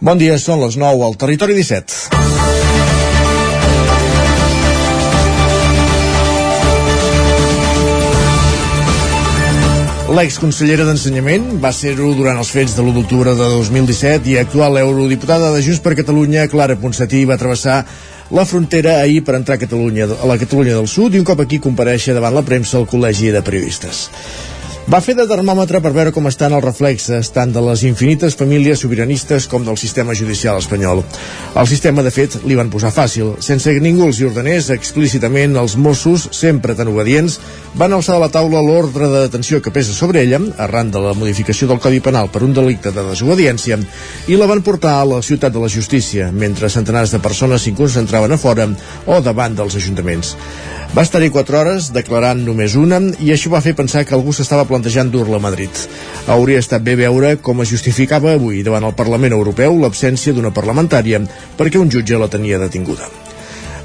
Bon dia, són les 9 al Territori 17. L'exconsellera d'Ensenyament va ser-ho durant els fets de l'1 d'octubre de 2017 i actual eurodiputada de Junts per Catalunya, Clara Ponsatí, va travessar la frontera ahir per entrar a Catalunya, a la Catalunya del Sud i un cop aquí compareixer davant la premsa al Col·legi de Periodistes. Va fer de termòmetre per veure com estan els reflexes tant de les infinites famílies sobiranistes com del sistema judicial espanyol. El sistema, de fet, li van posar fàcil. Sense que ningú els hi ordenés explícitament, els Mossos, sempre tan obedients, van alçar de la taula l'ordre de detenció que pesa sobre ella, arran de la modificació del Codi Penal per un delicte de desobediència, i la van portar a la ciutat de la justícia, mentre centenars de persones s'hi concentraven a fora o davant dels ajuntaments. Va estar-hi 4 hores declarant només una i això va fer pensar que algú s'estava plantejant dur-la a Madrid. Hauria estat bé veure com es justificava avui davant el Parlament Europeu l'absència d'una parlamentària perquè un jutge la tenia detinguda.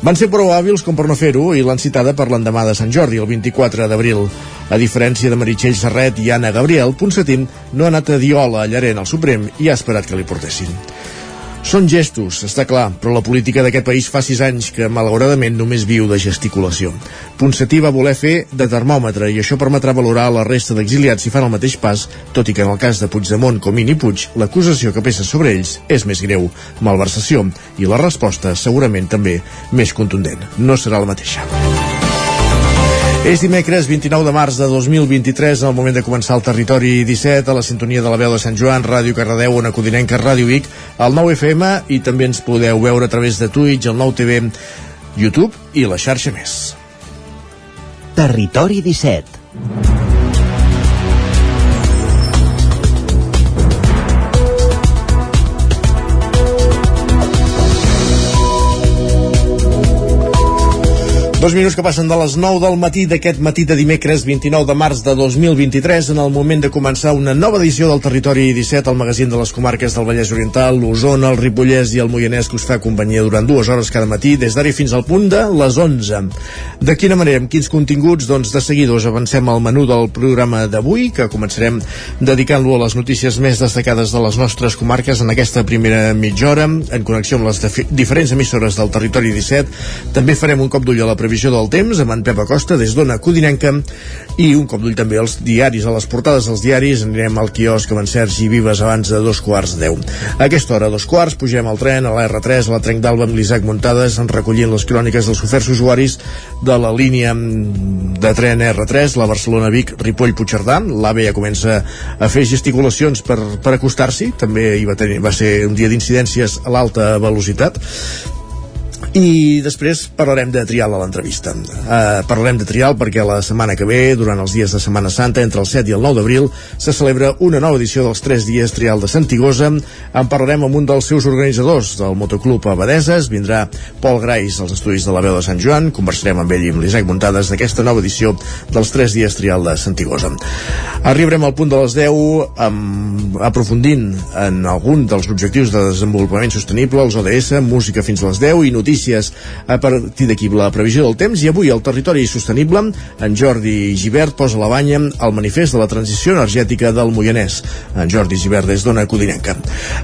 Van ser prou hàbils com per no fer-ho i l'han citada per l'endemà de Sant Jordi, el 24 d'abril. A diferència de Meritxell Serret i Anna Gabriel, Ponsatint no ha anat a Diola a Llarena al Suprem i ha esperat que li portessin. Són gestos, està clar, però la política d'aquest país fa sis anys que, malauradament, només viu de gesticulació. Ponsatí va voler fer de termòmetre i això permetrà valorar la resta d'exiliats si fan el mateix pas, tot i que en el cas de Puigdemont, Comín i Puig, l'acusació que pesa sobre ells és més greu, malversació, i la resposta segurament també més contundent. No serà la mateixa. És dimecres 29 de març de 2023, en el moment de començar el territori 17, a la sintonia de la veu de Sant Joan, Ràdio Cardedeu, on Codinenca, Ràdio Vic, el 9 FM, i també ens podeu veure a través de Twitch, el 9 TV, YouTube i la xarxa més. Territori 17 Dos minuts que passen de les 9 del matí d'aquest matí de dimecres 29 de març de 2023 en el moment de començar una nova edició del Territori 17, el magazín de les comarques del Vallès Oriental, l'Osona, el Ripollès i el Moianès que us fa companyia durant dues hores cada matí des d'ara fins al punt de les 11. De quina manera, amb quins continguts? Doncs de seguida us avancem al menú del programa d'avui, que començarem dedicant-lo a les notícies més destacades de les nostres comarques en aquesta primera mitja hora, en connexió amb les diferents emissores del Territori 17. També farem un cop d'ull a la previsió previsió del temps amb en Pep Acosta des d'Ona Codinenca i un cop d'ull també als diaris, a les portades dels diaris anirem al quiosc amb en Sergi Vives abans de dos quarts de deu. A aquesta hora, dos quarts, pugem al tren a la R3, a la Trenc d'Alba amb l'Isaac Muntades, recollint les cròniques dels oferts usuaris de la línia de tren R3, la Barcelona-Vic, Ripoll-Puigcerdà. L'AVE ja comença a fer gesticulacions per, per acostar-s'hi, també hi va, tenir, va ser un dia d'incidències a l'alta velocitat i després parlarem de trial a l'entrevista. Uh, parlarem de trial perquè la setmana que ve, durant els dies de Setmana Santa, entre el 7 i el 9 d'abril, se celebra una nova edició dels 3 dies trial de Santigosa. En parlarem amb un dels seus organitzadors del Motoclub Abadeses. Vindrà Pol Grais als estudis de la veu de Sant Joan. Conversarem amb ell i amb l'Isaac Muntades d'aquesta nova edició dels 3 dies trial de Santigosa. Arribarem al punt de les 10 amb, aprofundint en algun dels objectius de desenvolupament sostenible, els ODS, música fins a les 10 i notícies notícies a partir d'aquí la previsió del temps. I avui al territori sostenible en Jordi Givert posa la banya al manifest de la transició energètica del Moianès. En Jordi Givert des d'Ona Codinenca.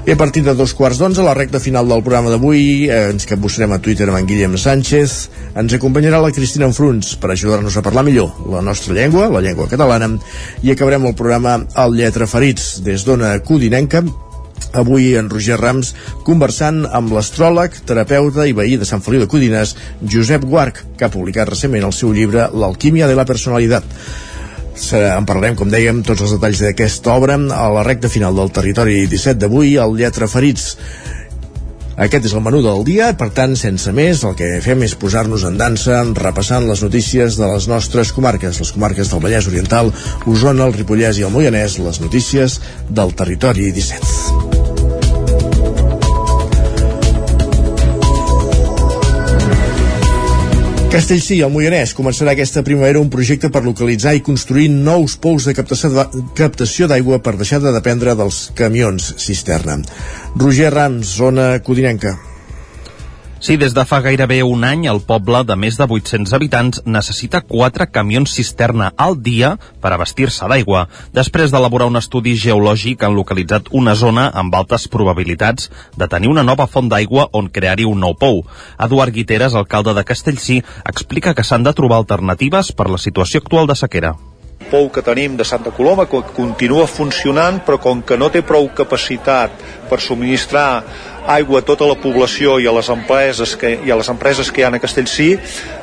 I a partir de dos quarts d'onze la recta final del programa d'avui eh, ens capbussarem a Twitter amb en Guillem Sánchez. Ens acompanyarà la Cristina Enfruns per ajudar-nos a parlar millor la nostra llengua, la llengua catalana i acabarem el programa al Lletra Ferits des d'Ona Codinenca Avui en Roger Rams conversant amb l'astròleg, terapeuta i veí de Sant Feliu de Codines, Josep Guarc, que ha publicat recentment el seu llibre L'alquímia de la personalitat. En parlarem, com dèiem, tots els detalls d'aquesta obra a la recta final del territori 17 d'avui, al Lletra Ferits. Aquest és el menú del dia, per tant, sense més, el que fem és posar-nos en dansa repassant les notícies de les nostres comarques, les comarques del Vallès Oriental, Osona, el Ripollès i el Moianès, les notícies del territori 17. Castellcí, el Moianès, començarà aquesta primavera un projecte per localitzar i construir nous pous de captació d'aigua per deixar de dependre dels camions cisterna. Roger Rams, zona Codinenca. Sí, des de fa gairebé un any el poble de més de 800 habitants necessita 4 camions cisterna al dia per abastir-se d'aigua. Després d'elaborar un estudi geològic han localitzat una zona amb altes probabilitats de tenir una nova font d'aigua on crear-hi un nou pou. Eduard Guiteres, alcalde de Castellcí, explica que s'han de trobar alternatives per la situació actual de sequera pou que tenim de Santa Coloma que continua funcionant però com que no té prou capacitat per subministrar aigua a tota la població i a les empreses que, i a les empreses que hi ha a Castellcí,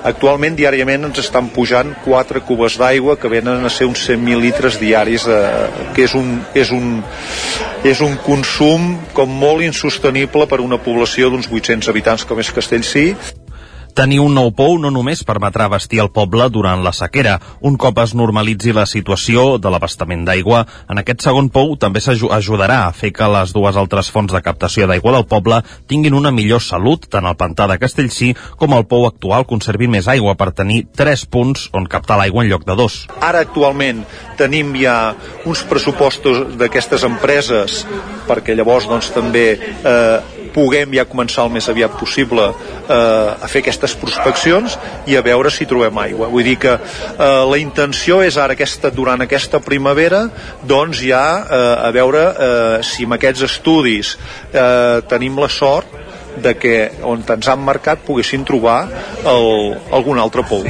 actualment diàriament ens estan pujant 4 cubes d'aigua que venen a ser uns 100.000 litres diaris, eh, que és un, és, un, és un consum com molt insostenible per una població d'uns 800 habitants com és Castellcí. Tenir un nou pou no només permetrà vestir el poble durant la sequera. Un cop es normalitzi la situació de l'abastament d'aigua, en aquest segon pou també s'ajudarà a fer que les dues altres fonts de captació d'aigua del poble tinguin una millor salut, tant el pantà de Castellcí com el pou actual conservi més aigua per tenir tres punts on captar l'aigua en lloc de dos. Ara actualment tenim ja uns pressupostos d'aquestes empreses perquè llavors doncs també eh, puguem ja començar el més aviat possible eh, a fer aquestes prospeccions i a veure si trobem aigua. Vull dir que eh, la intenció és ara aquesta, durant aquesta primavera doncs ja eh, a veure eh, si amb aquests estudis eh, tenim la sort de que on ens han marcat poguessin trobar el, algun altre pou.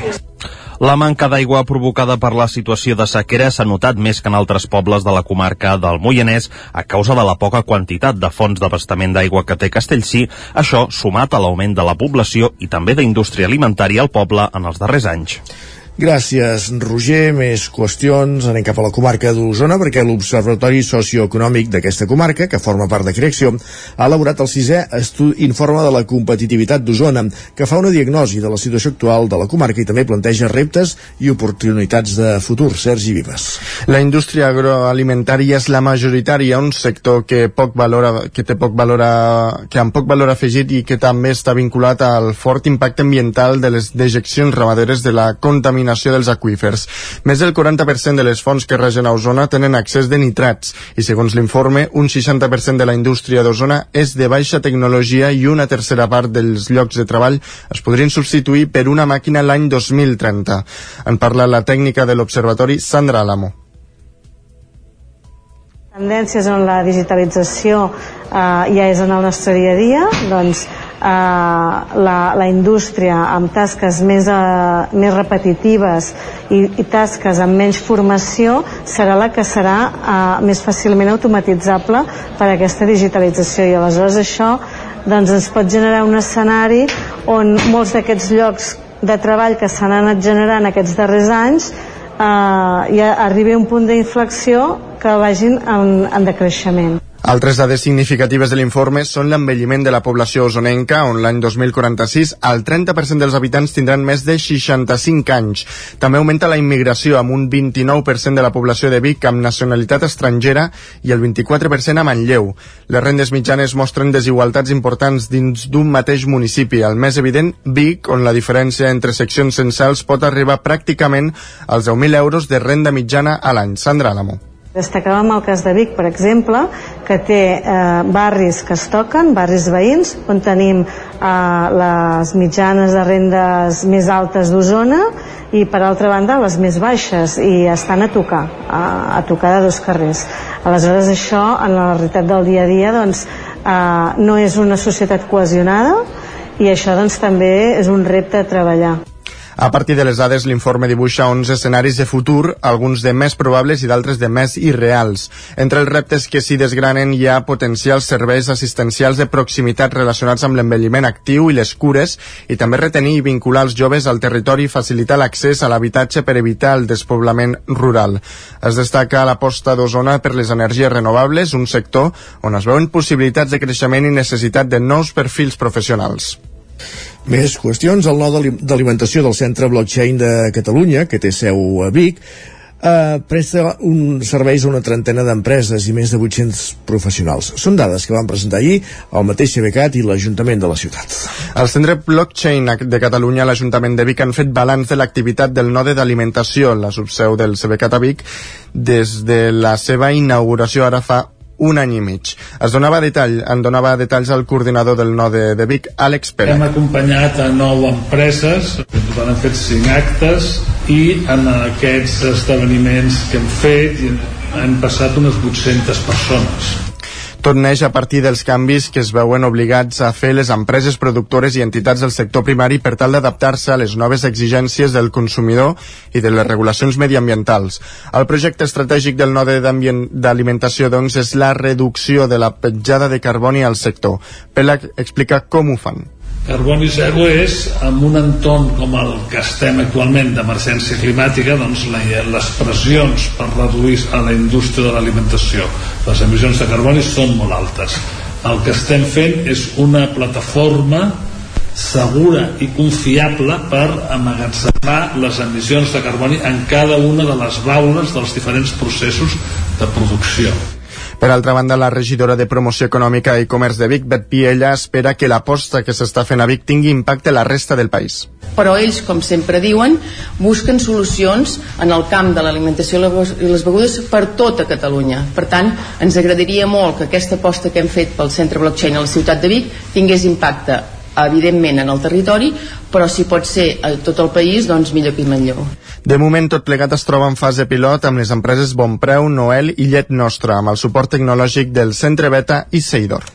La manca d'aigua provocada per la situació de sequera s'ha notat més que en altres pobles de la comarca del Moianès a causa de la poca quantitat de fonts d'abastament d'aigua que té Castellcí, això sumat a l'augment de la població i també d'indústria alimentària al poble en els darrers anys. Gràcies, Roger. Més qüestions. Anem cap a la comarca d'Osona perquè l'Observatori Socioeconòmic d'aquesta comarca, que forma part de Creació, ha elaborat el sisè informe de la competitivitat d'Osona, que fa una diagnosi de la situació actual de la comarca i també planteja reptes i oportunitats de futur. Sergi Vives. La indústria agroalimentària és la majoritària, un sector que poc valora, que té poc valor que amb poc valor afegit i que també està vinculat al fort impacte ambiental de les dejeccions ramaderes de la contaminació contaminació dels aqüífers. Més del 40% de les fonts que regen a Osona tenen accés de nitrats i, segons l'informe, un 60% de la indústria d'Osona és de baixa tecnologia i una tercera part dels llocs de treball es podrien substituir per una màquina l'any 2030. En parla la tècnica de l'Observatori Sandra Alamo tendències on la digitalització eh, ja és en el nostre dia a dia, doncs eh, la, la indústria amb tasques més, eh, més repetitives i, i tasques amb menys formació serà la que serà eh, més fàcilment automatitzable per aquesta digitalització i aleshores això doncs, ens pot generar un escenari on molts d'aquests llocs de treball que s'han anat generant aquests darrers anys eh, i arribi a un punt d'inflexió que vagin en, en decreixement. Altres dades significatives de l'informe són l'envelliment de la població osonenca, on l'any 2046 el 30% dels habitants tindran més de 65 anys. També augmenta la immigració, amb un 29% de la població de Vic amb nacionalitat estrangera i el 24% a Manlleu. Les rendes mitjanes mostren desigualtats importants dins d'un mateix municipi. El més evident, Vic, on la diferència entre seccions censals pot arribar pràcticament als 10.000 euros de renda mitjana a l'any. Sandra Alamo. Destacàvem el cas de Vic, per exemple, que té eh, barris que es toquen, barris veïns, on tenim eh, les mitjanes de rendes més altes d'Osona i, per altra banda, les més baixes, i estan a tocar, a, a tocar de dos carrers. Aleshores, això, en la realitat del dia a dia, doncs, eh, no és una societat cohesionada i això doncs, també és un repte a treballar. A partir de les dades, l'informe dibuixa 11 escenaris de futur, alguns de més probables i d'altres de més irreals. Entre els reptes que s'hi desgranen hi ha potencials serveis assistencials de proximitat relacionats amb l'envelliment actiu i les cures i també retenir i vincular els joves al territori i facilitar l'accés a l'habitatge per evitar el despoblament rural. Es destaca l'aposta d'Osona per les energies renovables, un sector on es veuen possibilitats de creixement i necessitat de nous perfils professionals. Més qüestions. El nou d'alimentació del Centre Blockchain de Catalunya, que té seu a Vic, eh, presta un serveis a una trentena d'empreses i més de 800 professionals. Són dades que van presentar ahir el mateix CBCAT i l'Ajuntament de la ciutat. Al Centre Blockchain de Catalunya, l'Ajuntament de Vic han fet balanç de l'activitat del node d'alimentació, la subseu del CBCAT a Vic, des de la seva inauguració ara fa un any i mig. Es donava detall, en donava detalls al coordinador del Node de Vic, Àlex Pere. Hem acompanyat a nou empreses, han fet cinc actes i en aquests esdeveniments que hem fet hem passat unes 800 persones tot neix a partir dels canvis que es veuen obligats a fer les empreses productores i entitats del sector primari per tal d'adaptar-se a les noves exigències del consumidor i de les regulacions mediambientals. El projecte estratègic del node d'alimentació, doncs, és la reducció de la petjada de carboni al sector. Pela explica com ho fan. Carboni zero és, en un entorn com el que estem actualment d'emergència climàtica, doncs les pressions per reduir a la indústria de l'alimentació, les emissions de carboni són molt altes. El que estem fent és una plataforma segura i confiable per amagatzemar les emissions de carboni en cada una de les baules dels diferents processos de producció. Per altra banda, la regidora de Promoció Econòmica i Comerç de Vic, Bet Piella, espera que l'aposta que s'està fent a Vic tingui impacte a la resta del país. Però ells, com sempre diuen, busquen solucions en el camp de l'alimentació i les begudes per tota Catalunya. Per tant, ens agradaria molt que aquesta aposta que hem fet pel centre blockchain a la ciutat de Vic tingués impacte evidentment en el territori, però si pot ser a tot el país, doncs millor que millor. De moment, tot plegat es troba en fase pilot amb les empreses Bonpreu, Noel i Llet Nostra, amb el suport tecnològic del Centre Beta i Seidor.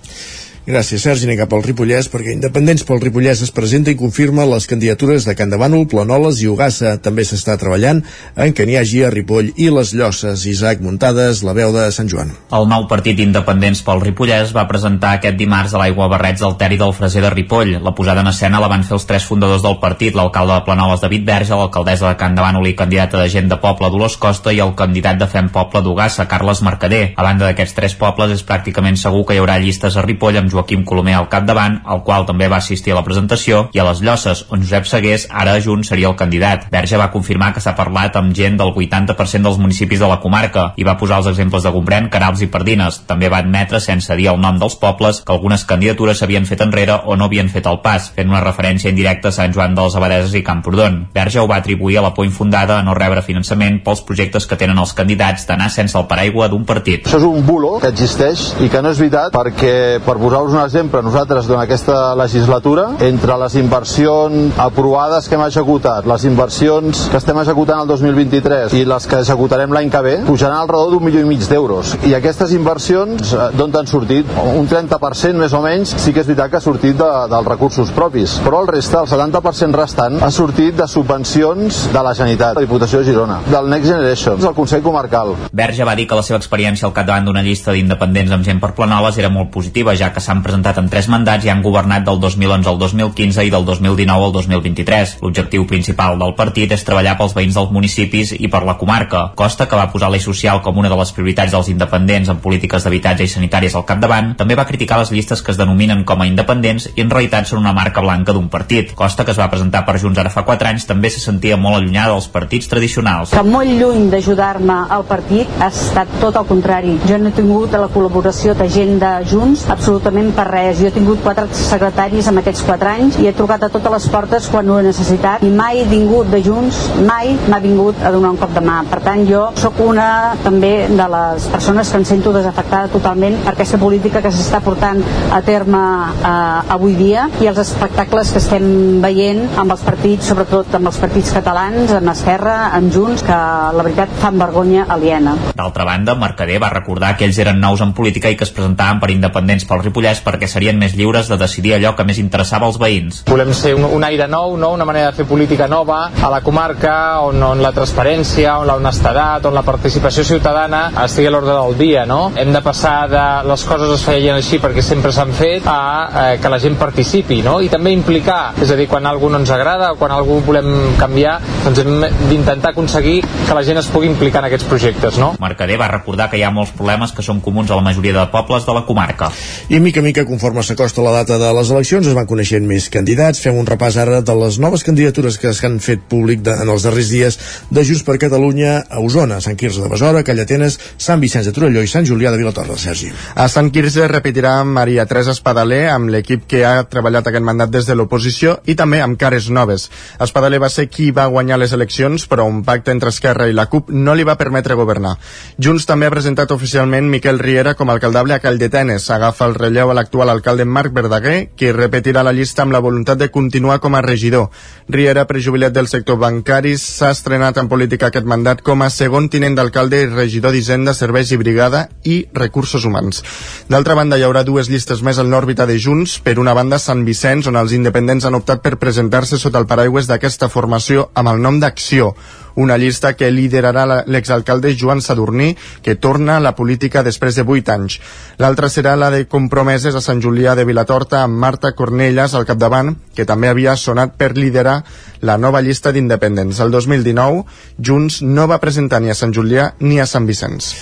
Gràcies, Sergi. Anem cap al Ripollès, perquè Independents pel Ripollès es presenta i confirma les candidatures de Can de Bànol, Planoles i Ugassa. També s'està treballant en que n'hi hagi a Ripoll i les Llosses. Isaac Muntades, la veu de Sant Joan. El nou partit Independents pel Ripollès va presentar aquest dimarts a l'aigua barrets del Teri del Freser de Ripoll. La posada en escena la van fer els tres fundadors del partit, l'alcalde de Planoles David Verge, l'alcaldessa de Can de Bànol i candidata de gent de poble Dolors Costa i el candidat de Fem Poble d'Ugassa, Carles Mercader. A banda d'aquests tres pobles és pràcticament segur que hi haurà llistes a Ripoll amb Joaquim Colomer al capdavant, el qual també va assistir a la presentació, i a les Llosses, on Josep Segués, ara Junts, seria el candidat. Verge va confirmar que s'ha parlat amb gent del 80% dels municipis de la comarca i va posar els exemples de Gombrèn, Carals i Pardines. També va admetre, sense dir el nom dels pobles, que algunes candidatures s'havien fet enrere o no havien fet el pas, fent una referència indirecta a Sant Joan de les Abadeses i Camprodon. Verge ho va atribuir a la por infundada a no rebre finançament pels projectes que tenen els candidats d'anar sense el paraigua d'un partit. Això és un bulo que existeix i que no és veritat perquè, per posar-vos un exemple, nosaltres durant aquesta legislatura, entre les inversions aprovades que hem executat, les inversions que estem executant el 2023 i les que executarem l'any que ve, pujaran al redor d'un milió i mig d'euros. I aquestes inversions, eh, d'on han sortit? Un 30% més o menys sí que és veritat que ha sortit de, dels recursos propis, però el reste, el 70% restant, ha sortit de subvencions de la Generalitat, la Diputació de Girona, del Next Generation, del Consell Comarcal. Verge va dir que la seva experiència al capdavant d'una llista d'independents amb gent per Planoles era molt positiva, ja que s'han presentat en tres mandats i han governat del 2011 al 2015 i del 2019 al 2023. L'objectiu principal del partit és treballar pels veïns dels municipis i per la comarca. Costa, que va posar l'eix social com una de les prioritats dels independents en polítiques d'habitatge i sanitàries al capdavant, també va criticar les llistes que es denominen com a independents i en realitat són una marca blanca d'un partit. Costa, que es va presentar per Junts ara fa 4 anys, també se sentia molt allunyada dels partits tradicionals. Que molt lluny d'ajudar-me al partit ha estat tot el contrari. Jo no he tingut la col·laboració de gent de Junts absolutament per res res. Jo he tingut quatre secretaris en aquests quatre anys i he trucat a totes les portes quan ho he necessitat i mai he vingut de Junts, mai m'ha vingut a donar un cop de mà. Per tant, jo sóc una també de les persones que em sento desafectada totalment per aquesta política que s'està portant a terme eh, avui dia i els espectacles que estem veient amb els partits, sobretot amb els partits catalans, amb Esquerra, amb Junts, que la veritat fan vergonya aliena. D'altra banda, Mercader va recordar que ells eren nous en política i que es presentaven per independents pel Ripollès perquè serien més lliures de decidir allò que més interessava als veïns. Volem ser un, un aire nou, no? una manera de fer política nova a la comarca on, on la transparència, on la honestedat, on la participació ciutadana estigui a l'ordre del dia. No? Hem de passar de les coses es feien així perquè sempre s'han fet a eh, que la gent participi no? i també implicar, és a dir, quan algú no ens agrada o quan algú volem canviar doncs hem d'intentar aconseguir que la gent es pugui implicar en aquests projectes. No? Mercader va recordar que hi ha molts problemes que són comuns a la majoria de pobles de la comarca. I mica mica, conforme s'acosta la data de les eleccions, es van coneixent més candidats. Fem un repàs ara de les noves candidatures que s'han fet públic de, en els darrers dies de Junts per Catalunya a Osona, Sant Quirze de Besora, Callatenes, Sant Vicenç de Torelló i Sant Julià de Vilatorra, Sergi. A Sant Quirze repetirà Maria Teresa Espadaler amb l'equip que ha treballat aquest mandat des de l'oposició i també amb cares noves. Espadaler va ser qui va guanyar les eleccions, però un pacte entre Esquerra i la CUP no li va permetre governar. Junts també ha presentat oficialment Miquel Riera com a alcaldable a Calldetenes. Agafa el relleu l'actual alcalde Marc Verdaguer, qui repetirà la llista amb la voluntat de continuar com a regidor. Riera, prejubilat del sector bancari, s'ha estrenat en política aquest mandat com a segon tinent d'alcalde i regidor d'Hisenda, Serveis i Brigada i Recursos Humans. D'altra banda, hi haurà dues llistes més en l'òrbita de Junts. Per una banda, Sant Vicenç, on els independents han optat per presentar-se sota el paraigües d'aquesta formació amb el nom d'Acció una llista que liderarà l'exalcalde Joan Sadurní, que torna a la política després de 8 anys. L'altra serà la de compromeses a Sant Julià de Vilatorta amb Marta Cornelles al capdavant, que també havia sonat per liderar la nova llista d'independents. El 2019, Junts no va presentar ni a Sant Julià ni a Sant Vicenç.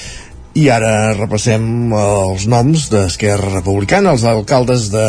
I ara repassem els noms d'Esquerra Republicana, els alcaldes de,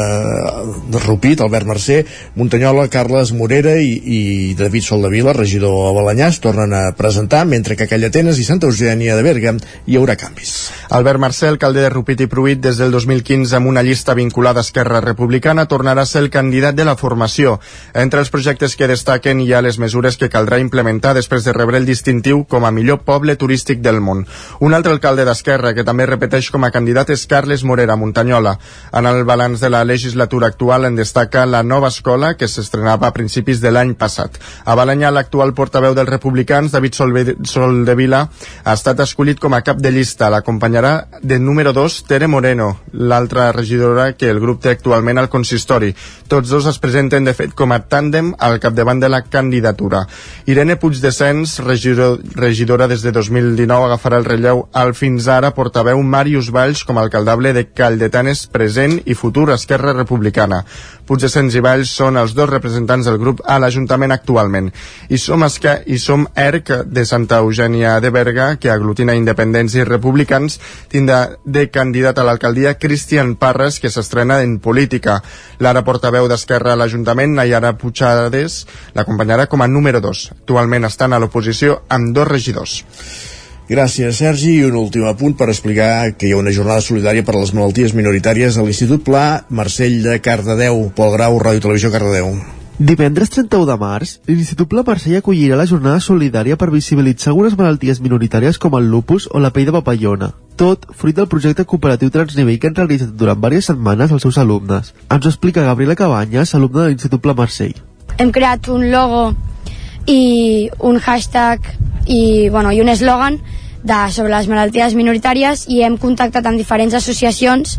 de Rupit, Albert Mercè, Muntanyola, Carles Morera i, i David Soldavila, regidor a Balanyà, es tornen a presentar, mentre que a Callatenes i Santa Eugènia de Berga hi haurà canvis. Albert Mercè, alcalde de Rupit i Pruit des del 2015 amb una llista vinculada a Esquerra Republicana, tornarà a ser el candidat de la formació. Entre els projectes que destaquen hi ha les mesures que caldrà implementar després de rebre el distintiu com a millor poble turístic del món. Un altre alcalde de d'Esquerra, que també repeteix com a candidat, és Carles Morera Muntanyola. En el balanç de la legislatura actual en destaca la nova escola que s'estrenava a principis de l'any passat. A Balanyà, l'actual portaveu dels republicans, David Soldevila, ha estat escollit com a cap de llista. L'acompanyarà de número 2, Tere Moreno, l'altra regidora que el grup té actualment al consistori. Tots dos es presenten, de fet, com a tàndem al capdavant de la candidatura. Irene Puigdescens, regidor, regidora des de 2019, agafarà el relleu al fins fins ara portaveu Màrius Valls com a alcaldable de Calldetanes present i futur Esquerra Republicana. Puigdescens i Valls són els dos representants del grup a l'Ajuntament actualment. I som, Esque i som ERC de Santa Eugènia de Berga, que aglutina independents i republicans, tindrà de candidat a l'alcaldia Cristian Parres, que s'estrena en política. L'ara portaveu d'Esquerra a l'Ajuntament, Nayara Puigades, l'acompanyarà com a número 2. Actualment estan a l'oposició amb dos regidors. Gràcies, Sergi. I un últim apunt per explicar que hi ha una jornada solidària per a les malalties minoritàries a l'Institut Pla Marcell de Cardedeu. Pol Grau, Ràdio Televisió, Cardedeu. Divendres 31 de març, l'Institut Pla Marcell acollirà la jornada solidària per visibilitzar algunes malalties minoritàries com el lupus o la pell de papallona. Tot fruit del projecte cooperatiu Transnivell que han realitzat durant diverses setmanes els seus alumnes. Ens ho explica Gabriela Cabanyes, alumna de l'Institut Pla Marcell. Hem creat un logo i un hashtag i, bueno, i un eslògan sobre les malalties minoritàries i hem contactat amb diferents associacions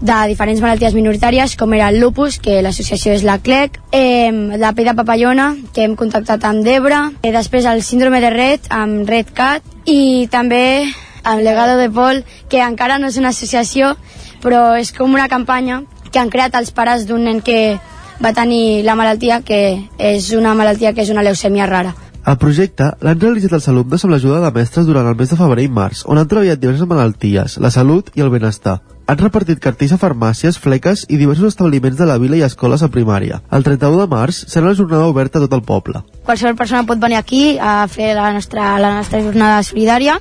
de diferents malalties minoritàries com era el lupus, que l'associació és la CLEC, eh, la pell de papallona, que hem contactat amb Debra, eh, després el síndrome de Red, amb Red Cat, i també amb Legado de Pol, que encara no és una associació, però és com una campanya que han creat els pares d'un nen que va tenir la malaltia, que és una malaltia que és una leucèmia rara. El projecte l'han realitzat els alumnes amb l'ajuda de mestres durant el mes de febrer i març, on han treballat diverses malalties, la salut i el benestar. Han repartit cartells a farmàcies, fleques i diversos establiments de la vila i escoles a primària. El 31 de març serà la jornada oberta a tot el poble. Qualsevol persona pot venir aquí a fer la nostra, la nostra jornada solidària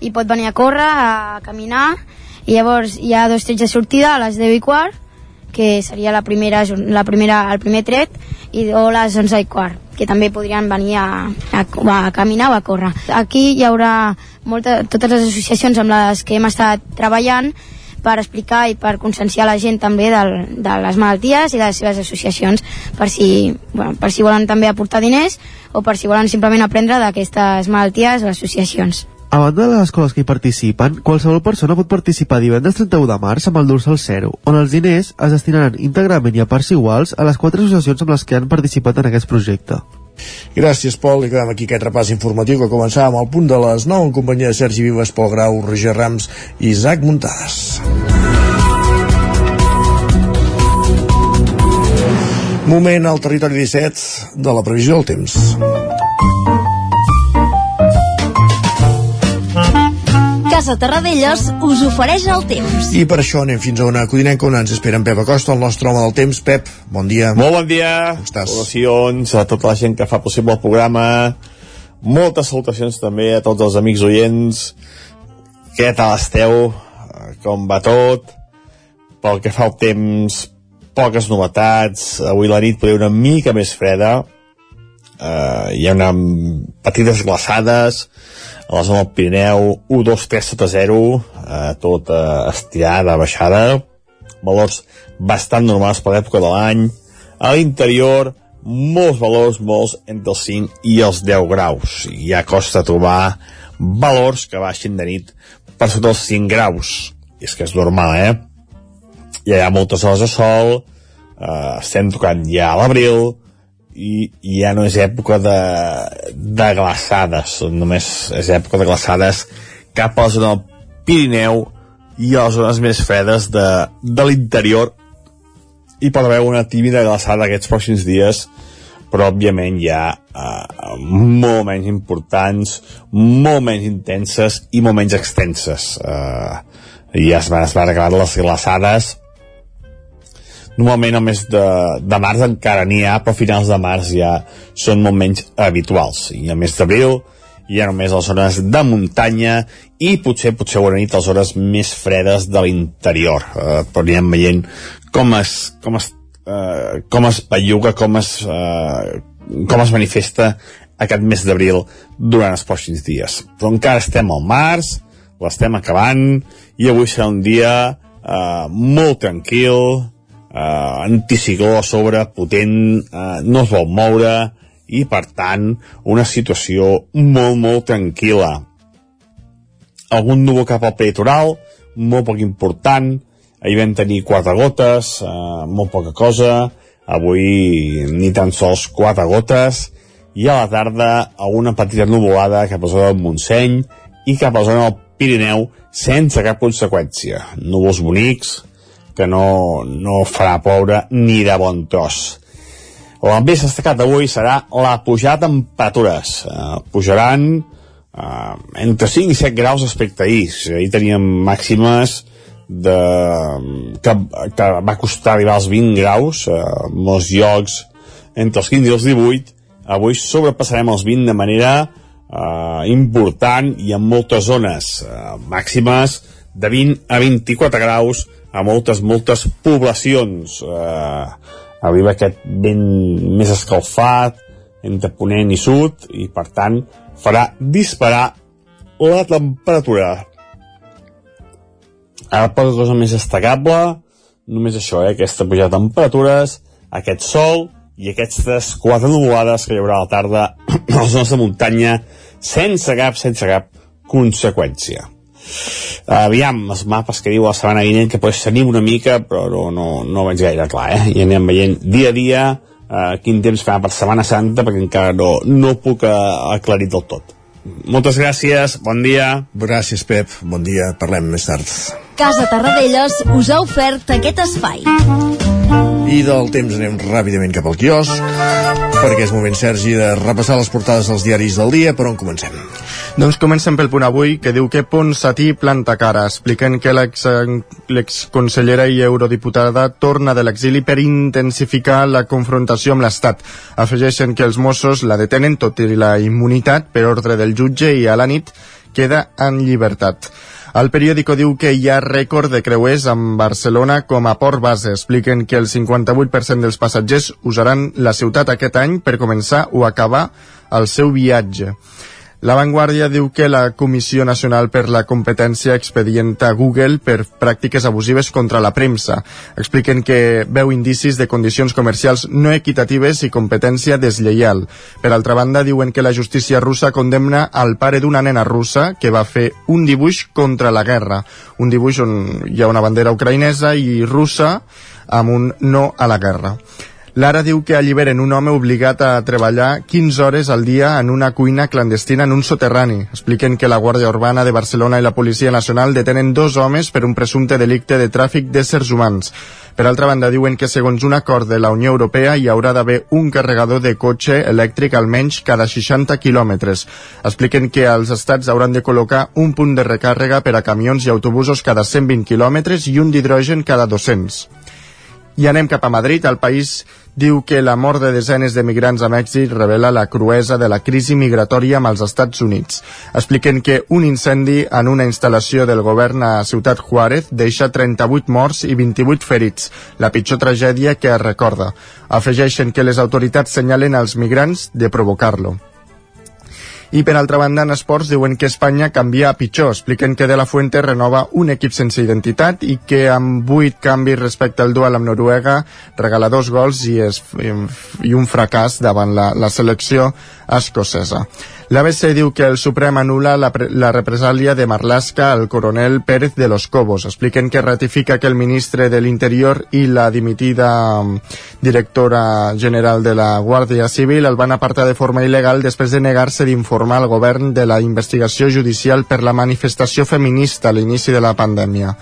i pot venir a córrer, a caminar, i llavors hi ha dos trets de sortida a les 10 i quart, que seria la primera, la primera, el primer tret, i o les 11 i quart que també podrien venir a, a, a caminar o a córrer. Aquí hi haurà molta, totes les associacions amb les que hem estat treballant per explicar i per conscienciar la gent també del, de les malalties i de les seves associacions per si, bueno, per si volen també aportar diners o per si volen simplement aprendre d'aquestes malalties o associacions. A banda de les escoles que hi participen, qualsevol persona pot participar divendres 31 de març amb el Dorsal Zero, on els diners es destinaran íntegrament i a parts iguals a les quatre associacions amb les que han participat en aquest projecte. Gràcies, Pol, i acabem aquí aquest repàs informatiu que començàvem al punt de les 9 en companyia de Sergi Vives, Pol Grau, Roger Rams i Isaac Muntades. Moment al territori 17 de la previsió del temps. Casa Terradellos us ofereix el temps. I per això anem fins a una codinenca on ens espera en Pep Acosta, el nostre home del temps. Pep, bon dia. Molt bon dia. Com estàs? Salutacions a tota la gent que fa possible el programa. Moltes salutacions també a tots els amics oients. Què tal esteu? Com va tot? Pel que fa al temps, poques novetats. Avui la nit podria una mica més freda. Uh, hi ha una petites glaçades a la zona del Pirineu 1, 2, 3 sota 0 uh, tot uh, estirada, baixada. Valors bastant normals per l'època de l'any. A l'interior molts valors, molts entre els 5 i els 10 graus. I ja costa trobar valors que baixin de nit per sota els 5 graus. I és que és normal, eh? ja hi ha moltes hores de sol eh, estem tocant ja a l'abril i, i ja no és època de, de glaçades, només és època de glaçades cap a la zona del Pirineu i a les zones més fredes de, de l'interior hi pot haver una tímida glaçada aquests pròxims dies però òbviament ha uh, molt menys importants, molt menys intenses i molt menys extenses. Uh, ja es van, es van acabar les glaçades normalment al mes de, de març encara n'hi ha, però a finals de març ja són molt menys habituals. I al mes d'abril hi ha només les zones de muntanya i potser, potser bona nit les hores més fredes de l'interior. Eh, però anirem veient com es, com es, eh, com es belluga, com es, eh, com es manifesta aquest mes d'abril durant els pròxims dies. Però encara estem al març, l'estem acabant, i avui serà un dia eh, molt tranquil, eh, anticicló a sobre, potent, eh, no es vol moure i, per tant, una situació molt, molt tranquil·la. Algun núvol cap al peritoral, molt poc important, ahir vam tenir quatre gotes, eh, molt poca cosa, avui ni tan sols quatre gotes, i a la tarda alguna petita nuvolada cap a zona del Montseny i cap a zona del Pirineu sense cap conseqüència. Núvols bonics, que no, no farà ploure ni de bon tros. El més destacat avui serà la pujada de temperatures. Uh, pujaran uh, entre 5 i 7 graus respecte a ahir. Ahir teníem màximes de, que, que va costar arribar als 20 graus, uh, molts llocs entre els 15 i els 18. Avui sobrepassarem els 20 de manera uh, important i en moltes zones uh, màximes de 20 a 24 graus a moltes, moltes poblacions. Eh, arriba aquest vent més escalfat entre Ponent i Sud i, per tant, farà disparar la temperatura. Ara poca cosa més destacable, només això, eh, aquesta pujada de temperatures, aquest sol i aquestes quatre nuvolades que hi haurà a la tarda a les zones de muntanya sense cap, sense cap conseqüència. Aviam, els mapes que diu la Sabana Guinent que pues, s'anim una mica, però no, no, no veig gaire clar, eh? I anem veient dia a dia eh, quin temps farà per Setmana Santa, perquè encara no, no puc eh, aclarir del tot. Moltes gràcies, bon dia. Gràcies, Pep, bon dia, parlem més tard. Casa Tarradellas us ha ofert aquest espai. I del temps anem ràpidament cap al quiosc, perquè és moment, Sergi, de repassar les portades dels diaris del dia, per on comencem? Doncs comencem pel punt avui, que diu que Ponsatí planta cara, expliquen que l'exconsellera i eurodiputada torna de l'exili per intensificar la confrontació amb l'Estat. Afegeixen que els Mossos la detenen tot i la immunitat per ordre del jutge i a la nit queda en llibertat. El periòdico diu que hi ha rècord de creuers amb Barcelona com a port base. Expliquen que el 58% dels passatgers usaran la ciutat aquest any per començar o acabar el seu viatge. La Vanguardia diu que la Comissió Nacional per la Competència expedienta Google per pràctiques abusives contra la premsa. Expliquen que veu indicis de condicions comercials no equitatives i competència deslleial. Per altra banda, diuen que la justícia russa condemna al pare d'una nena russa que va fer un dibuix contra la guerra. Un dibuix on hi ha una bandera ucraïnesa i russa amb un no a la guerra. L'Ara diu que alliberen un home obligat a treballar 15 hores al dia en una cuina clandestina en un soterrani. Expliquen que la Guàrdia Urbana de Barcelona i la Policia Nacional detenen dos homes per un presumpte delicte de tràfic d'éssers humans. Per altra banda, diuen que segons un acord de la Unió Europea hi haurà d'haver un carregador de cotxe elèctric almenys cada 60 quilòmetres. Expliquen que els estats hauran de col·locar un punt de recàrrega per a camions i autobusos cada 120 quilòmetres i un d'hidrogen cada 200. I anem cap a Madrid. El país diu que la mort de desenes de migrants a Mèxic revela la cruesa de la crisi migratòria amb els Estats Units. Expliquen que un incendi en una instal·lació del govern a Ciutat Juárez deixa 38 morts i 28 ferits, la pitjor tragèdia que es recorda. Afegeixen que les autoritats senyalen als migrants de provocar-lo. I per altra banda, en esports diuen que Espanya canvia a pitjor. Expliquen que De La Fuente renova un equip sense identitat i que amb vuit canvis respecte al duel amb Noruega regala dos gols i, es, i un fracàs davant la, la selecció escocesa. L'ABC diu que el Suprem anula la, la represàlia de Marlaska al coronel Pérez de los Cobos. Expliquen que ratifica que el ministre de l'Interior i la dimitida um, directora general de la Guàrdia Civil el van apartar de forma il·legal després de negar-se d'informar al govern de la investigació judicial per la manifestació feminista a l'inici de la pandèmia.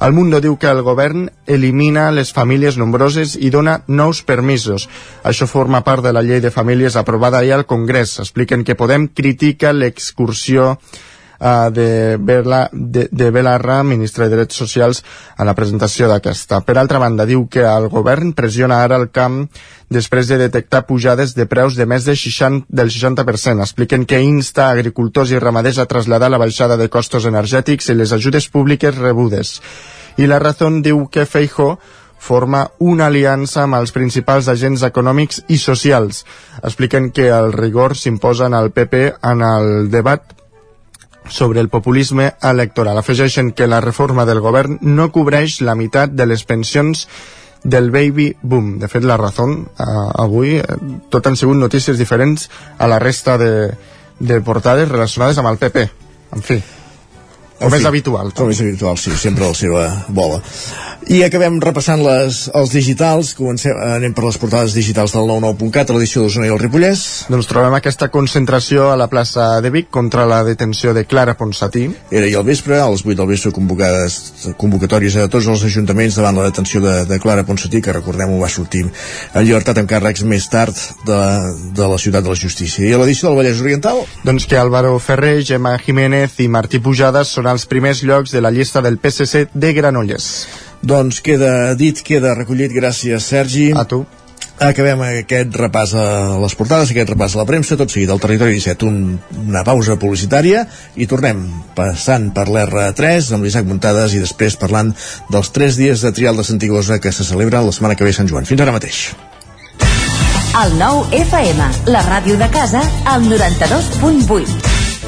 El Mundo diu que el govern elimina les famílies nombroses i dona nous permisos. Això forma part de la llei de famílies aprovada ahir al Congrés. Expliquen que Podem critica l'excursió uh, de, Bela, de, de Belarra, ministre de Drets Socials, a la presentació d'aquesta. Per altra banda, diu que el govern pressiona ara el camp després de detectar pujades de preus de més de 60, del 60%. Expliquen que insta agricultors i ramaders a traslladar la baixada de costos energètics i les ajudes públiques rebudes. I la Razón diu que Feijo forma una aliança amb els principals agents econòmics i socials. Expliquen que el rigor s'imposa en el PP en el debat sobre el populisme electoral. Afegeixen que la reforma del govern no cobreix la meitat de les pensions del baby boom. De fet, la raó eh, avui, eh, tot han sigut notícies diferents a la resta de, de portades relacionades amb el PP. En fi, o més habitual. O més habitual, sí, sempre la seva bola. I acabem repassant les, els digitals, comencem, anem per les portades digitals del 99.cat, a l'edició d'Osona i el Ripollès. Doncs trobem aquesta concentració a la plaça de Vic contra la detenció de Clara Ponsatí. Era ahir al vespre, a les 8 del vespre, convocades, convocatòries a tots els ajuntaments davant la detenció de, de Clara Ponsatí, que recordem-ho va sortir en llibertat amb càrrecs més tard de, de la ciutat de la justícia. I a l'edició del Vallès Oriental? Doncs que Álvaro Ferrer, Gemma Jiménez i Martí Pujades són els primers llocs de la llista del PSC de Granollers. Doncs queda dit, queda recollit, gràcies Sergi. A tu. Acabem aquest repàs a les portades, aquest repàs a la premsa, tot seguit al Territori 17, un, una pausa publicitària i tornem passant per l'R3 amb l'Isaac Muntades i després parlant dels 3 dies de trial de Santigosa que se celebra la setmana que ve a Sant Joan. Fins ara mateix. El nou FM, la ràdio de casa, al 92.8.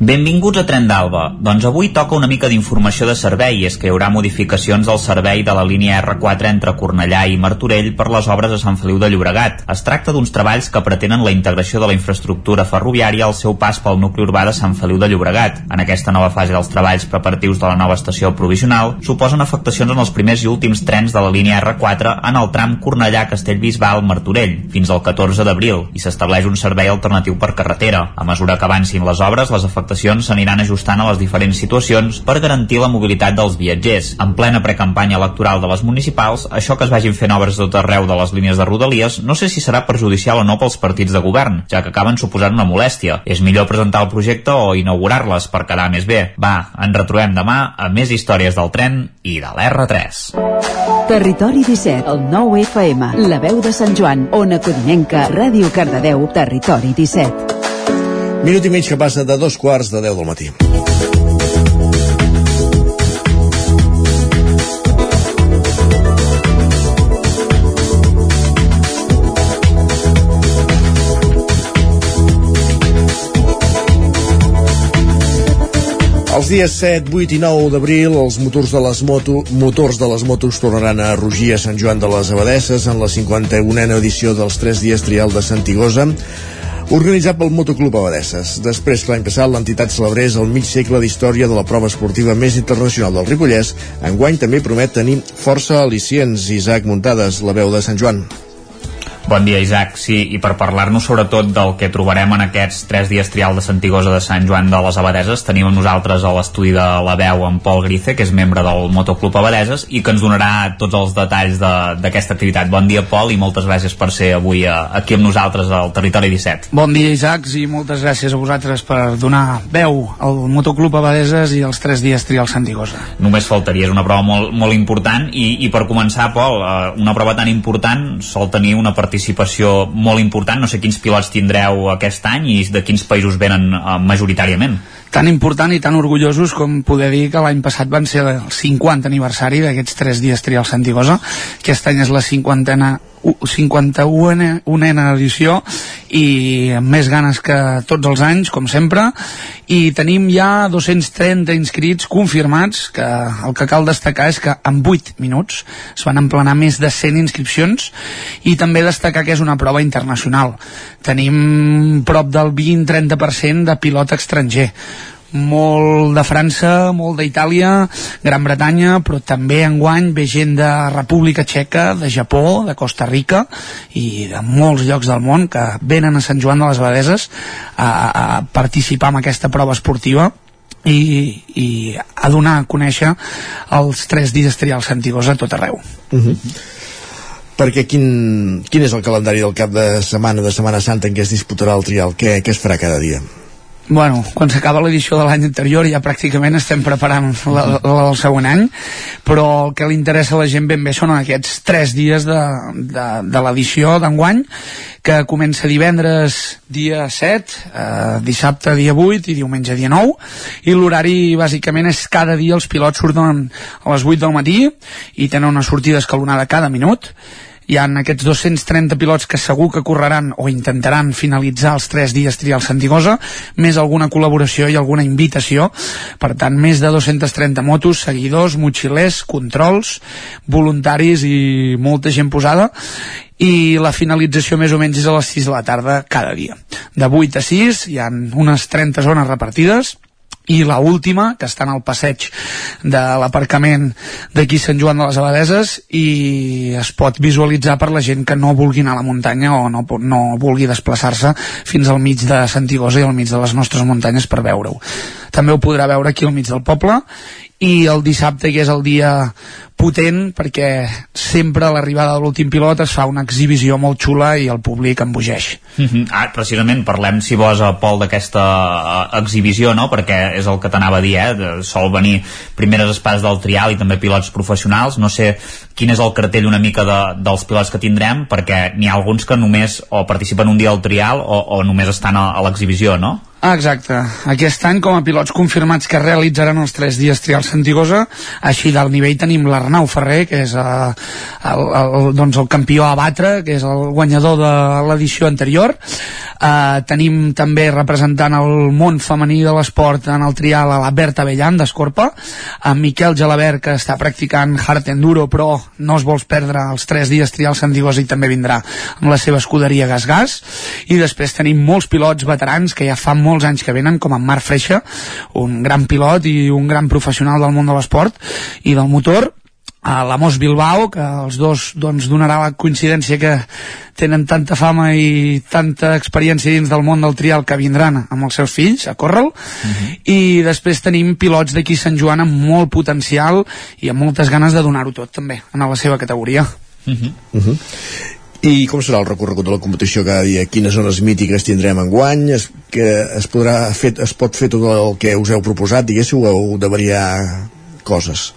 Benvinguts a Tren d'Alba. Doncs avui toca una mica d'informació de servei, és que hi haurà modificacions del servei de la línia R4 entre Cornellà i Martorell per les obres a Sant Feliu de Llobregat. Es tracta d'uns treballs que pretenen la integració de la infraestructura ferroviària al seu pas pel nucli urbà de Sant Feliu de Llobregat. En aquesta nova fase dels treballs preparatius de la nova estació provisional suposen afectacions en els primers i últims trens de la línia R4 en el tram Cornellà-Castellbisbal-Martorell fins al 14 d'abril i s'estableix un servei alternatiu per carretera. A mesura que avancin les obres, les afectacions s'aniran ajustant a les diferents situacions per garantir la mobilitat dels viatgers. En plena precampanya electoral de les municipals, això que es vagin fent obres tot arreu de les línies de Rodalies no sé si serà perjudicial o no pels partits de govern, ja que acaben suposant una molèstia. És millor presentar el projecte o inaugurar-les per quedar més bé. Va, ens retrobem demà a més històries del tren i de l'R3. Territori 17, el 9 FM, la veu de Sant Joan, Ona Codinenca, Ràdio Cardedeu, Territori 17. Minut i mig que passa de dos quarts de 10 del matí. Els dies 7, 8 i 9 d'abril, els motors de les moto, motors de les motos tornaran a rugir a Sant Joan de les Abadesses en la 51a edició dels 3 dies trial de Santigosa organitzat pel Motoclub Abadesses. Després que l'any passat l'entitat celebrés el mig segle d'història de la prova esportiva més internacional del Ripollès, enguany també promet tenir força al·licients. Isaac Muntades, la veu de Sant Joan. Bon dia, Isaac. Sí, i per parlar-nos sobretot del que trobarem en aquests tres dies trial de Santigosa de Sant Joan de les Abadeses, tenim amb nosaltres a l'estudi de la veu en Pol Grice, que és membre del Motoclub Abadeses, i que ens donarà tots els detalls d'aquesta de, activitat. Bon dia, Pol, i moltes gràcies per ser avui a, aquí amb nosaltres al Territori 17. Bon dia, Isaac, i moltes gràcies a vosaltres per donar veu al Motoclub Abadeses i els tres dies trial Santigosa. Només faltaria, és una prova molt, molt important, i, i per començar, Pol, eh, una prova tan important sol tenir una participació participació molt important. No sé quins pilots tindreu aquest any i de quins països venen uh, majoritàriament. Tan important i tan orgullosos com poder dir que l'any passat van ser el 50 aniversari d'aquests tres dies trial Santigosa. Aquest any és la 50 51a edició i amb més ganes que tots els anys, com sempre. I tenim ja 230 inscrits confirmats, que el que cal destacar és que en 8 minuts es van emplenar més de 100 inscripcions i també destacar que és una prova internacional. Tenim prop del 20-30% de pilot estranger molt de França, molt d'Itàlia, Gran Bretanya, però també enguany ve gent de República Txeca, de Japó, de Costa Rica i de molts llocs del món que venen a Sant Joan de les Abadeses a, a participar en aquesta prova esportiva i, i a donar a conèixer els tres dies trials antigos a tot arreu. Uh -huh perquè quin, quin és el calendari del cap de setmana de Setmana Santa en què es disputarà el trial? Què, què es farà cada dia? Bueno, quan s'acaba l'edició de l'any anterior ja pràcticament estem preparant la, la, el següent any però el que li interessa a la gent ben bé són aquests tres dies de, de, de l'edició d'enguany que comença divendres dia 7, eh, dissabte dia 8 i diumenge dia 9 i l'horari bàsicament és cada dia els pilots surten a les 8 del matí i tenen una sortida escalonada cada minut hi ha aquests 230 pilots que segur que correran o intentaran finalitzar els 3 dies trials Santigosa, més alguna col·laboració i alguna invitació. Per tant, més de 230 motos, seguidors, motxilers, controls, voluntaris i molta gent posada i la finalització més o menys és a les 6 de la tarda cada dia. De 8 a 6 hi ha unes 30 zones repartides i la última, que està en el passeig de l'aparcament d'aquí Sant Joan de les Abadeses i es pot visualitzar per la gent que no vulgui anar a la muntanya o no, no vulgui desplaçar-se fins al mig de Santigosa i al mig de les nostres muntanyes per veure-ho. També ho podrà veure aquí al mig del poble i el dissabte, que és el dia potent, perquè sempre a l'arribada de l'últim pilot es fa una exhibició molt xula i el públic embogeix. Mm -hmm. Ah, precisament, parlem, si vols, a Pol, d'aquesta uh, exhibició, no?, perquè és el que t'anava a dir, eh?, sol venir primeres espades del trial i també pilots professionals, no sé quin és el cartell una mica de, dels pilots que tindrem, perquè n'hi ha alguns que només o participen un dia al trial o, o només estan a, a l'exhibició, no? Ah, exacte. Aquest any, com a pilots confirmats que realitzaran els tres dies trials Santigosa, així del nivell tenim l'Arnau Ferrer, que és uh, el, el, doncs el campió a batre, que és el guanyador de l'edició anterior. Uh, tenim també representant el món femení de l'esport en el trial a la Berta Bellan d'Escorpa, en Miquel Gelabert, que està practicant hard enduro, però no es vols perdre els tres dies trial Santigosa i també vindrà amb la seva escuderia Gas Gas. I després tenim molts pilots veterans que ja fa molt molts anys que venen, com en Marc Freixa, un gran pilot i un gran professional del món de l'esport i del motor, a l'Amos Bilbao, que els dos doncs, donarà la coincidència que tenen tanta fama i tanta experiència dins del món del trial que vindran amb els seus fills a córrer uh -huh. i després tenim pilots d'aquí Sant Joan amb molt potencial i amb moltes ganes de donar-ho tot també en la seva categoria uh -huh. Uh -huh. I com serà el recorregut de la competició cada dia? Quines zones mítiques tindrem en guany? Es, que es, podrà fer, es pot fer tot el que us heu proposat, diguéssiu, o heu de variar coses?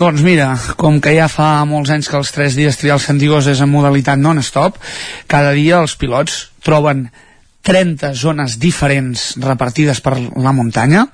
Doncs mira, com que ja fa molts anys que els 3 dies trials Santigós és en modalitat non-stop, cada dia els pilots troben 30 zones diferents repartides per la muntanya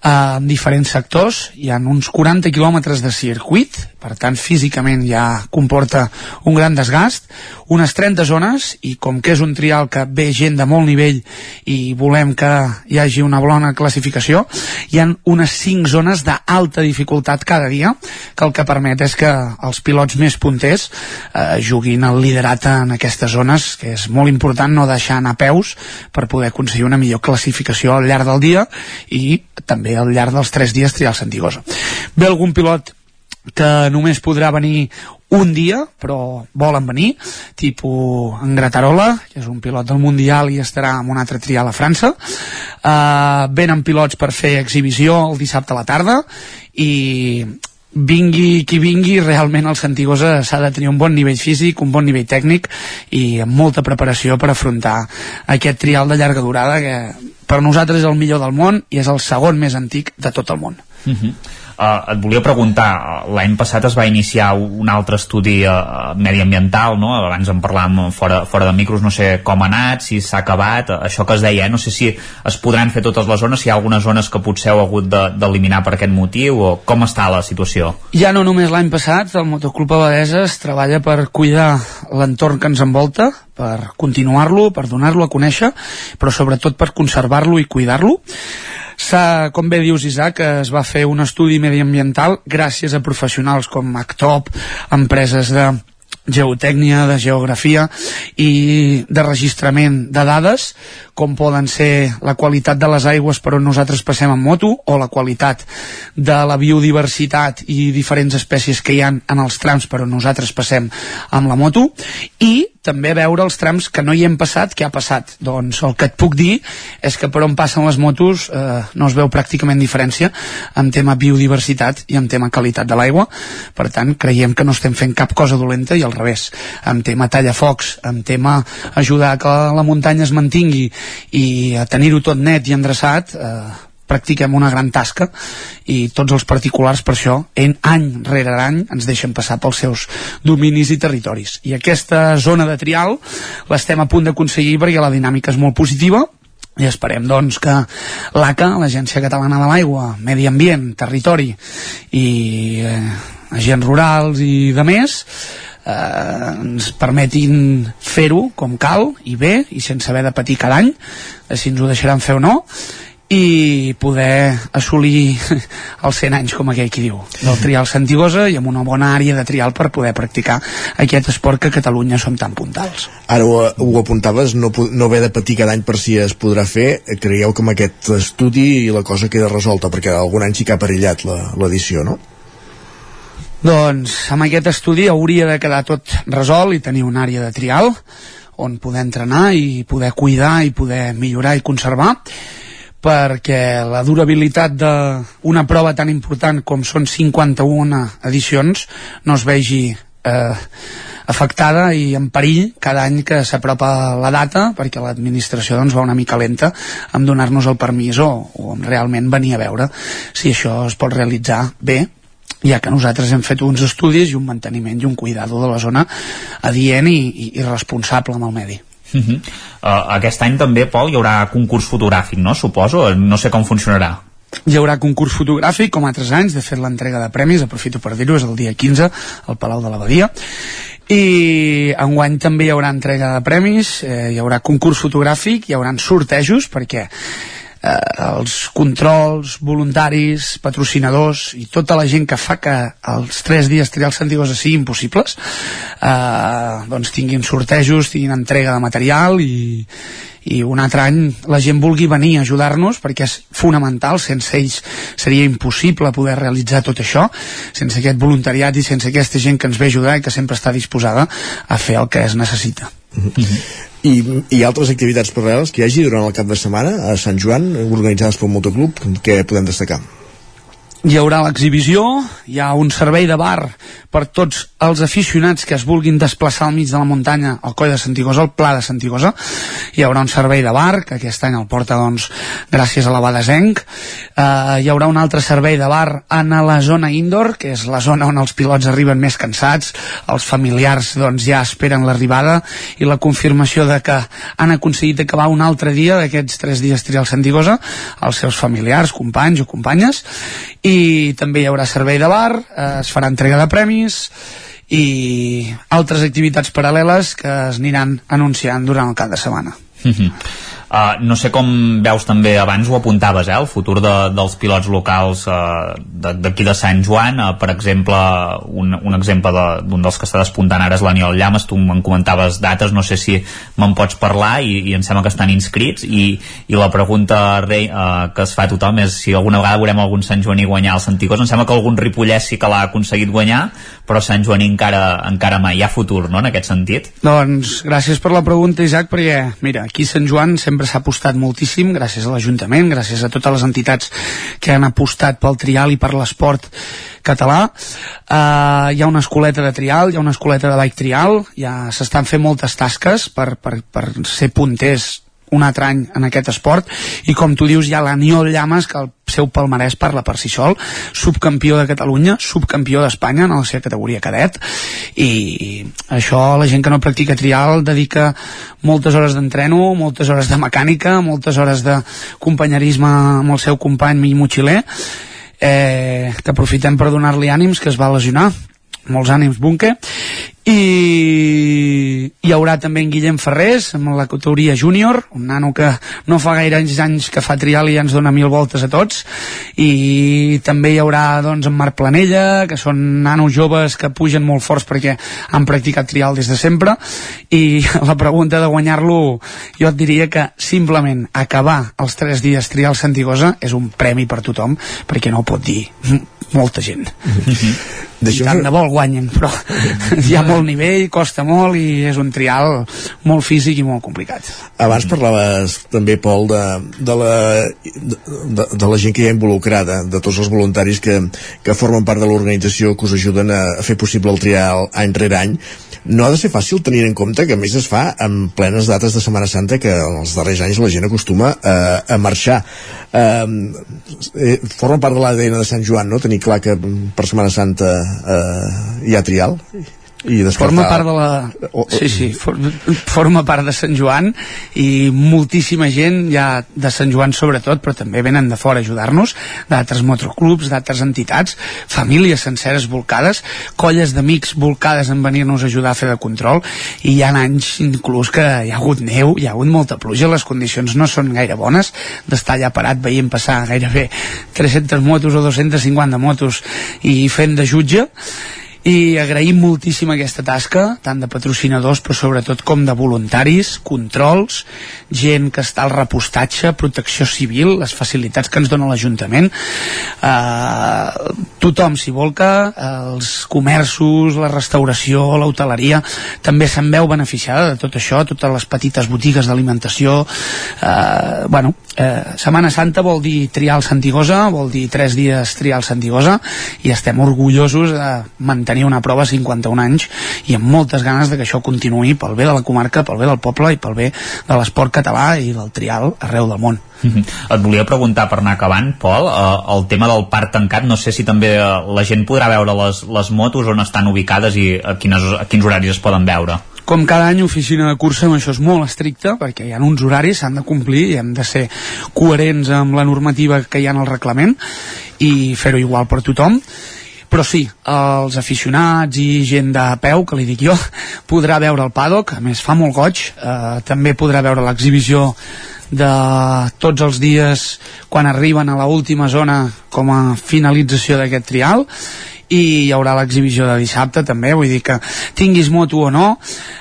en diferents sectors hi ha uns 40 quilòmetres de circuit per tant físicament ja comporta un gran desgast unes 30 zones i com que és un trial que ve gent de molt nivell i volem que hi hagi una bona classificació hi han unes 5 zones d'alta dificultat cada dia que el que permet és que els pilots més punters eh, juguin el liderat en aquestes zones que és molt important no deixar anar peus per poder aconseguir una millor classificació al llarg del dia i també al llarg dels 3 dies trial Santigosa. Ve algun pilot que només podrà venir un dia, però volen venir, tipus en Gratarola, que és un pilot del Mundial i estarà en un altre trial a França. Uh, venen pilots per fer exhibició el dissabte a la tarda i vingui qui vingui, realment el Santigosa s'ha de tenir un bon nivell físic, un bon nivell tècnic i amb molta preparació per afrontar aquest trial de llarga durada que per nosaltres és el millor del món i és el segon més antic de tot el món. Uh -huh. Uh, et volia preguntar, l'any passat es va iniciar un altre estudi uh, mediambiental, no? abans en parlàvem fora, fora de micros, no sé com ha anat, si s'ha acabat, això que es deia, eh? no sé si es podran fer totes les zones, si hi ha algunes zones que potser heu hagut d'eliminar de, per aquest motiu, o com està la situació? Ja no només l'any passat, el Motoclub Abadesa es treballa per cuidar l'entorn que ens envolta, per continuar-lo, per donar-lo a conèixer, però sobretot per conservar-lo i cuidar-lo com bé dius Isaac, es va fer un estudi mediambiental gràcies a professionals com Actop, empreses de geotècnia, de geografia i de registrament de dades, com poden ser la qualitat de les aigües per on nosaltres passem en moto, o la qualitat de la biodiversitat i diferents espècies que hi han en els trams per on nosaltres passem amb la moto, i també veure els trams que no hi hem passat, què ha passat. Doncs el que et puc dir és que per on passen les motos eh, no es veu pràcticament diferència en tema biodiversitat i en tema qualitat de l'aigua. Per tant, creiem que no estem fent cap cosa dolenta i al revés. En tema tallafocs, en tema ajudar que la muntanya es mantingui i a tenir-ho tot net i endreçat, eh, practiquem una gran tasca i tots els particulars per això en any rere any ens deixen passar pels seus dominis i territoris. I aquesta zona de trial l'estem a punt d'aconseguir perquè la dinàmica és molt positiva i esperem doncs que l'ACA, l'Agència Catalana de l'Aigua, Medi Ambient, Territori i eh, agents rurals i de més eh, ens permetin fer-ho com cal i bé i sense haver de patir cada any si ens ho deixaran fer o no i poder assolir els 100 anys, com aquell qui diu, del trial Santigosa i amb una bona àrea de trial per poder practicar aquest esport que a Catalunya som tan puntals. Ara ho, ho apuntaves, no, no haver de patir cada any per si es podrà fer, creieu que amb aquest estudi la cosa queda resolta, perquè algun any sí que ha perillat l'edició, no? Doncs amb aquest estudi hauria de quedar tot resolt i tenir una àrea de trial on poder entrenar i poder cuidar i poder millorar i conservar perquè la durabilitat d'una prova tan important com són 51 edicions no es vegi eh, afectada i en perill cada any que s'apropa la data perquè l'administració doncs, va una mica lenta en donar-nos el permís o, o en realment venir a veure si això es pot realitzar bé ja que nosaltres hem fet uns estudis i un manteniment i un cuidado de la zona adient i, i, i responsable amb el medi. Uh -huh. uh, aquest any també, Pol, hi haurà concurs fotogràfic, no? Suposo, no sé com funcionarà. Hi haurà concurs fotogràfic, com altres anys, de fet l'entrega de premis, aprofito per dir-ho, és el dia 15, al Palau de l'Abadia, i enguany també hi haurà entrega de premis, eh, hi haurà concurs fotogràfic, hi haurà sortejos, perquè eh, els controls voluntaris, patrocinadors i tota la gent que fa que els tres dies trials Santigosa siguin possibles eh, doncs tinguin sortejos, tinguin entrega de material i, i un altre any la gent vulgui venir a ajudar-nos perquè és fonamental, sense ells seria impossible poder realitzar tot això sense aquest voluntariat i sense aquesta gent que ens ve ajudar i que sempre està disposada a fer el que es necessita i, i altres activitats paral·leles que hi hagi durant el cap de setmana a Sant Joan organitzades pel Motoclub que podem destacar hi haurà l'exhibició, hi ha un servei de bar per tots els aficionats que es vulguin desplaçar al mig de la muntanya al coll de Santigosa, al pla de Santigosa hi haurà un servei de bar que aquest any el porta doncs gràcies a la Badesenc eh, hi haurà un altre servei de bar en la zona indoor que és la zona on els pilots arriben més cansats. Els familiars doncs ja esperen l'arribada i la confirmació de que han aconseguit acabar un altre dia d'aquests tres dies trial Santigosa els seus familiars, companys o companyes. i també hi haurà servei de bar, eh, es farà entrega de premis i altres activitats paral·leles que es aniran anunciant durant el cap de setmana. Mm -hmm. Uh, no sé com veus també, abans ho apuntaves, eh, el futur de, dels pilots locals uh, d'aquí de, de Sant Joan, uh, per exemple, un, un exemple d'un de, dels que està despuntant ara és l'Aniol Llames, tu me'n comentaves dates, no sé si me'n pots parlar i, i em sembla que estan inscrits i, i la pregunta rei, uh, que es fa a tothom és si alguna vegada veurem algun Sant Joaní guanyar el Santicós, em sembla que algun Ripollès sí que l'ha aconseguit guanyar, però Sant Joaní encara, encara mai, hi ha futur, no?, en aquest sentit. Doncs gràcies per la pregunta, Isaac, perquè, mira, aquí Sant Joan sempre sempre s'ha apostat moltíssim gràcies a l'Ajuntament, gràcies a totes les entitats que han apostat pel trial i per l'esport català. Uh, hi ha una escoleta de trial hi ha una escoleta de bike trial ja s'estan fent moltes tasques per, per, per ser punters un altre any en aquest esport. I com tu dius hi ha l'Aniol Llames que el seu palmarès parla per si sol. Subcampió de Catalunya, subcampió d'Espanya en la seva categoria cadet. I això la gent que no practica trial dedica moltes hores d'entreno moltes hores de mecànica moltes hores de companyerisme amb el seu company i motxiler eh, que aprofitem per donar-li ànims que es va lesionar molts ànims Bunke i hi haurà també en Guillem Ferrés amb la categoria júnior un nano que no fa gaire anys, que fa trial i ja ens dona mil voltes a tots. I també hi haurà doncs en Marc Planella que són nanos joves que pugen molt forts perquè han practicat trial des de sempre. I la pregunta de guanyar-lo jo et diria que simplement acabar els tres dies trial Santigosa és un premi per tothom perquè no ho pot dir molta gent. I tant de bo el guanyen, però hi ha molt nivell, costa molt i és un trial molt físic i molt complicat. Abans parlaves també, Pol, de, de, la, de, de la gent que hi ha involucrada, de tots els voluntaris que, que formen part de l'organització que us ajuden a, a fer possible el trial any rere any no ha de ser fàcil tenir en compte que a més es fa en plenes dates de Setmana Santa que en els darrers anys la gent acostuma a, a marxar. Eh, forma part de l'ADN de Sant Joan no? tenir clar que per Setmana Santa eh, hi ha trial i descartar... Forma part de la... Sí, sí, for, forma part de Sant Joan i moltíssima gent ja de Sant Joan sobretot, però també venen de fora a ajudar-nos, d'altres motoclubs, d'altres entitats, famílies senceres volcades, colles d'amics volcades en venir-nos a ajudar a fer de control i hi ha anys inclús que hi ha hagut neu, hi ha hagut molta pluja, les condicions no són gaire bones d'estar allà parat veient passar gairebé 300 motos o 250 motos i fent de jutge i agraïm moltíssim aquesta tasca tant de patrocinadors però sobretot com de voluntaris, controls gent que està al repostatge protecció civil, les facilitats que ens dona l'Ajuntament. Eh, tothom s'hi volca els comerços, la restauració l'hoteleria, també se'n veu beneficiada de tot això, totes les petites botigues d'alimentació. Eh, bueno, eh, Setmana Santa vol dir trial Santigosa, vol dir tres dies trial Santigosa i estem orgullosos de mantenir una prova a 51 anys i amb moltes ganes de que això continuï pel bé de la comarca, pel bé del poble i pel bé de l'esport català i del trial arreu del món. Et volia preguntar per anar acabant, Pol, eh, el tema del parc tancat, no sé si també eh, la gent podrà veure les, les motos on estan ubicades i a, quines, a quins horaris es poden veure. Com cada any oficina de cursa amb això és molt estricte perquè hi ha uns horaris, s'han de complir i hem de ser coherents amb la normativa que hi ha en el reglament i fer-ho igual per tothom però sí, els aficionats i gent de peu, que li dic jo, podrà veure el paddock, a més fa molt goig, eh, també podrà veure l'exhibició de tots els dies quan arriben a la última zona com a finalització d'aquest trial. I hi haurà l'exhibició de dissabte també, vull dir que tinguis moto o no.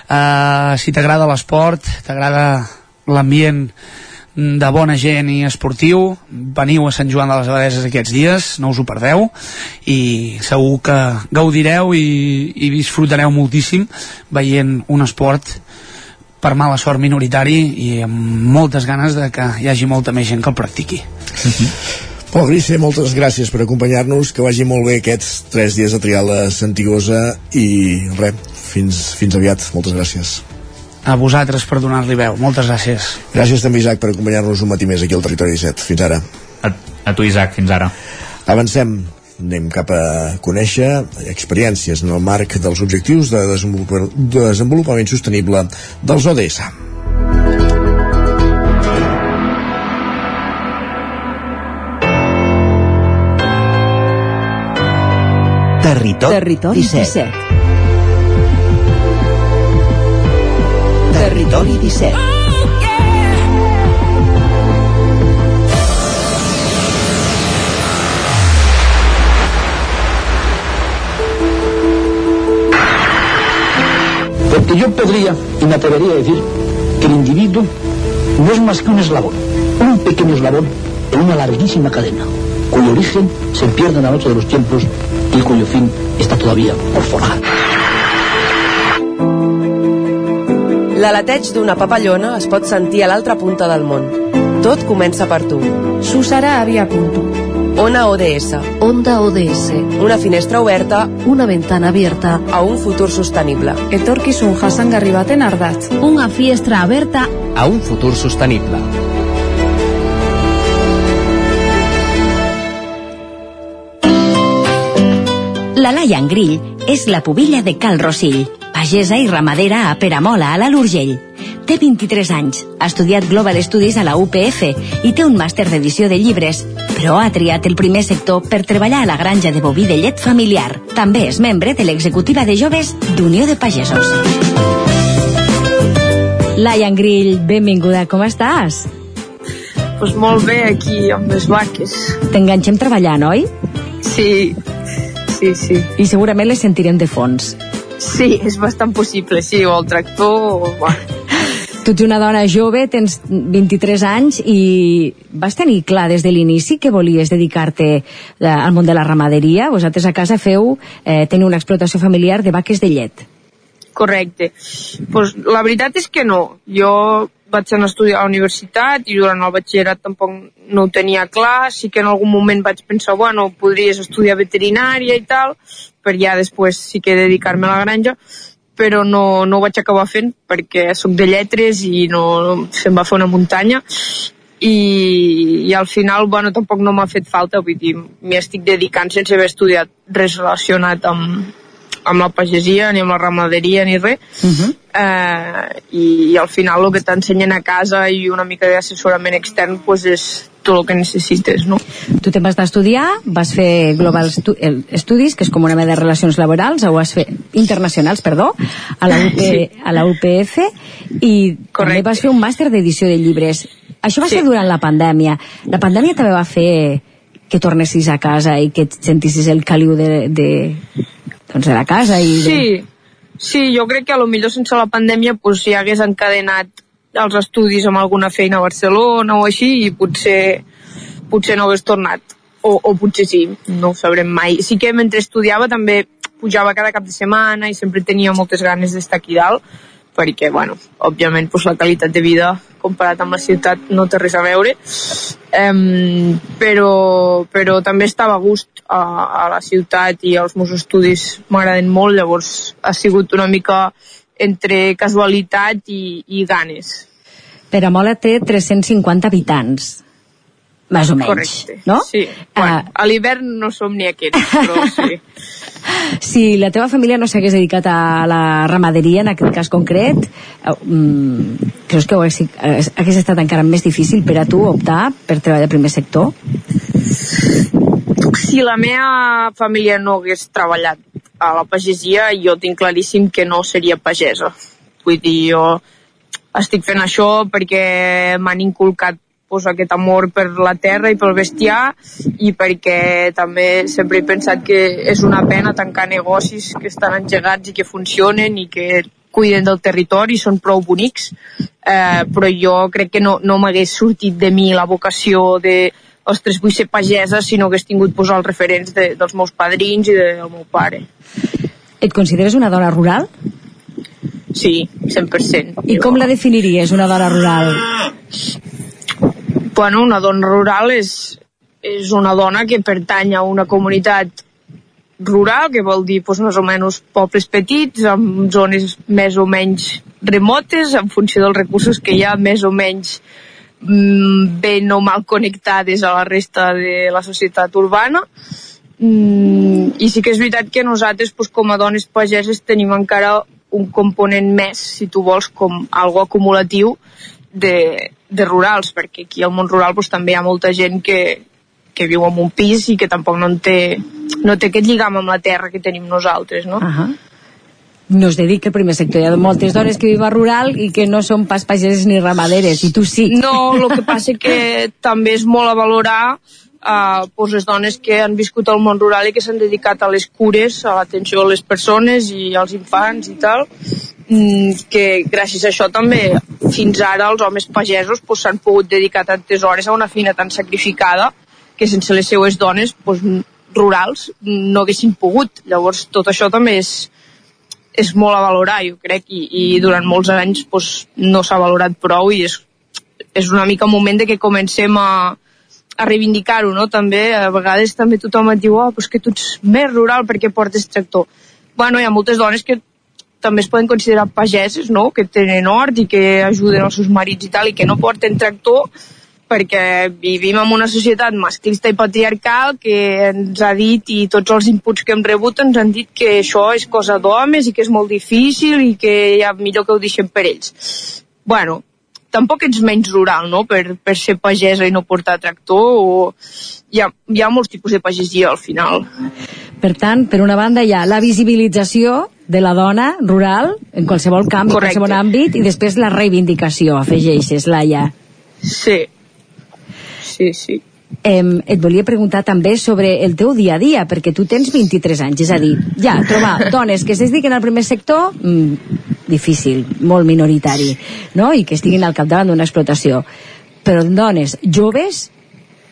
Eh, si t'agrada l'esport t'agrada l'ambient de bona gent i esportiu veniu a Sant Joan de les Abadeses aquests dies no us ho perdeu i segur que gaudireu i, i disfrutareu moltíssim veient un esport per mala sort minoritari i amb moltes ganes de que hi hagi molta més gent que el practiqui. Pol Grisse, moltes gràcies per acompanyar-nos, que vagi molt bé aquests tres dies de trial a Santigosa i res, fins, fins aviat, moltes gràcies. A vosaltres per donar-li veu, moltes gràcies. Gràcies també, Isaac, per acompanyar-nos un matí més aquí al Territori 17. Fins ara. A, a tu, Isaac, fins ara. Avancem, anem cap a conèixer experiències en el marc dels objectius de desenvolupament sostenible dels ODS. Territori, Territori 17. 17. Territori 17. Porque yo podría y me atrevería a decir que el individuo no es más que un eslabón, un pequeño eslabón en una larguísima cadena, cuyo origen se pierde en la noche de los tiempos i cuyo fin està todavía por forjar. L'aleteig d'una papallona es pot sentir a l'altra punta del món. Tot comença per tu. Susara havia punto. Ona ODS. Onda ODS. Una finestra oberta Una ventana abierta. a un futur sostenible. Etorkizun jasangarri baten ardatz. Una fiestra aberta a un futur sostenible. La Laia Grill és la pubilla de Cal Rossill, pagesa i ramadera a Peramola, a l'Alt Urgell. Té 23 anys, ha estudiat Global Studies a la UPF i té un màster d'edició de llibres, però ha triat el primer sector per treballar a la granja de boví de llet familiar. També és membre de l'executiva de joves d'Unió de Pagesos. Laia Grill, benvinguda, com estàs? Pues molt bé aquí amb les vaques. T'enganxem treballant, oi? Sí, sí, sí. I segurament les sentirem de fons. Sí, és bastant possible, sí, o el tractor... O... Bueno. tu ets una dona jove, tens 23 anys i vas tenir clar des de l'inici que volies dedicar-te eh, al món de la ramaderia. Vosaltres a casa feu eh, tenir una explotació familiar de vaques de llet. Correcte. Pues, la veritat és que no. Jo vaig anar a estudiar a la universitat i durant el batxillerat tampoc no ho tenia clar. Sí que en algun moment vaig pensar, bueno, podries estudiar veterinària i tal, per ja després sí que dedicar-me a la granja, però no, no ho vaig acabar fent perquè sóc de lletres i no se'm va fer una muntanya i, i al final bueno, tampoc no m'ha fet falta vull dir, m'hi estic dedicant sense haver estudiat res relacionat amb, amb la pagesia, ni amb la ramaderia, ni res. Uh -huh. eh, i, I al final el que t'ensenyen a casa i una mica d'assessorament extern pues, és tot el que necessites, no? Tu te'n vas d'estudiar, vas fer Global Estu Studies, que és com una mena de relacions laborals, o vas fer internacionals, perdó, a la, UP, sí. a la UPF, i Correcte. també vas fer un màster d'edició de llibres. Això va sí. ser durant la pandèmia. La pandèmia també va fer que tornessis a casa i que et sentissis el caliu de, de, doncs de la casa i... Sí, sí, jo crec que a lo millor sense la pandèmia pues, si hagués encadenat els estudis amb alguna feina a Barcelona o així i potser, potser no hagués tornat. O, o potser sí, no ho sabrem mai. Sí que mentre estudiava també pujava cada cap de setmana i sempre tenia moltes ganes d'estar aquí dalt perquè, bueno, òbviament pues, la qualitat de vida comparat amb la ciutat no té res a veure. Um, però, però també estava a gust a, a la ciutat i els meus estudis m'agraden molt llavors ha sigut una mica entre casualitat i, i ganes. Peramola té 350 habitants més o menys, Correcte. no? Sí, bueno, uh, a l'hivern no som ni aquests, però sí. si la teva família no s'hagués dedicat a la ramaderia, en aquest cas concret, um, creus que hagués, hagués estat encara més difícil per a tu optar per treballar al primer sector? Si la meva família no hagués treballat a la pagesia, jo tinc claríssim que no seria pagesa. Vull dir, jo estic fent això perquè m'han inculcat pues, aquest amor per la terra i pel bestiar i perquè també sempre he pensat que és una pena tancar negocis que estan engegats i que funcionen i que cuiden del territori, són prou bonics, eh, però jo crec que no, no m'hagués sortit de mi la vocació de ostres, vull ser pagesa si no hagués tingut pues, els referents de, dels meus padrins i del meu pare. Et consideres una dona rural? Sí, 100%. I com la definiries, una dona rural? Bueno, una dona rural és, és una dona que pertany a una comunitat rural, que vol dir doncs, més o menys pobles petits, amb zones més o menys remotes, en funció dels recursos que hi ha, més o menys mm, ben o mal connectades a la resta de la societat urbana. Mm, I sí que és veritat que nosaltres, doncs, com a dones pageses, tenim encara un component més, si tu vols, com algo acumulatiu de, de rurals, perquè aquí al món rural doncs, també hi ha molta gent que, que viu en un pis i que tampoc no en té, no té aquest lligam amb la terra que tenim nosaltres, no? Uh -huh. No es dedica al primer sector. Hi ha moltes dones que viuen rural i que no són pas pageses ni ramaderes, i tu sí. No, el que passa que també és molt a valorar uh, pues les dones que han viscut al món rural i que s'han dedicat a les cures, a l'atenció a les persones i als infants i tal, mm, que gràcies a això també fins ara els homes pagesos s'han pues, pogut dedicar tantes hores a una feina tan sacrificada que sense les seues dones pues, rurals no haguessin pogut. Llavors tot això també és, és molt a valorar, jo crec, i, i durant molts anys pues, no s'ha valorat prou i és, és una mica moment de que comencem a, a reivindicar-ho, no? També, a vegades també tothom et diu, oh, pues que tu ets més rural perquè portes tractor. Bueno, hi ha moltes dones que també es poden considerar pageses, no? Que tenen hort i que ajuden els seus marits i tal, i que no porten tractor, perquè vivim en una societat masclista i patriarcal que ens ha dit i tots els inputs que hem rebut ens han dit que això és cosa d'homes i que és molt difícil i que ja millor que ho deixem per ells. Bueno, tampoc ets menys rural, no?, per, per ser pagesa i no portar tractor o... Hi ha, hi ha molts tipus de pagesia al final. Per tant, per una banda hi ha la visibilització de la dona rural en qualsevol camp, Correcte. en qualsevol àmbit, i després la reivindicació, afegeixes, Laia. Sí, sí, sí. Eh, et volia preguntar també sobre el teu dia a dia, perquè tu tens 23 anys, és a dir, ja, trobar dones que es dediquen al primer sector, mm, difícil, molt minoritari, no? i que estiguin al capdavant d'una explotació. Però dones joves,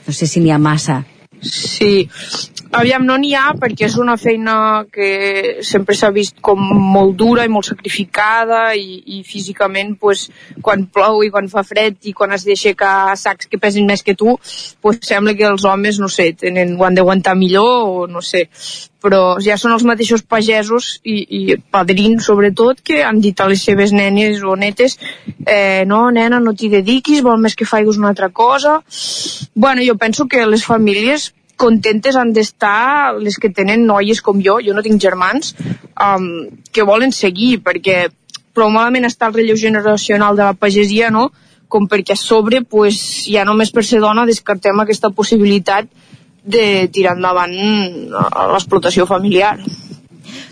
no sé si n'hi ha massa. Sí, aviam, no n'hi ha perquè és una feina que sempre s'ha vist com molt dura i molt sacrificada i, i físicament pues, quan plou i quan fa fred i quan has d'aixecar sacs que pesin més que tu pues, sembla que els homes, no sé, tenen, ho han d'aguantar millor o no sé però ja són els mateixos pagesos i, i padrins sobretot que han dit a les seves nenes o netes eh, no nena no t'hi dediquis vol més que faigues una altra cosa bueno jo penso que les famílies contentes han d'estar les que tenen noies com jo, jo no tinc germans, um, que volen seguir, perquè prou malament està el relleu generacional de la pagesia, no?, com perquè a sobre, pues, ja només per ser dona descartem aquesta possibilitat de tirar endavant l'explotació familiar.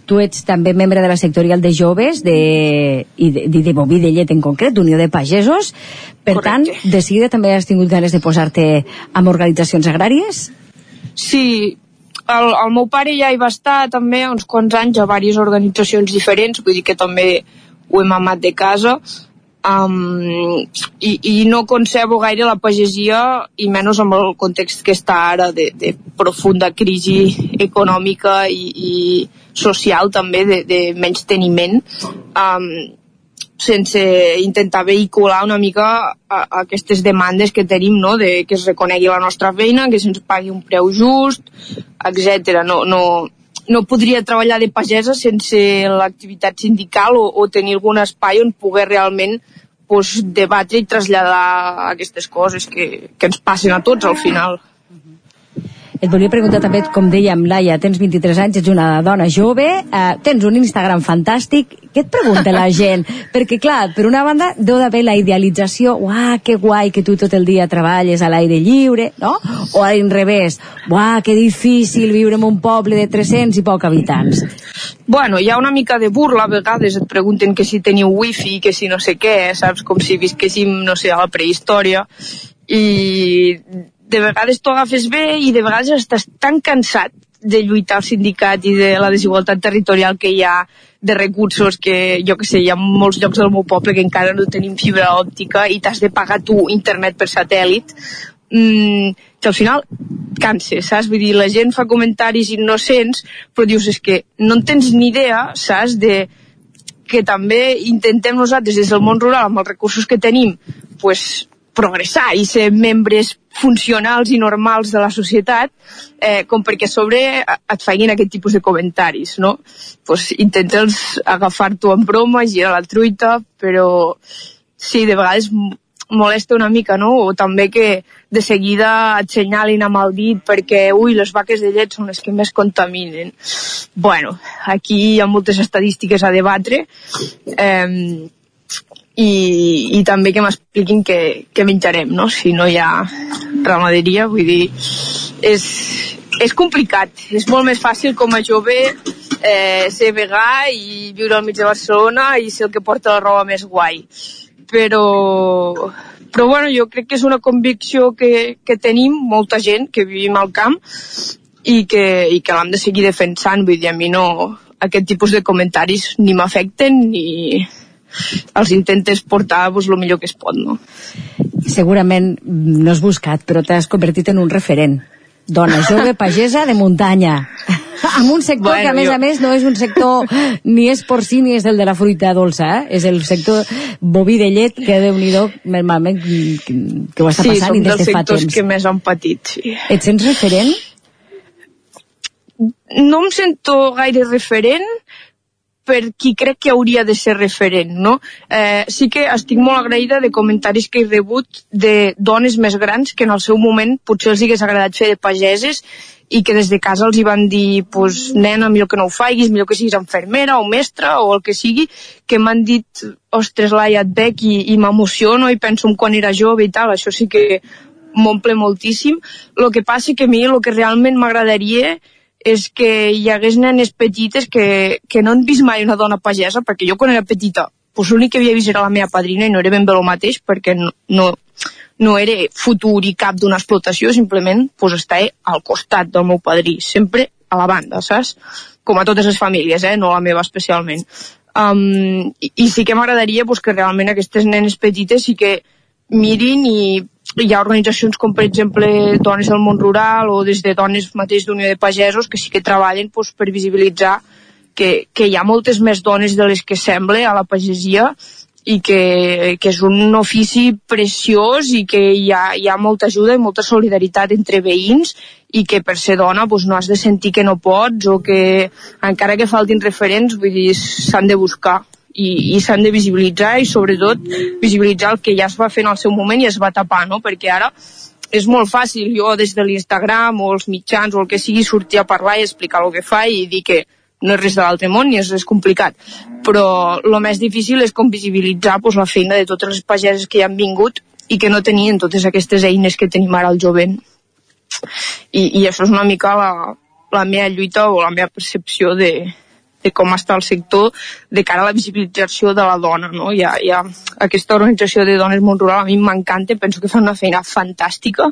Tu ets també membre de la sectorial de joves de, i de, de, de Boví de Llet en concret, d'Unió de Pagesos. Per Correcte. tant, de seguida també has tingut ganes de posar-te amb organitzacions agràries? Sí, el, el meu pare ja hi va estar també uns quants anys a diverses organitzacions diferents, vull dir que també ho hem amat de casa, um, i, i no concebo gaire la pagesia i menys amb el context que està ara de, de profunda crisi econòmica i, i social també de, de menys teniment um, sense intentar vehicular una mica a, a aquestes demandes que tenim, no? de que es reconegui la nostra feina, que se'ns pagui un preu just, etc. No, no, no podria treballar de pagesa sense l'activitat sindical o, o tenir algun espai on poder realment pues, debatre i traslladar aquestes coses que, que ens passen a tots al final. Et volia preguntar també, com dèiem, Laia, tens 23 anys, ets una dona jove, eh, tens un Instagram fantàstic, què et pregunta la gent? Perquè, clar, per una banda, deu d'haver la idealització, uah, que guai que tu tot el dia treballes a l'aire lliure, no? O a l'inrevés, uah, que difícil viure en un poble de 300 i poc habitants. Bueno, hi ha una mica de burla, a vegades et pregunten que si teniu wifi, que si no sé què, saps? Com si visquéssim, no sé, a la prehistòria, i de vegades t'ho agafes bé i de vegades estàs tan cansat de lluitar al sindicat i de la desigualtat territorial que hi ha de recursos que, jo que sé, hi ha molts llocs del meu poble que encara no tenim fibra òptica i t'has de pagar tu internet per satèl·lit mm, que al final canses, saps? Vull dir, la gent fa comentaris innocents, però dius, és que no en tens ni idea, saps, de que també intentem nosaltres des del món rural, amb els recursos que tenim, pues, progressar i ser membres funcionals i normals de la societat eh, com perquè a sobre et facin aquest tipus de comentaris, no? Pues intenta'ls agafar-t'ho en broma, girar la truita, però sí, de vegades molesta una mica, no? O també que de seguida et senyalin amb el dit perquè, ui, les vaques de llet són les que més contaminen. Bueno, aquí hi ha moltes estadístiques a debatre. Eh, i, i també que m'expliquin què, què menjarem, no? Si no hi ha ramaderia, vull dir, és, és complicat. És molt més fàcil com a jove eh, ser vegà i viure al mig de Barcelona i ser el que porta la roba més guai. Però, però bueno, jo crec que és una convicció que, que tenim molta gent que vivim al camp i que, i que l'hem de seguir defensant. Vull dir, a mi no, aquest tipus de comentaris ni m'afecten ni, els intentes portar pues, el millor que es pot, no? Segurament no has buscat, però t'has convertit en un referent. Dona jove pagesa de muntanya. amb un sector bueno, que, a més jo... a més, no és un sector ni és porcí ni és el de la fruita dolça, eh? és el sector boví de llet que, déu nhi normalment, que, que ho està sí, passant i des de fa temps. Sí, som dels sectors que més han patit, sí. Et sents referent? No em sento gaire referent, per qui crec que hauria de ser referent, no? Eh, sí que estic molt agraïda de comentaris que he rebut de dones més grans que en el seu moment potser els hagués agradat fer de pageses i que des de casa els hi van dir pues, nena, millor que no ho faiguis, millor que siguis enfermera o mestra o el que sigui, que m'han dit ostres, Laia, et veig i, i m'emociono i penso en quan era jove i tal, això sí que m'omple moltíssim. El que passa que a mi el que realment m'agradaria és que hi hagués nenes petites que, que no han vist mai una dona pagesa, perquè jo quan era petita pues l'únic que havia vist era la meva padrina i no era ben bé el mateix perquè no, no, no era futur i cap d'una explotació, simplement pues, estar al costat del meu padrí, sempre a la banda, saps? Com a totes les famílies, eh? no la meva especialment. um, i, i sí que m'agradaria pues, que realment aquestes nenes petites sí que mirin i hi ha organitzacions com per exemple Dones del món rural o des de Dones mateix d'Unió de Pagesos que sí que treballen pues, per visibilitzar que, que hi ha moltes més dones de les que sembla a la pagesia i que, que és un ofici preciós i que hi ha, hi ha molta ajuda i molta solidaritat entre veïns i que per ser dona doncs, no has de sentir que no pots o que encara que faltin referents vull dir s'han de buscar i, i s'han de visibilitzar i sobretot visibilitzar el que ja es va fer en el seu moment i es va tapar, no? perquè ara és molt fàcil jo des de l'Instagram o els mitjans o el que sigui sortir a parlar i explicar el que fa i dir que no és res de l'altre món ni és res complicat però el més difícil és com visibilitzar pues, la feina de totes les pageses que hi han vingut i que no tenien totes aquestes eines que tenim ara al jovent i, i això és una mica la, la meva lluita o la meva percepció de, de com està el sector de cara a la visibilització de la dona. No? Hi, ha, hi ha aquesta organització de dones món rural, a mi m'encanta, penso que fan una feina fantàstica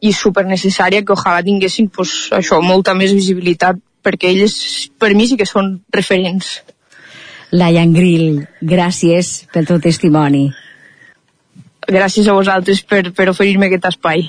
i super necessària que ojalà tinguessin pues, això, molta més visibilitat perquè elles per mi sí que són referents. Laia Grill, gràcies pel teu testimoni. Gràcies a vosaltres per, per oferir-me aquest espai.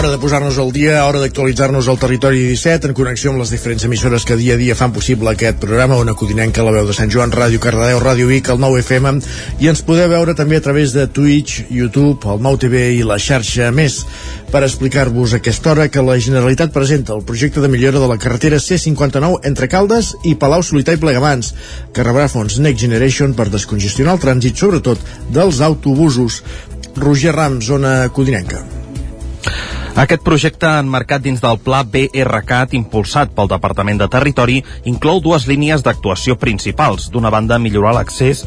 Hora de posar-nos al dia, hora d'actualitzar-nos al territori 17 en connexió amb les diferents emissores que dia a dia fan possible aquest programa, on acudinem que la veu de Sant Joan, Ràdio Cardedeu, Ràdio Vic, el 9 FM i ens podeu veure també a través de Twitch, YouTube, el 9 TV i la xarxa més per explicar-vos aquesta hora que la Generalitat presenta el projecte de millora de la carretera C59 entre Caldes i Palau Solità i Plegamans, que rebrà fons Next Generation per descongestionar el trànsit, sobretot dels autobusos. Roger Rams, zona codinenca. Aquest projecte, enmarcat dins del Pla BRCAT impulsat pel Departament de Territori, inclou dues línies d'actuació principals. D'una banda, millorar l'accés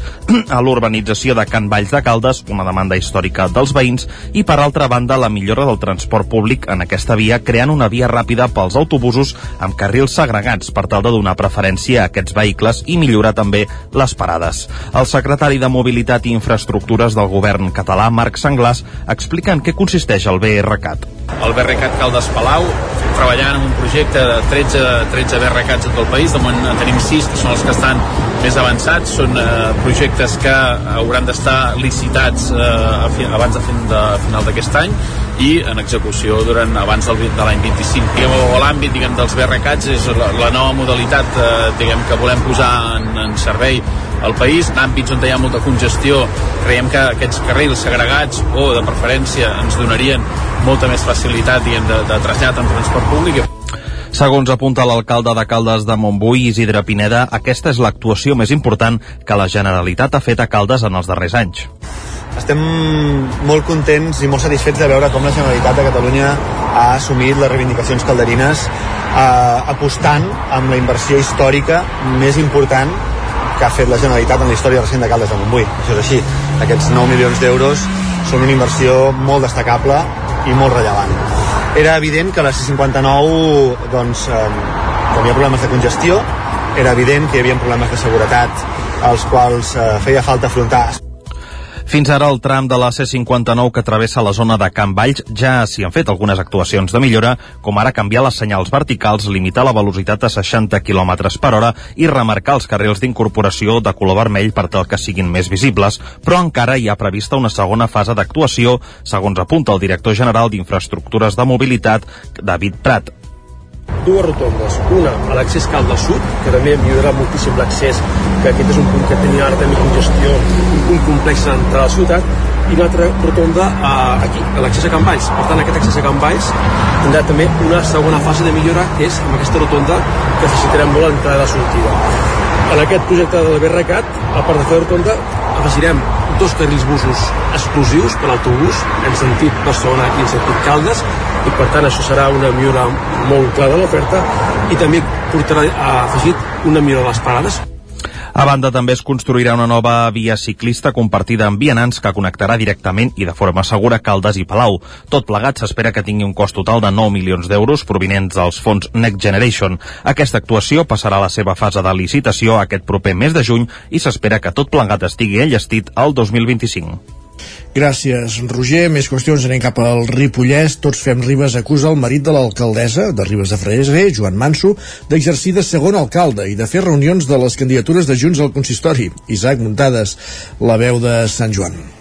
a l'urbanització de Can Valls de Caldes, una demanda històrica dels veïns, i per altra banda, la millora del transport públic en aquesta via, creant una via ràpida pels autobusos amb carrils segregats per tal de donar preferència a aquests vehicles i millorar també les parades. El secretari de Mobilitat i Infraestructures del govern català, Marc Senglàs, explica en què consisteix el BRCAT el BRCAT Caldes Palau, treballant en un projecte de 13, 13 BRCATs en tot el país, de moment en tenim 6 que són els que estan més avançats, són eh, projectes que hauran d'estar licitats eh, abans de, fin, de final d'aquest any i en execució durant abans del, de l'any 25. Diguem, o l'àmbit diguem, dels BRCATs és la, la nova modalitat eh, diguem, que volem posar en, en servei al país, en àmbits on hi ha molta congestió creiem que aquests carrils segregats o de preferència ens donarien molta més facilitat diguem, de, de trasllat en transport públic Segons apunta l'alcalde de Caldes de Montbui, Isidre Pineda, aquesta és l'actuació més important que la Generalitat ha fet a Caldes en els darrers anys. Estem molt contents i molt satisfets de veure com la Generalitat de Catalunya ha assumit les reivindicacions calderines eh, apostant amb la inversió històrica més important que ha fet la Generalitat en la història recent de Caldes de Montbui. Això és així. Aquests 9 milions d'euros són una inversió molt destacable i molt rellevant. Era evident que la C-59, doncs, eh, com hi ha problemes de congestió, era evident que hi havia problemes de seguretat als quals eh, feia falta afrontar fins ara el tram de la C59 que travessa la zona de Can Valls ja s'hi han fet algunes actuacions de millora, com ara canviar les senyals verticals, limitar la velocitat a 60 km per hora i remarcar els carrils d'incorporació de color vermell per tal que siguin més visibles, però encara hi ha prevista una segona fase d'actuació, segons apunta el director general d'Infraestructures de Mobilitat, David Prat. Dues rotondes, una a l'accés Caldes Sud, que també millorarà moltíssim l'accés, que aquest és un punt que tenia ara també congestió, un punt complex a la ciutat, i una altra rotonda a, aquí, a l'accés a Can Valls. Per tant, aquest accés a Can Valls tindrà també una segona fase de millora, que és amb aquesta rotonda que facilitarem molt l'entrada i la sortida. En aquest projecte del BRCAT, a part de fer rotonda, afegirem dos carrils busos exclusius per l'autobús en sentit Barcelona i en sentit Caldes i per tant això serà una millora molt clara de l'oferta i també portarà afegit una millora de les parades a banda, també es construirà una nova via ciclista compartida amb vianants que connectarà directament i de forma segura Caldes i Palau. Tot plegat s'espera que tingui un cost total de 9 milions d'euros provinents dels fons Next Generation. Aquesta actuació passarà a la seva fase de licitació aquest proper mes de juny i s'espera que tot plegat estigui enllestit al 2025. Gràcies, Roger. Més qüestions anem cap al Ripollès. Tots fem Ribes acusa el marit de l'alcaldessa de Ribes de Freser, Joan Manso, d'exercir de segon alcalde i de fer reunions de les candidatures de Junts al consistori. Isaac Muntades, la veu de Sant Joan.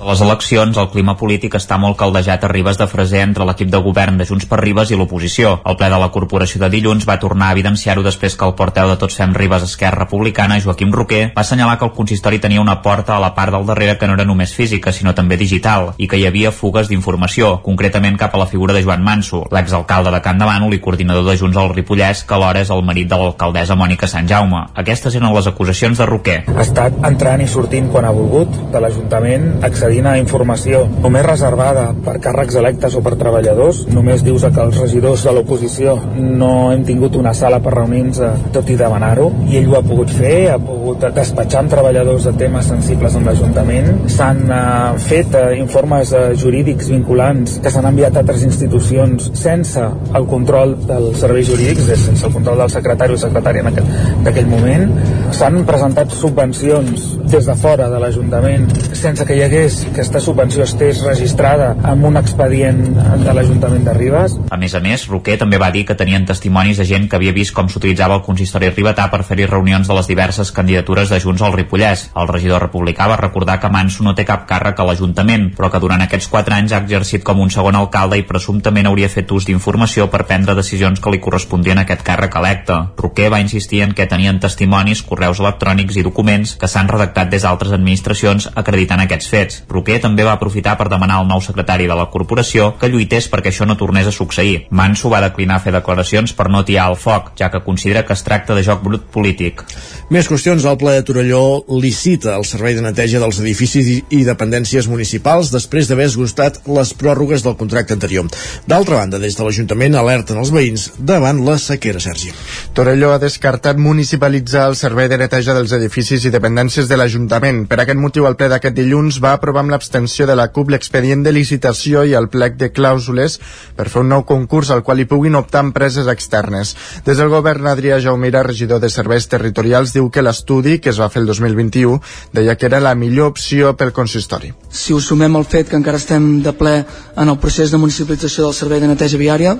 De les eleccions, el clima polític està molt caldejat a Ribes de Freser entre l'equip de govern de Junts per Ribes i l'oposició. El ple de la corporació de dilluns va tornar a evidenciar-ho després que el porteu de Tots Fem Ribes Esquerra Republicana, Joaquim Roquer, va assenyalar que el consistori tenia una porta a la part del darrere que no era només física, sinó també digital, i que hi havia fugues d'informació, concretament cap a la figura de Joan Manso, l'exalcalde de Can Davant i coordinador de Junts al Ripollès, que alhora és el marit de l'alcaldessa Mònica Sant Jaume. Aquestes eren les acusacions de Roquer. Ha estat entrant i sortint quan ha volgut de l'Ajuntament, accedint a informació només reservada per càrrecs electes o per treballadors. Només dius que els regidors de l'oposició no hem tingut una sala per reunir-nos tot i demanar-ho i ell ho ha pogut fer, ha pogut despatxar amb treballadors de temes sensibles amb l'Ajuntament. S'han uh, fet uh, informes uh, jurídics vinculants que s'han enviat a altres institucions sense el control dels serveis jurídics, sense el control del secretari o secretària en aquell moment. S'han presentat subvencions des de fora de l'Ajuntament sense que hi hagués aquesta subvenció estés registrada amb un expedient de l'Ajuntament de Ribes. A més a més, Roquer també va dir que tenien testimonis de gent que havia vist com s'utilitzava el consistori ribetà per fer-hi reunions de les diverses candidatures de Junts al Ripollès. El regidor republicà va recordar que Manso no té cap càrrec a l'Ajuntament, però que durant aquests quatre anys ha exercit com un segon alcalde i presumptament hauria fet ús d'informació per prendre decisions que li correspondien a aquest càrrec electe. Roquer va insistir en que tenien testimonis, correus electrònics i documents que s'han redactat des d'altres administracions acreditant aquests fets. Roquer també va aprofitar per demanar al nou secretari de la corporació que lluités perquè això no tornés a succeir. Manso va declinar fer declaracions per no tiar el foc, ja que considera que es tracta de joc brut polític. Més qüestions. El ple de Torelló licita el servei de neteja dels edificis i, dependències municipals després d'haver esgustat les pròrrogues del contracte anterior. D'altra banda, des de l'Ajuntament alerten els veïns davant la sequera, Sergi. Torelló ha descartat municipalitzar el servei de neteja dels edificis i dependències de l'Ajuntament. Per aquest motiu, el ple d'aquest dilluns va aprovar amb l'abstenció de la CUP l'expedient de licitació i el plec de clàusules per fer un nou concurs al qual hi puguin optar empreses externes. Des del govern, Adrià Jaumira, regidor de Serveis Territorials, diu que l'estudi, que es va fer el 2021, deia que era la millor opció pel consistori. Si us sumem el fet que encara estem de ple en el procés de municipalització del servei de neteja viària,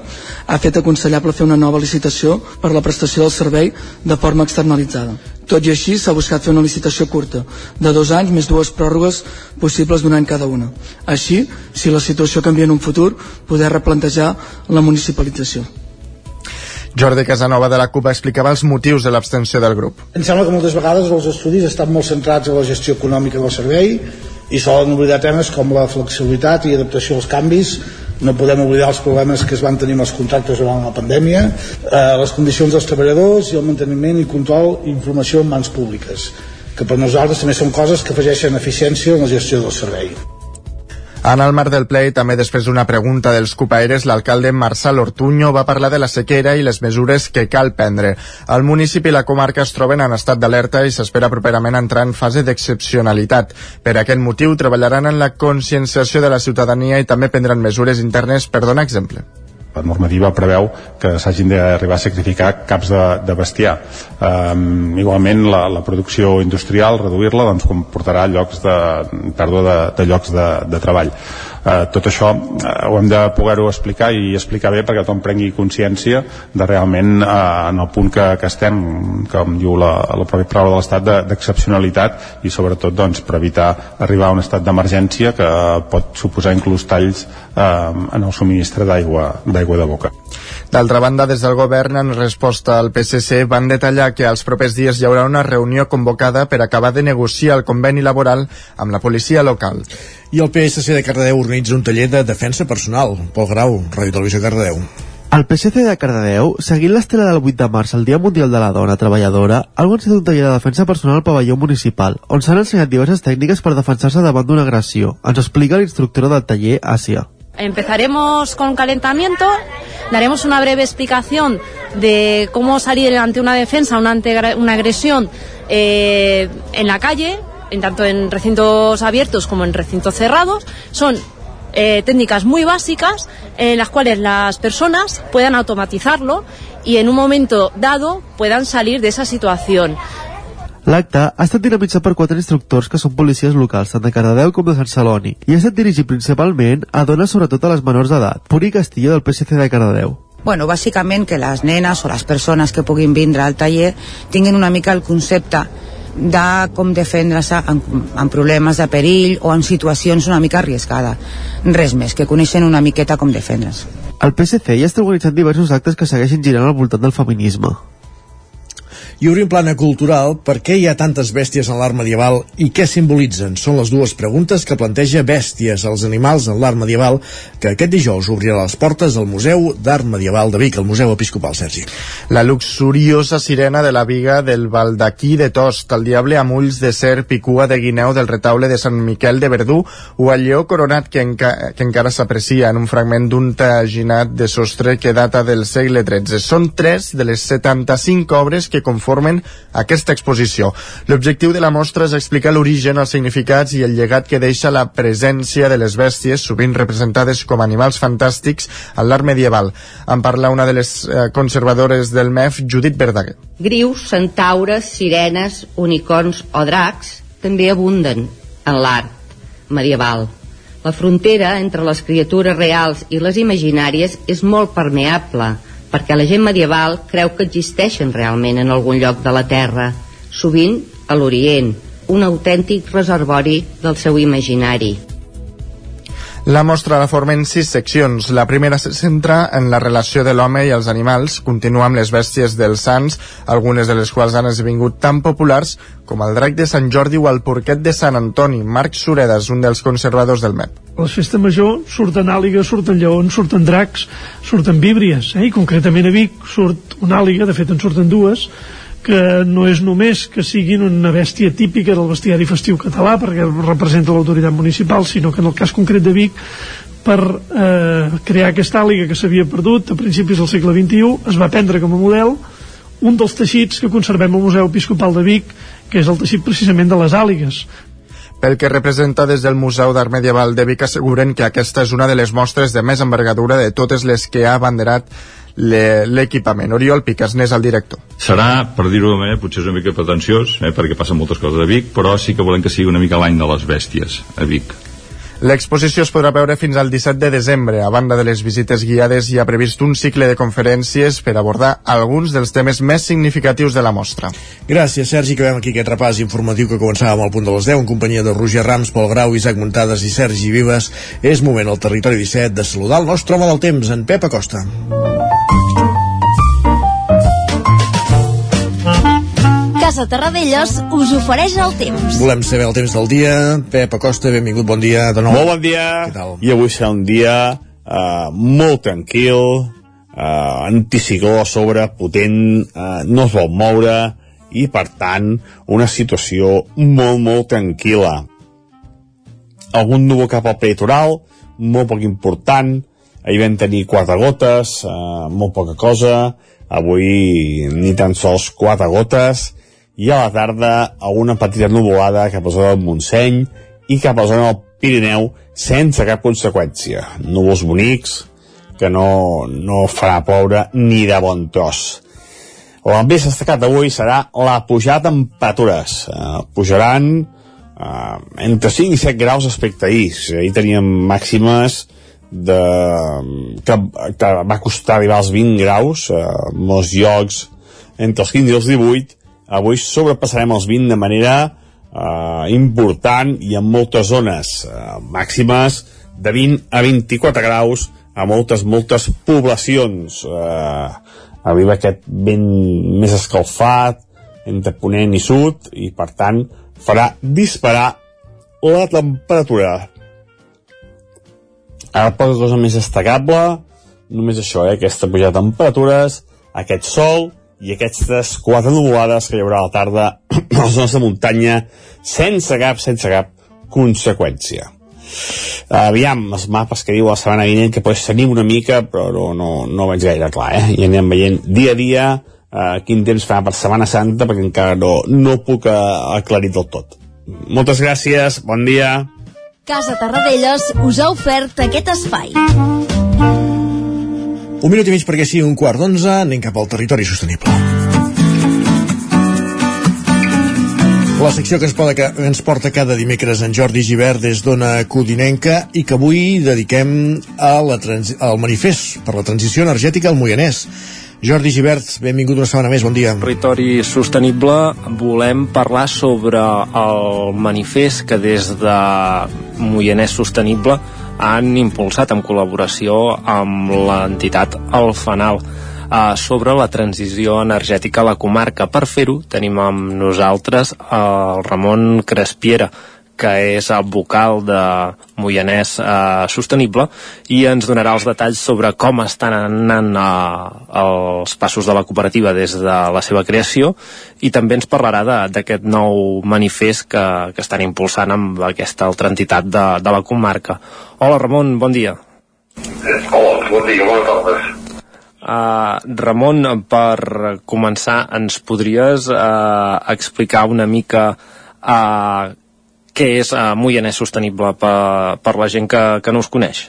ha fet aconsellable fer una nova licitació per la prestació del servei de forma externalitzada. Tot i així, s'ha buscat fer una licitació curta, de dos anys més dues pròrrogues possibles d'un any cada una. Així, si la situació canvia en un futur, poder replantejar la municipalització. Jordi Casanova de la CUP explicava els motius de l'abstenció del grup. Em sembla que moltes vegades els estudis estan molt centrats en la gestió econòmica del servei i solen oblidar temes com la flexibilitat i adaptació als canvis no podem oblidar els problemes que es van tenir amb els contractes durant la pandèmia, eh, les condicions dels treballadors i el manteniment i control i informació en mans públiques, que per nosaltres també són coses que afegeixen eficiència en la gestió del servei. En el marc del ple també després d'una pregunta dels cupaires, l'alcalde Marçal Ortuño va parlar de la sequera i les mesures que cal prendre. El municipi i la comarca es troben en estat d'alerta i s'espera properament entrar en fase d'excepcionalitat. Per aquest motiu treballaran en la conscienciació de la ciutadania i també prendran mesures internes per donar exemple la normativa preveu que s'hagin d'arribar a sacrificar caps de, de bestiar. Um, igualment, la, la producció industrial, reduir-la, doncs, comportarà llocs de, pèrdua de, de llocs de, de treball eh, tot això eh, ho hem de poder-ho explicar i explicar bé perquè tothom prengui consciència de realment eh, en el punt que, que estem com diu la, la pròpia paraula de l'estat d'excepcionalitat i sobretot doncs, per evitar arribar a un estat d'emergència que pot suposar inclús talls eh, en el subministre d'aigua d'aigua de boca. D'altra banda, des del govern, en resposta al PSC, van detallar que als propers dies hi haurà una reunió convocada per acabar de negociar el conveni laboral amb la policia local. I el PSC de Cardedeu organitza un taller de defensa personal. Pol Grau, Ràdio Televisió Cardedeu. El PSC de Cardedeu, seguint l'estela del 8 de març, el Dia Mundial de la Dona Treballadora, ha organitzat un taller de defensa personal al pavelló municipal, on s'han ensenyat diverses tècniques per defensar-se davant d'una agressió. Ens explica l'instructora del taller, Àsia. Empezaremos con calentamiento, daremos una breve explicación de cómo salir ante una defensa, una, ante una agresión eh, en la calle, en tanto en recintos abiertos como en recintos cerrados. Son eh, técnicas muy básicas en las cuales las personas puedan automatizarlo y en un momento dado puedan salir de esa situación. L'acte ha estat dinamitzat per quatre instructors que són policies locals, tant de Cardedeu com de Sant Celoni, i ha estat dirigit principalment a dones sobretot a les menors d'edat. Puri Castillo del PSC de Cardedeu. Bueno, bàsicament que les nenes o les persones que puguin vindre al taller tinguin una mica el concepte de com defendre-se en, en problemes de perill o en situacions una mica arriscades. Res més, que coneixen una miqueta com defendre's. El PSC ja està organitzant diversos actes que segueixen girant al voltant del feminisme i obrim plana cultural per què hi ha tantes bèsties en l'art medieval i què simbolitzen. Són les dues preguntes que planteja Bèsties, els animals en l'art medieval, que aquest dijous obrirà les portes al Museu d'Art Medieval de Vic, el Museu Episcopal, Sergi. La luxuriosa sirena de la viga del Baldaquí de Tost, el diable amb ulls de serp i cua de guineu del retaule de Sant Miquel de Verdú o el lleó coronat que, enca que encara s'aprecia en un fragment d'un taginat de sostre que data del segle XIII. Són tres de les 75 obres que conformen conformen aquesta exposició. L'objectiu de la mostra és explicar l'origen, els significats i el llegat que deixa la presència de les bèsties, sovint representades com animals fantàstics, en l'art medieval. En parla una de les eh, conservadores del MEF, Judit Verdaguer. Grius, centaures, sirenes, unicorns o dracs també abunden en l'art medieval. La frontera entre les criatures reals i les imaginàries és molt permeable, perquè la gent medieval creu que existeixen realment en algun lloc de la Terra, sovint a l'Orient, un autèntic reservori del seu imaginari. La mostra la formen sis seccions. La primera se centra en la relació de l'home i els animals, continua amb les bèsties dels sants, algunes de les quals han esdevingut tan populars com el drac de Sant Jordi o el porquet de Sant Antoni. Marc Suredes, un dels conservadors del MEP. A la festa major surten àligues, surten lleons, surten dracs, surten víbries, eh? i concretament a Vic surt una àliga, de fet en surten dues, que no és només que siguin una bèstia típica del bestiari festiu català perquè representa l'autoritat municipal sinó que en el cas concret de Vic per eh, crear aquesta àliga que s'havia perdut a principis del segle XXI es va prendre com a model un dels teixits que conservem al Museu Episcopal de Vic que és el teixit precisament de les àligues. Pel que representa des del Museu d'Art Medieval de Vic asseguren que aquesta és una de les mostres de més envergadura de totes les que ha abanderat l'equipament. Oriol Piques n'és el director. Serà, per dir-ho de manera, potser una mica pretensiós, eh, perquè passen moltes coses a Vic, però sí que volem que sigui una mica l'any de les bèsties a Vic. L'exposició es podrà veure fins al 17 de desembre. A banda de les visites guiades, hi ha previst un cicle de conferències per abordar alguns dels temes més significatius de la mostra. Gràcies, Sergi, veiem aquí aquest repàs informatiu que començàvem al punt de les 10 en companyia de Roger Rams, Pol Grau, Isaac Muntades i Sergi Vives. És moment al territori 17 de saludar el nostre home del temps, en Pep Acosta. Casa Terradellos us ofereix el temps. Volem saber el temps del dia. Pep Acosta, benvingut, bon dia de nou. Molt bon dia. Què tal? I avui serà un dia uh, molt tranquil, uh, anticicló a sobre, potent, uh, no es vol moure, i per tant una situació molt molt tranquil·la algun núvol cap al peritoral molt poc important ahir vam tenir quatre gotes eh, molt poca cosa avui ni tan sols quatre gotes i a la tarda alguna petita nuvolada cap a zona del Montseny i cap a zona del Pirineu sense cap conseqüència. Núvols bonics que no, no farà ploure ni de bon tros. El més destacat d'avui serà la pujada de temperatures. Uh, pujaran uh, entre 5 i 7 graus respecte a ahir. Ahir teníem màximes de, que, que va costar arribar als 20 graus, uh, molts llocs entre els 15 i els 18, avui sobrepassarem els 20 de manera eh, important i en moltes zones eh, màximes de 20 a 24 graus a moltes, moltes poblacions. Eh, arriba aquest vent més escalfat entre Ponent i Sud i per tant farà disparar la temperatura. Ara poca cosa més destacable només això, eh, aquesta pujada de temperatures, aquest sol i aquestes quatre nuvolades que hi haurà a la tarda a les zones de muntanya sense cap, sense cap conseqüència. Aviam, els mapes que diu la setmana vinent que pues, tenim una mica, però no, no, no veig gaire clar, eh? I anem veient dia a dia eh, quin temps fa per Setmana Santa, perquè encara no, no puc eh, aclarir del tot. Moltes gràcies, bon dia. Casa Tarradellas us ha ofert aquest espai. Un minut i mig perquè sigui un quart d'onze, anem cap al territori sostenible. La secció que ens, poda, que ens porta cada dimecres en Jordi Givert des d'Ona Codinenca i que avui dediquem a la trans, al manifest per la transició energètica al Moianès. Jordi Givert, benvingut una setmana més, bon dia. Territori sostenible, volem parlar sobre el manifest que des de Moianès Sostenible han impulsat en col·laboració amb l'entitat El Fanal eh, sobre la transició energètica a la comarca. Per fer-ho tenim amb nosaltres el Ramon Crespiera, que és el vocal de Moianès eh, Sostenible i ens donarà els detalls sobre com estan anant eh, els passos de la cooperativa des de la seva creació i també ens parlarà d'aquest nou manifest que, que estan impulsant amb aquesta altra entitat de, de la comarca. Hola Ramon, bon dia. Hola, bon dia, bona tarda. Uh, Ramon, per començar, ens podries uh, explicar una mica uh, què és uh, Moianès Sostenible per, per la gent que, que no us coneix?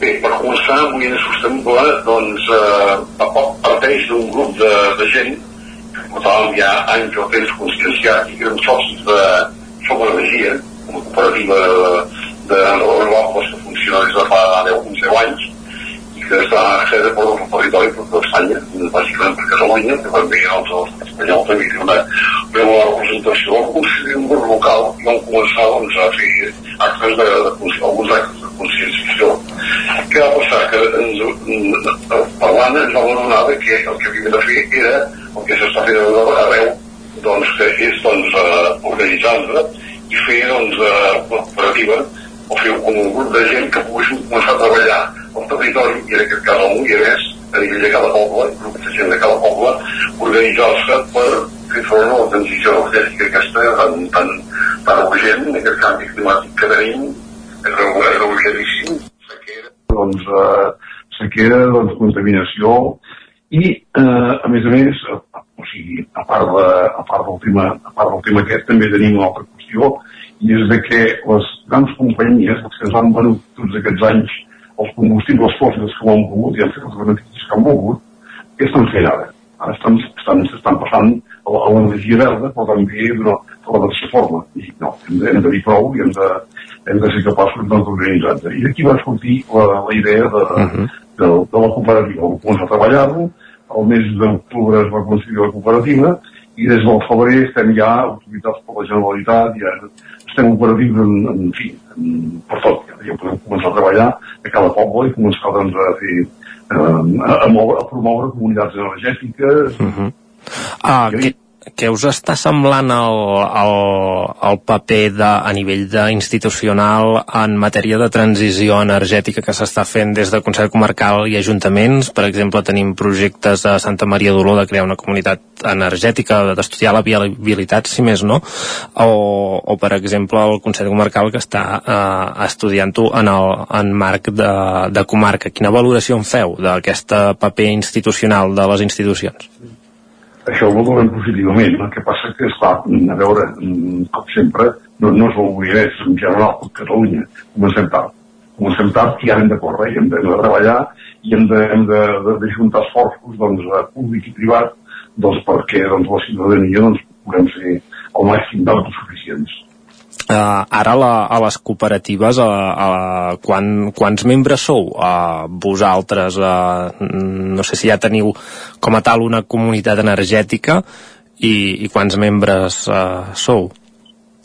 Bé, per començar, Moianès Sostenible doncs, eh, parteix d'un grup de, de gent que portàvem ja anys o temps conscienciat i que socis de Som Energia, una cooperativa de, de renovables que funciona des de fa 10-11 anys i que està sede per el territori per tot Espanya, bàsicament per Catalunya, que també els, espanyols també té una, una representació. Vam constituir un local i vam començar doncs, a fer actes de, de, alguns actes de conscienciació. Què va passar? Que ens, parlant ens vam adonar que el que havíem de fer era el que s'està fent arreu, doncs, que és doncs, uh, organitzar-nos i fer doncs, una cooperativa o fer com un grup de gent que poguessin començar a treballar al territori i en aquest cas al Moianès a nivell de cada poble, grups de gent de cada poble organitzar-se per fer front a la transició energètica aquesta tan, tan, tan urgent, aquest canvi climàtic que tenim és urgentíssim sequera, doncs, eh, sequera, doncs, contaminació i eh, a més a més o sigui, a part, de, a part del tema, a part del tema aquest també tenim una altra qüestió i és de que les grans companyies, que ens han venut tots aquests anys els combustibles fòssils que ho han pogut i han fet els beneficis que han volgut, què estan fent ara? Ara estan, estan, estan passant a, l'energia verda, però també d'una tercera forma. I no, hem de, hem de dir prou i hem de, hem de ser capaços d'organitzar-nos. I d'aquí va sortir la, la idea de, uh -huh. de, de la cooperativa. Vam començar a treballar-lo, el mes d'octubre es va constituir la cooperativa i des del febrer estem ja autoritats per la Generalitat, ja estem operatius en, en fi, en, per tot. Ja, ja podem començar a treballar a cada poble i començar doncs, a fer eh, a, a, moure, a promoure comunitats energètiques. Uh -huh. Ah, què, què us està semblant el, el, el paper de, a nivell de institucional en matèria de transició energètica que s'està fent des de Consell Comarcal i Ajuntaments? Per exemple, tenim projectes a Santa Maria d'Oló de crear una comunitat energètica, d'estudiar la viabilitat, si més no, o, o per exemple el Consell Comarcal que està eh, estudiant-ho en, el, en marc de, de comarca. Quina valoració en feu d'aquest paper institucional de les institucions? Això ho valorem positivament. El que passa que, esclar, a veure, com sempre, no, no és el Moianès en general, com Catalunya. Comencem tard. Comencem tard i ara hem de córrer, i hem de, de treballar i hem de, hem de, de, de juntar esforços doncs, públic i privat doncs, perquè doncs, la ciutadania doncs, puguem ser el màxim d'autosuficients. Uh, ara la, a les cooperatives uh, uh, quan, quants membres sou? Uh, vosaltres uh, no sé si ja teniu com a tal una comunitat energètica i, i quants membres uh, sou?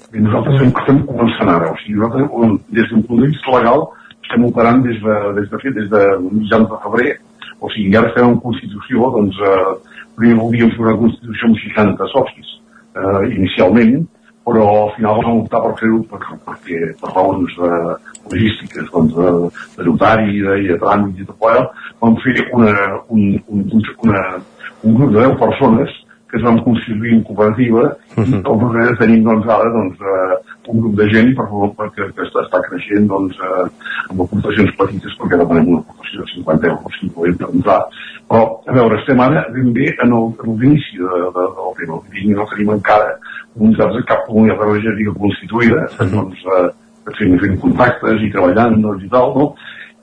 Bé, nosaltres estem començant ara o sigui, nosaltres des d'un punt de vista legal estem operant des de, des de, des de mitjans de febrer o sigui, ara estem en constitució doncs, uh, primer volíem fer una constitució amb 60 socis uh, inicialment però al final vam optar per fer-ho per, perquè per raons eh, logístiques, doncs, de, de notari de, i de tràmit i tot plegat, vam fer una, un, un, una, un grup de 10 persones que es van constituir en cooperativa uh -huh. i tot el tenim doncs, ara doncs, eh, un grup de gent per, per, que, que està, està creixent doncs, eh, amb aportacions petites perquè demanem una aportació de 50 euros si volem per entrar. Però, a veure, estem ara ben bé en l'inici de, de, del tema. I no tenim encara comunitats, cap comunitat energètica constituïda, uh -huh. doncs, eh, fent, fent contactes i treballant doncs, i tal, no?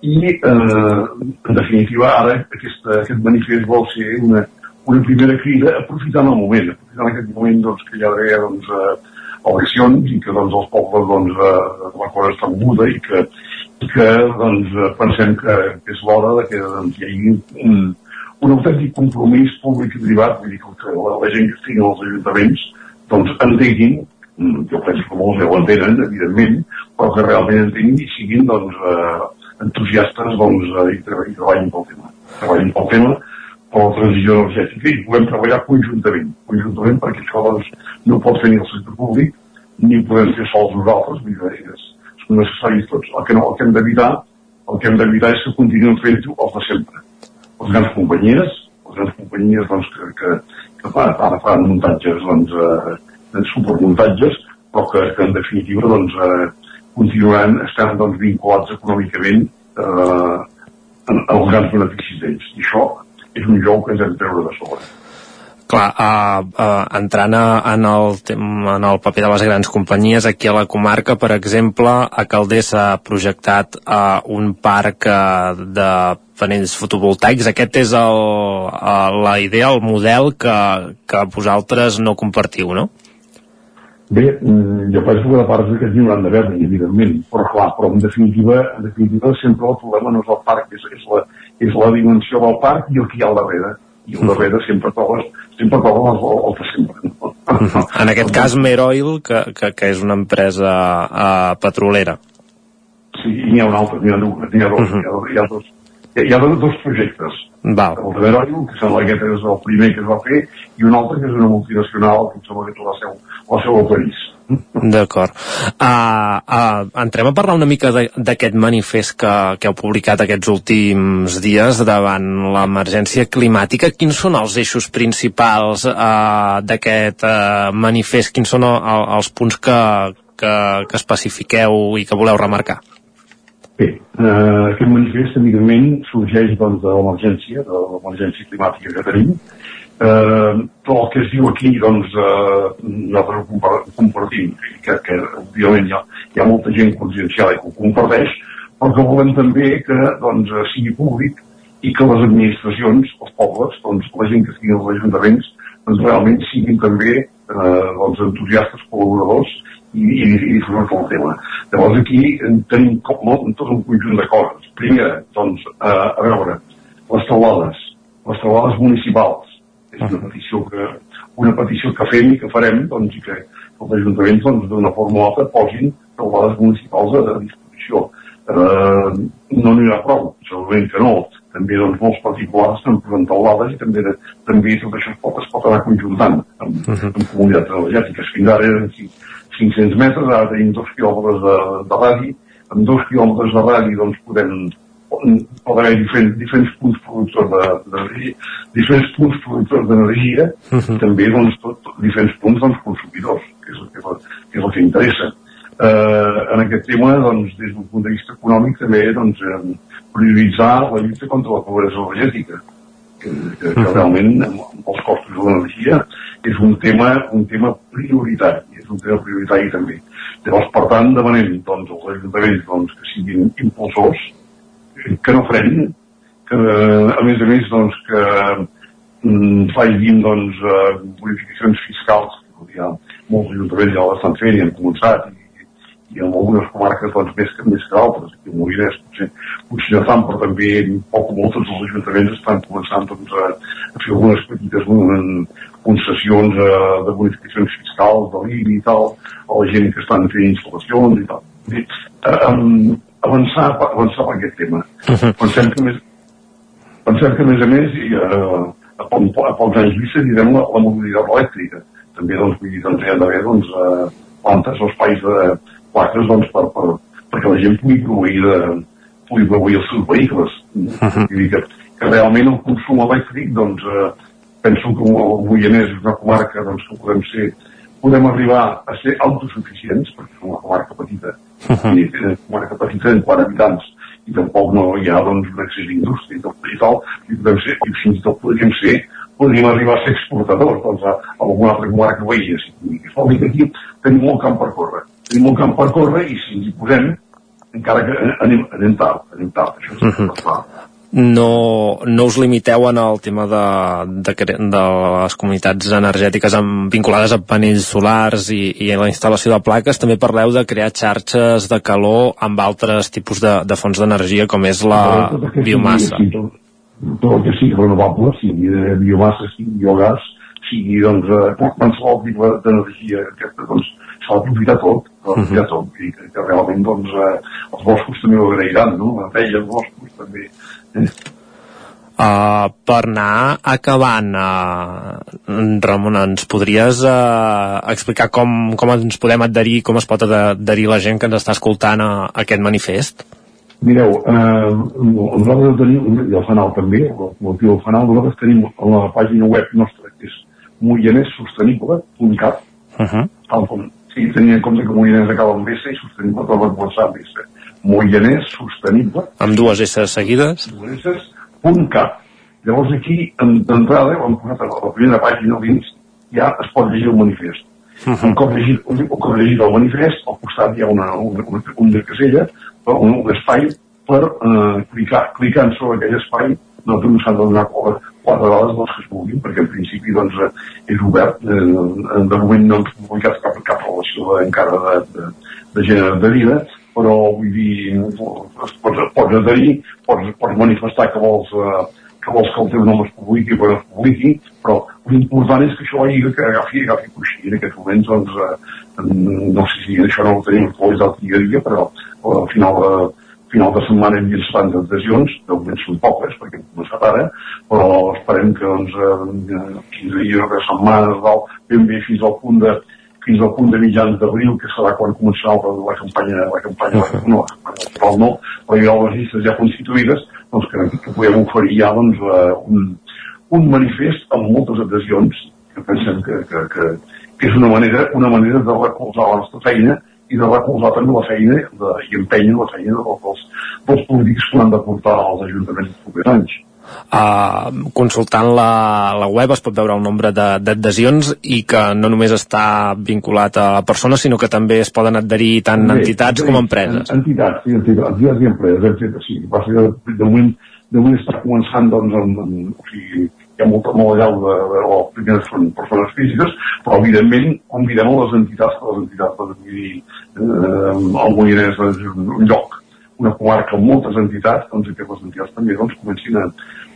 I, eh, en definitiva, ara aquesta, aquest manifest vol ser una, una primera crida aprofitant el moment, aprofitant aquest moment doncs, que hi ha d'haver doncs, eh, eleccions i que doncs, els pobles doncs, eh, la cosa està moguda i que, que doncs, pensem que, és l'hora de que doncs, hi hagi un, un autèntic compromís públic i privat, vull dir que la, la gent que estigui als ajuntaments doncs, entenguin mm, jo penso que molts ja ho entenen, evidentment, però que realment entenguin i siguin doncs, eh, entusiastes doncs, eh, i, treballin pel tema. Treballin pel tema per la transició energètica i puguem treballar conjuntament, conjuntament perquè això doncs, no pot fer ni el sector públic ni ho podem fer sols nosaltres, dir, és, són necessaris tots. El que, no, el que hem d'evitar el que hem d'evitar és que continuïn fent-ho els de sempre. Les grans companyies, les grans companyies doncs, que, que, que fan, ara fan muntatges, doncs, eh, supermuntatges, però que, que en definitiva doncs, eh, continuaran estant doncs, vinculats econòmicament eh, els grans beneficis d'ells. I això és un joc que ens hem de treure de sobre. Clar, uh, uh, entrant a, en, el, en el paper de les grans companyies, aquí a la comarca, per exemple, a Calders s'ha projectat uh, un parc uh, de panells fotovoltaics. Aquest és el, uh, la idea, el model que, que vosaltres no compartiu, no? Bé, mm, jo penso que de part d'aquests n'hi hauran d'haver, evidentment, però clar, però en definitiva, en definitiva sempre el problema no és el parc, és, és la, és la dimensió del parc i el que hi ha al darrere. I al darrere sempre trobes, sempre trobes el, el que sempre. No? En aquest cas, Meroil, que, que, que és una empresa uh, petrolera. Sí, i n'hi ha un altre, n'hi ha, n'hi ha, dos, uh -huh. hi ha, hi ha dos, hi ha dos projectes. Val. El de Meroil, que sembla que és el primer que es va fer, i un altre que és una multinacional, que sembla que té la seu, la seu a París. D'acord. Uh, uh, entrem a parlar una mica d'aquest manifest que, que heu publicat aquests últims dies davant l'emergència climàtica. Quins són els eixos principals uh, d'aquest uh, manifest? Quins són el, els punts que, que, que especifiqueu i que voleu remarcar? Bé, eh, aquest manifest, evidentment, sorgeix doncs, de l'emergència, de l'emergència climàtica que tenim, eh, tot el que es diu aquí doncs eh, nosaltres ho compartim que, que òbviament hi ha, hi ha molta gent conscienciada que ho comparteix però que volem també que doncs, sigui públic i que les administracions, els pobles, doncs, la gent que estigui als ajuntaments doncs, realment siguin també eh, doncs, entusiastes col·laboradors i, i, i disfrutar el tema. Llavors aquí tenim com, molt, tot un conjunt de coses. Primer, doncs, eh, a veure, les taulades, les taulades municipals, és una petició que, una petició que fem i que farem doncs, i que els ajuntaments doncs, d'una forma o altra posin taulades municipals a, a disposició. Eh, no n'hi ha prou, segurament que no. També doncs, molts particulars estan posant taulades i també, també tot això es pot, es pot anar conjuntant amb, uh -huh. amb comunitats energètiques. Fins ara eren 500 metres, ara tenim dos quilòmetres de, de radi, amb dos quilòmetres de radi doncs, podem pot haver diferents, diferents punts productors d'energia, diferents punts productors d'energia, uh -huh. també doncs, tot, tot, diferents punts doncs, consumidors, que és, el que, que és el que interessa. Eh, en aquest tema, doncs, des d'un punt de vista econòmic, també doncs, eh, prioritzar la lluita contra la pobresa energètica, que, que, que realment amb, els costos de l'energia és un tema, un tema prioritari, és un tema prioritari també. Llavors, per tant, demanem doncs, als ajuntaments doncs, que siguin impulsors que no frenin, que a més a més doncs, que mm, facin doncs, eh, bonificacions fiscals, que ja molts ajuntaments ja l'estan fent i han començat, i, i en algunes comarques doncs, més, que, més que altres, i el Molinès potser, potser no tant, però també poc o molt tots els ajuntaments estan començant doncs, a, a fer algunes petites concessions eh, de bonificacions fiscals, de l'IBI i tal, a la gent que estan fent instal·lacions i tal. I, eh, avançar, avançar per aquest tema. Uh -huh. Pensem que més, pensem que a més a més i, eh, a, pocs anys vista direm la, la mobilitat elèctrica. també doncs, vull dir, doncs, hi ha d'haver doncs, eh, plantes o espais de plaques doncs, per, per, perquè la gent pugui proveir, de, pugui proveir els seus vehicles. Uh -huh. Que, que realment el consum elèctric, doncs, eh, penso que el Moianès és una comarca doncs, que podem ser podem arribar a ser autosuficients, perquè és una comarca petita, uh -huh. i una comarca petita en quant habitants, i tampoc no hi ha doncs, un accés d'indústria i tal, i podem ser, i fins i tot podríem ser podríem arribar a ser exportadors doncs, a, a alguna altra comarca veïna. Si vol dir que aquí tenim molt camp per córrer. Tenim molt camp per córrer i si ens hi posem, encara que anem, anem tard, anem tard, això és uh -huh. clar no, no us limiteu en el tema de, de, de les comunitats energètiques amb, vinculades a panells solars i, i la instal·lació de plaques, també parleu de crear xarxes de calor amb altres tipus de, de fonts d'energia com és la biomassa. Sí, tot, el que sigui renovable, sigui de biomassa, sigui biogàs, sigui doncs, eh, qualsevol tipus d'energia aquesta, doncs, s'ha d'aprofitar tot, d'aprofitar uh tot, i que, que realment doncs, eh, els boscos també ho agrairan, no? La feia els boscos també Uh, per anar acabant, uh, Ramon, ens podries uh, explicar com, com ens podem adherir, com es pot adherir la gent que ens està escoltant a, a aquest manifest? Mireu, eh, nosaltres tenim, i el fanal també, el motiu del fanal, nosaltres tenim a la pàgina web nostra, que és moianessostenible.cat, uh -huh. tal com, sí, tenia en compte que Moianès acaba amb S i sostenible tot va començar amb S. Moianès Sostenible. Amb dues S seguides. Dues S, punt. Llavors aquí, d'entrada, ho hem posat a la primera pàgina dins, ja es pot llegir el manifest. Uh -huh. Un, cop llegit, un, un cop llegit el manifest, al costat hi ha una, una, una, una casella, un, un espai per eh, clicar. Clicant sobre aquell espai, no s'han de donar quatre vegades dels que es vulguin, perquè en principi doncs, és obert, eh, de moment no hem publicat cap, cap relació encara de, de, de gènere de vida, però vull dir, pots, pots adherir, pots, pots manifestar que vols, eh, que vols que el teu nom es publiqui no es publiqui, però l'important és que això hagi, que agafi, agafi coixí. En aquests moments, doncs, eh, no sé si això no ho tenim actualitzat dia a dia, però al final de, final de setmana hem vist tants adhesions, de moment són poques, perquè hem començat ara, però esperem que doncs, eh, 15 dies o setmanes, ben bé fins al punt de fins al punt de mitjans d'abril, que serà quan començarà la campanya, la campanya, uh -huh. no, la no, però ha les llistes ja constituïdes, doncs que, que podem oferir ja doncs, uh, un, un manifest amb moltes adhesions, que pensem que, que, que, que és una manera, una manera de recolzar la nostra feina i de recolzar també la feina de, i empènyer la feina dels, dels polítics que han de portar als ajuntaments els propers anys. Uh, consultant la, la web es pot veure el nombre d'adhesions i que no només està vinculat a persones sinó que també es poden adherir tant Bé, entitats bé, com empreses. Entitats, sí, entitats, entitats i empreses etc. Sí, va ser, de, de, moment, de moment està començant doncs, amb, amb, o sigui, hi ha molta molt allà de, de, de, primeres són persones físiques, però evidentment convidem a les entitats, que les entitats, vull dir, eh, el Moianès és un lloc una comarca amb moltes entitats, doncs que les entitats també doncs, comencin a,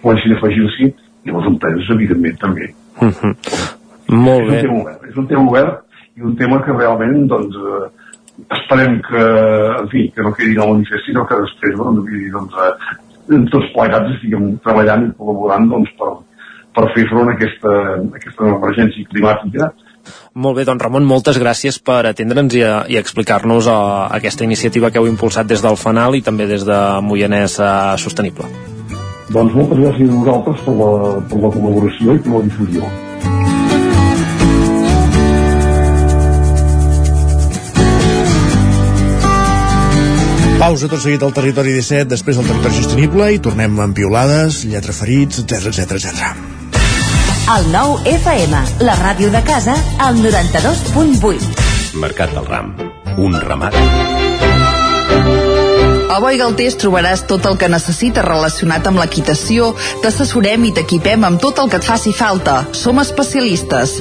comencin a afegir-s'hi i les empreses, evidentment, també. Uh -huh. Molt és Un tema obert, és un tema obert i un tema que realment, doncs, eh, esperem que, en fi, que no quedi en el manifest, sinó que després, doncs, doncs eh, tots plegats estiguem treballant i col·laborant doncs, per, per fer front a aquesta, a aquesta emergència climàtica molt bé, doncs Ramon, moltes gràcies per atendre'ns i, i explicar-nos uh, aquesta iniciativa que heu impulsat des del Fanal i també des de Moianès uh, Sostenible. Doncs moltes gràcies a vosaltres per la, per la col·laboració i per la difusió. Pausa tot seguit al territori 17, després del territori sostenible i tornem amb piolades, lletra ferits, etc etc etc. El nou FM, la ràdio de casa, al 92.8. Mercat del Ram, un ramat. A Boi Galtés trobaràs tot el que necessites relacionat amb l'equitació, t'assessorem i t'equipem amb tot el que et faci falta. Som especialistes.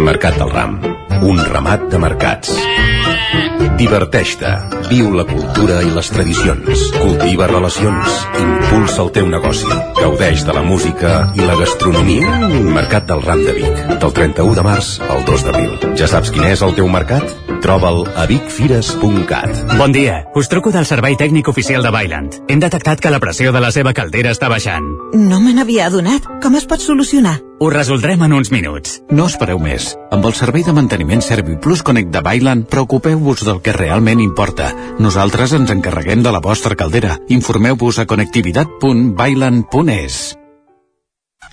Mercat del Ram. Un ramat de mercats. Diverteix-te. Viu la cultura i les tradicions. Cultiva relacions. Impulsa el teu negoci. Gaudeix de la música i la gastronomia. Mercat del Ram de Vic. Del 31 de març al 2 d'abril. Ja saps quin és el teu mercat? Troba'l a vicfires.cat. Bon dia, us truco del servei tècnic oficial de Bailand. Hem detectat que la pressió de la seva caldera està baixant. No me n'havia adonat. Com es pot solucionar? Ho resoldrem en uns minuts. No espereu més. Amb el servei de manteniment ServiPlus Connect de Bailand, preocupeu-vos del que realment importa. Nosaltres ens encarreguem de la vostra caldera. Informeu-vos a connectivitat.bailand.es.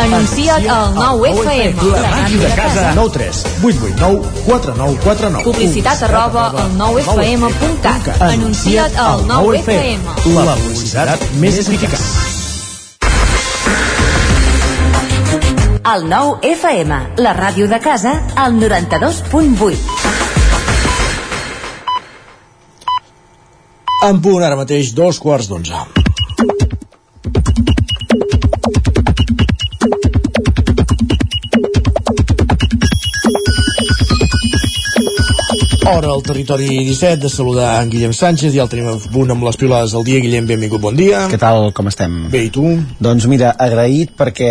Anuncia't al 9FM. La màquina de casa. 9 3 8 8 9 4 9 4 9. Publicitat arroba al 9FM.cat. Anuncia't al 9FM. La publicitat més eficaç. El 9FM, la ràdio de casa, al 92.8. En punt ara mateix, dos quarts d'onze. Hora al territori 17 de saludar en Guillem Sánchez i el tenim a punt amb les pilades del dia. Guillem, benvingut, bon dia. Què tal, com estem? Bé, i tu? Doncs mira, agraït perquè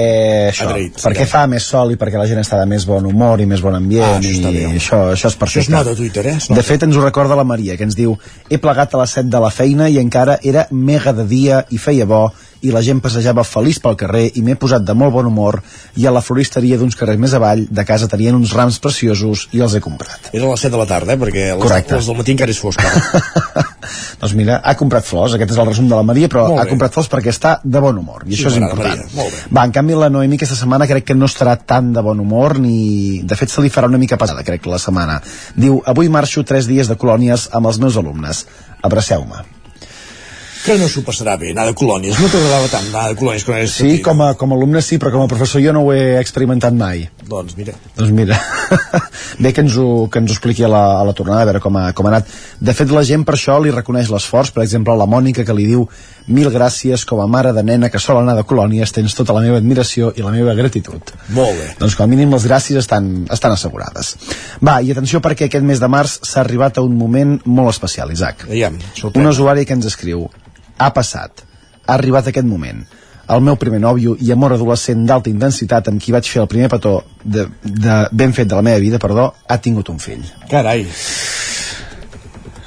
això, Agraït, perquè fa més sol i perquè la gent està de més bon humor i més bon ambient Ah, això i bé. això, això és Això perfecte. es nota a Twitter, eh? De fet, ens ho recorda la Maria, que ens diu he plegat a les 7 de la feina i encara era mega de dia i feia bo i la gent passejava feliç pel carrer i m'he posat de molt bon humor i a la floristeria d'uns carrers més avall de casa tenien uns rams preciosos i els he comprat. Era a les 7 de la tarda, eh? Perquè les, Correcte. les del matí encara és fosc. ara. Doncs mira, ha comprat flors, aquest és el resum de la Maria, però ha comprat flors perquè està de bon humor, i Sí, això és important. Va, en canvi la Noemi aquesta setmana crec que no estarà tan de bon humor, ni... De fet, se li farà una mica pesada, crec, la setmana. Diu, avui marxo tres dies de colònies amb els meus alumnes. Abraceu-me. Que no s'ho passarà bé, anar de colònies. No t'agradava tant anar de colònies quan eres Sí, com a, com a alumne sí, però com a professor jo no ho he experimentat mai. Doncs mira. Doncs mira, bé que ens ho, que ens ho expliqui a la, a la tornada, a veure com ha, com ha anat. De fet, la gent per això li reconeix l'esforç, per exemple, la Mònica que li diu mil gràcies com a mare de nena que sol anar de colònies, tens tota la meva admiració i la meva gratitud. Molt bé. Doncs com a mínim les gràcies estan, estan assegurades. Va, i atenció perquè aquest mes de març s'ha arribat a un moment molt especial, Isaac. Aviam, Un usuari que ens escriu ha passat, ha arribat aquest moment el meu primer nòvio i amor adolescent d'alta intensitat amb qui vaig fer el primer petó de, de ben fet de la meva vida, perdó, ha tingut un fill. Carai.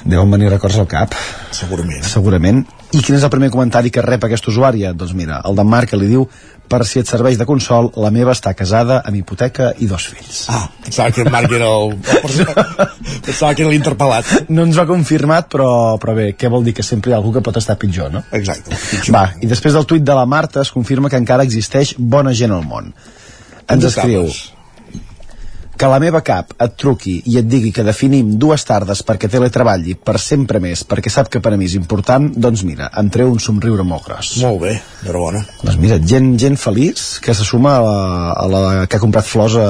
Deuen venir records al cap. Segurament. Segurament. I quin és el primer comentari que rep aquest usuari? Doncs mira, el d'en Marc que li diu per si et serveix de consol, la meva està casada amb hipoteca i dos fills. Ah, pensava que en Marc era el... pensava que era l'interpel·lat. No ens ho ha confirmat, però, però bé, què vol dir? Que sempre hi ha algú que pot estar pitjor, no? Exacte. Va, i després del tuit de la Marta es confirma que encara existeix bona gent al món. Ens escriu. Que la meva cap et truqui i et digui que definim dues tardes perquè teletreballi per sempre més, perquè sap que per a mi és important, doncs mira, em treu un somriure molt gros. Molt bé, enhorabona. Doncs mira, gent, gent feliç que se suma a la, a la que ha comprat flors a,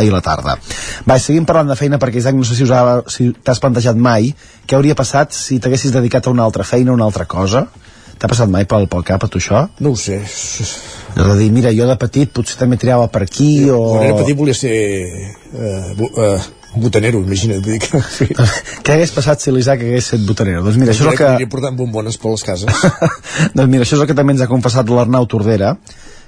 ahir a la tarda. Va, seguim parlant de feina perquè, Isaac, no sé si, us ha- si t'has plantejat mai què hauria passat si t'haguessis dedicat a una altra feina, a una altra cosa. T'ha passat mai pel, pel cap a tu això? No ho sé. Allò de dir, mira, jo de petit potser també tirava per aquí o... Quan era petit volia ser eh, eh, botanero, imagina't. Dic. Què hagués passat si l'Isaac hagués estat botanero? Doncs mira, això és el que... Aniria portant bombones per les cases. doncs mira, això és el que també ens ha confessat l'Arnau Tordera,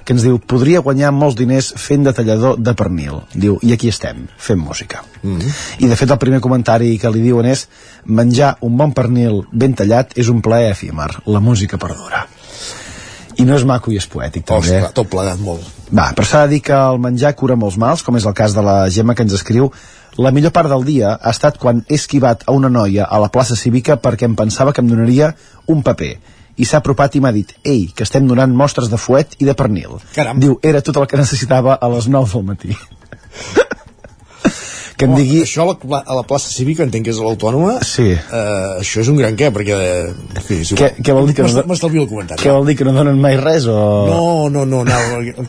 que ens diu, podria guanyar molts diners fent de tallador de pernil. Diu, i aquí estem, fent música. Mm -hmm. I de fet el primer comentari que li diuen és menjar un bon pernil ben tallat és un plaer efímer, la música perdura. I no és maco i és poètic, també. Ostres, tot plegat molt. Va, però s'ha de dir que el menjar cura molts mals, com és el cas de la Gemma que ens escriu, la millor part del dia ha estat quan he esquivat a una noia a la plaça cívica perquè em pensava que em donaria un paper i s'ha apropat i m'ha dit ei, que estem donant mostres de fuet i de pernil. Caram. Diu, era tot el que necessitava a les 9 del matí. que em Oh, digui... Això a la, a la plaça cívica, entenc que és l'Autònoma, Sí. eh, això és un gran què, perquè... En fi. Què, què vol dir que no, M'estal- M'estalvio el comentari. què vol dir que no donen mai res o... No, no, no, no,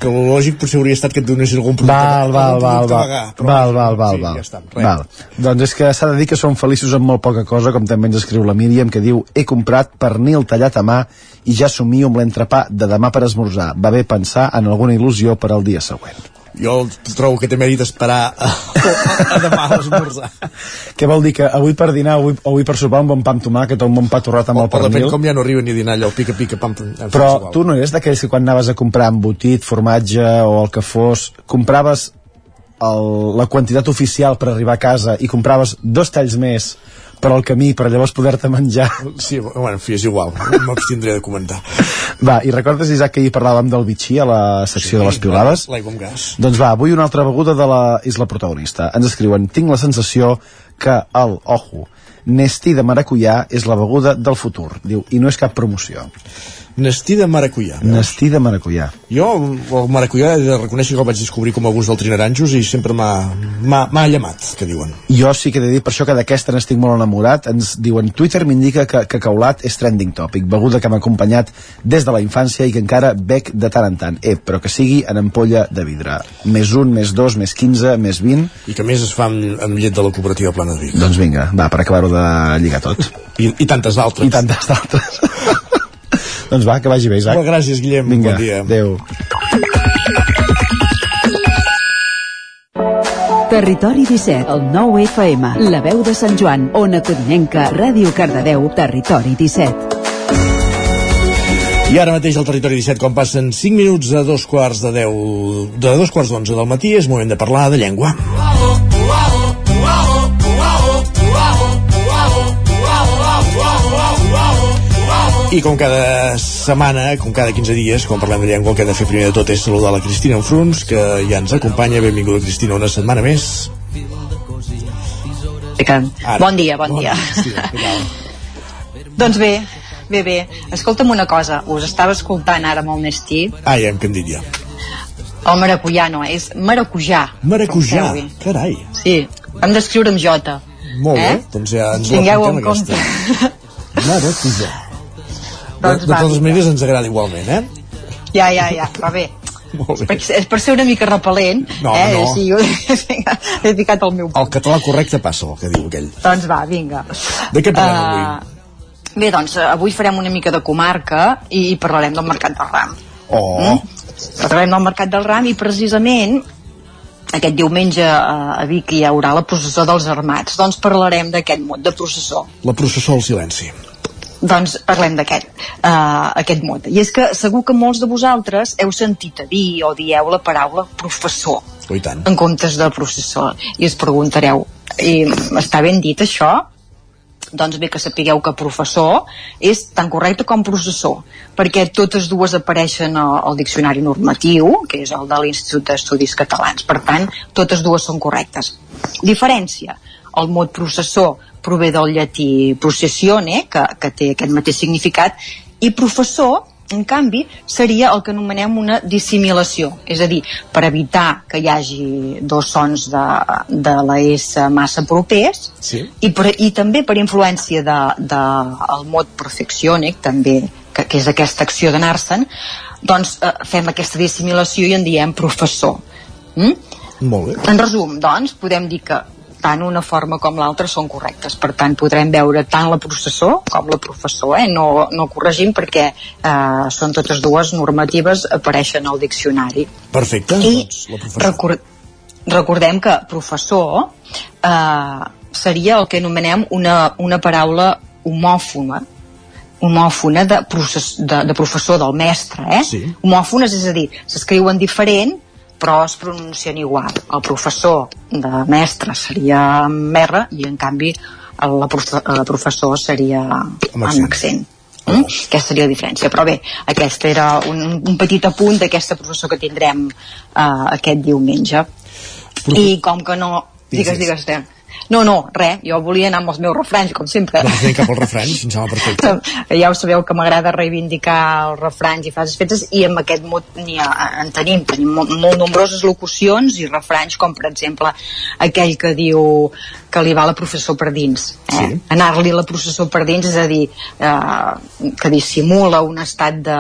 que el lògic potser hauria estat que et donessin algun producte, Val, val, val, val, val, val, val, sí, val. ja està, res. val. Doncs és que s'ha de dir que som feliços amb molt poca cosa, com també ens escriu la Míriam, que diu he comprat pernil tallat a mà i ja somio amb l'entrepà de demà per esmorzar. Va bé pensar en alguna il·lusió per al dia següent. Jo trobo que té mèrit esperar a, a demà a l'esmorzar. Què vol dir? Que avui per dinar avui, avui per sopar un bon pa amb tomàquet o un bon pa torrat amb el O depèn pernil? com ja no arriben ni a dinar allò, pica-pica, pam, pam, és Però igual. tu no eres d'aquells que quan anaves a comprar embotit, formatge o el que fos, compraves el, la quantitat oficial per arribar a casa i compraves dos talls més per al camí per llavors poder-te menjar. Sí, bueno, en fi, és igual, m'abstindré de comentar. Va, i recordes, Isaac, que ahir parlàvem del bitxí a la secció de les piulades? L'aigua amb gas. Doncs va, avui una altra beguda de la, és la protagonista. Ens escriuen, tinc la sensació que el, ojo, Nestí de maracuyà és la beguda del futur. Diu, i no és cap promoció. Nestí de maracuyà. Nestí de maracuyà. Jo, el maracuyà, he de reconèixer que el vaig descobrir com a gust del trinaranjos i sempre m'ha llamat, que diuen. Jo sí que he de dir, per això que d'aquesta n'estic molt enamorat, ens diuen, Twitter m'indica que, que caulat és trending topic, beguda que m'ha acompanyat des de la infància i que encara bec de tant en tant. Eh, però que sigui en ampolla de vidre. Més un, més dos, més 15, més 20... I que més es fa amb, amb llet de la cooperativa Plana de Vic. Doncs vinga, va, per acabar-ho de lligar tot. I, I tantes d'altres. I tantes d'altres. doncs va, que vagi bé, Isaac. Molt gràcies, Guillem. Vinga, Bon dia. adéu. Territori 17, el 9 FM, la veu de Sant Joan, Ona Codinenca, Ràdio Cardedeu, Territori 17. I ara mateix al territori 17, quan passen 5 minuts a dos quarts de 10, de dos quarts d'onze del matí, és moment de parlar de llengua. I com cada setmana, com cada 15 dies, quan parlem de llengua, el que hem de fer primer de tot és saludar la Cristina Enfruns, que ja ens acompanya. Benvinguda, Cristina, una setmana més. Ara. Bon dia, bon, Bon dia. què doncs bé, bé, bé. Escolta'm una cosa, us estava escoltant ara amb el Nestí. Ah, ja hem que em dit ja. El maracuyà no, és maracujà. Maracujà, carai. Sí, hem d'escriure amb Jota. Molt bé, Eh? doncs ja ens Tingueu apuntem en compte. aquesta. Maracujà. Doncs de, de totes maneres ens agrada igualment, eh? Ja, ja, ja, va bé. Molt bé. És per ser una mica repel·lent, No, eh? no. Sí, vinga, he ficat el meu El català correcte passa, el que diu aquell. Doncs va, vinga. De què parlem Eh, avui? Bé, doncs, avui farem una mica de comarca i parlarem del Mercat del Ram. Oh, Parlarem del Mercat del Ram i precisament aquest diumenge eh, a Vic hi haurà la processó dels armats. Doncs parlarem d'aquest mot, de processó. la processó al silenci. Doncs parlem d'aquest, uh, aquest mot. I és que segur que molts de vosaltres heu sentit a dir o dieu la paraula professor Oh, en comptes de processó. I us preguntareu, i, està ben dit això? Doncs bé, que sapigueu que professor és tan correcte com processor, perquè totes dues apareixen al, al diccionari normatiu, que és el de l'Institut d'Estudis Catalans. Per tant, totes dues són correctes. Diferència. El mot processor prové del llatí processione, que, que té aquest mateix significat, i professor en canvi, seria el que anomenem una dissimilació, és a dir, per evitar que hi hagi dos sons de, de la S massa propers Sí. i, per, i també per influència de, de el mot perfeccionic, també, que, que és aquesta acció d'anar-se'n, doncs eh, fem aquesta dissimilació i en diem professor. Mm? Molt bé. En resum, doncs, podem dir que tant una forma com l'altra són correctes per tant podrem veure tant la processó com la professor, eh? no, no corregim perquè eh, són totes dues normatives apareixen al diccionari Perfecte, I doncs la professor. record, recordem que professor eh, seria el que anomenem una, una paraula homòfona homòfona de, process, de, de professor del mestre eh? Sí. homòfones, és a dir, s'escriuen diferent però es pronuncien igual el professor de mestre seria amb R i en canvi el, la, profe, la professor seria amb accent. accent. Mm? Aquesta seria la diferència. Però bé, aquest era un, un petit apunt d'aquesta professor que tindrem uh, aquest diumenge. I com que no... Digues. digues, digues. No, no, res, jo volia anar amb els meus refranys, com sempre. Doncs anem cap al refrany, si em sembla perfecte. ja ho sabeu que m'agrada reivindicar els refranys i frases fetes i amb aquest mot n'hi ha, en tenim, tenim molt, molt nombroses locucions i refranys com per exemple aquell que diu que li va la processó per dins eh? Sí. anar-li la processó per dins és a dir, eh, que dissimula un estat de,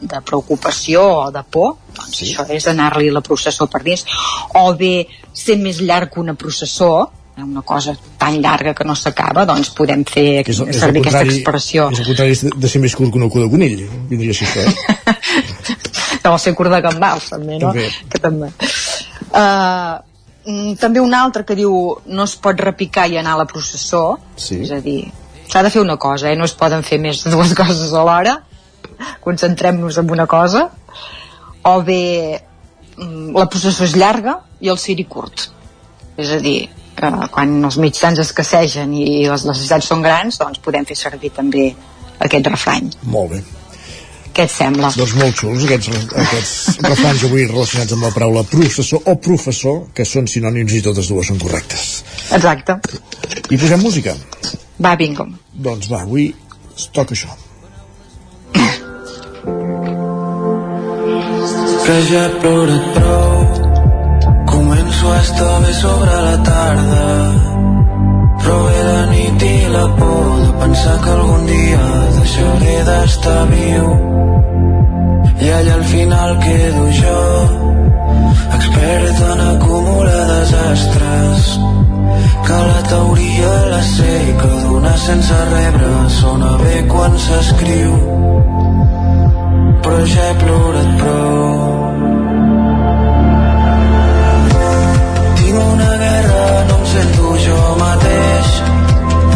de preocupació o de por doncs sí. això és anar-li la processó per dins o bé ser més llarg que una processó una cosa tan llarga que no s'acaba doncs podem fer és, és servir aquesta expressió És el contrari de- ser més curt que una cua de conill. Vindria així, això, eh? o ser curt de gambals també, no? També. que també uh, també un altre que diu no es pot repicar i anar a la processó Sí. és a dir, s'ha de fer una cosa eh? no es poden fer més de dues coses a l'hora concentrem-nos en una cosa o bé mm, la processó és llarga i el ciri curt és a dir, que quan els mitjans escassegen i les necessitats són grans doncs podem fer servir també aquest refrany Molt bé. què et sembla? Doncs molt xuls aquests, aquests refranys avui relacionats amb la paraula processor o professor, que són sinònims i totes dues són correctes. exacte, I posem música. va bingo Doncs va, avui es toca això. que ja he plorat prou a estar bé sobre la tarda. Però ve de nit i la por de pensar que algun dia deixaré d'estar viu. I allà al final quedo jo expert en acumular desastres que la teoria la sé i que donar sense rebre sona bé quan s'escriu. Però ja he plorat prou mateix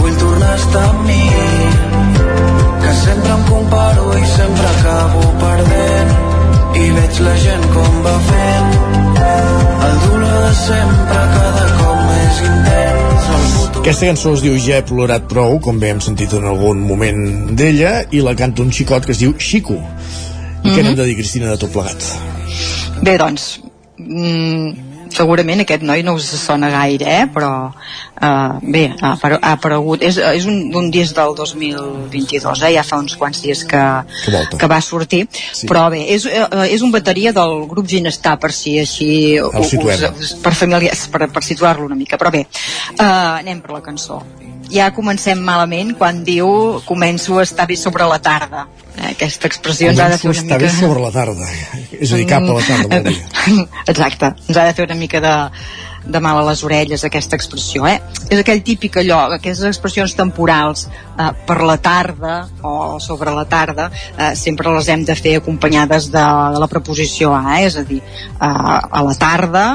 vull tornar a estar amb mi que sempre em comparo i sempre acabo perdent i veig la gent com va fent el dolor de sempre cada cop més intens el futur Aquesta cançó es diu Ja he plorat prou, com bé hem sentit en algun moment d'ella, i la canta un xicot que es diu Xico. I què Mhm. n'hem de dir, Cristina, de tot plegat? Bé, doncs, mm, segurament aquest noi no us sona gaire, eh? però uh, bé, ha, ha aparegut, és, és un, un disc del 2022, eh? ja fa uns quants dies que, Que va sortir, sí. però bé, és, eh, és un bateria del grup Ginestar, per si així situem. us, per, familiar, per, per situar-lo una mica, però bé, uh, anem per la cançó. Ja comencem malament quan diu començo a estar bé sobre la tarda. Eh, Aquesta expressió ens ha de fer una mica... bé sobre la tarda. És a dir, cap a la tarda, vol dir. Exacte, ens ha de fer una mica de, de mal a les orelles aquesta expressió, eh? És aquell típic allò, aquestes expressions temporals eh, per la tarda o sobre la tarda, eh, sempre les hem de fer acompanyades de, de la preposició a, eh? és a dir, eh, a la tarda,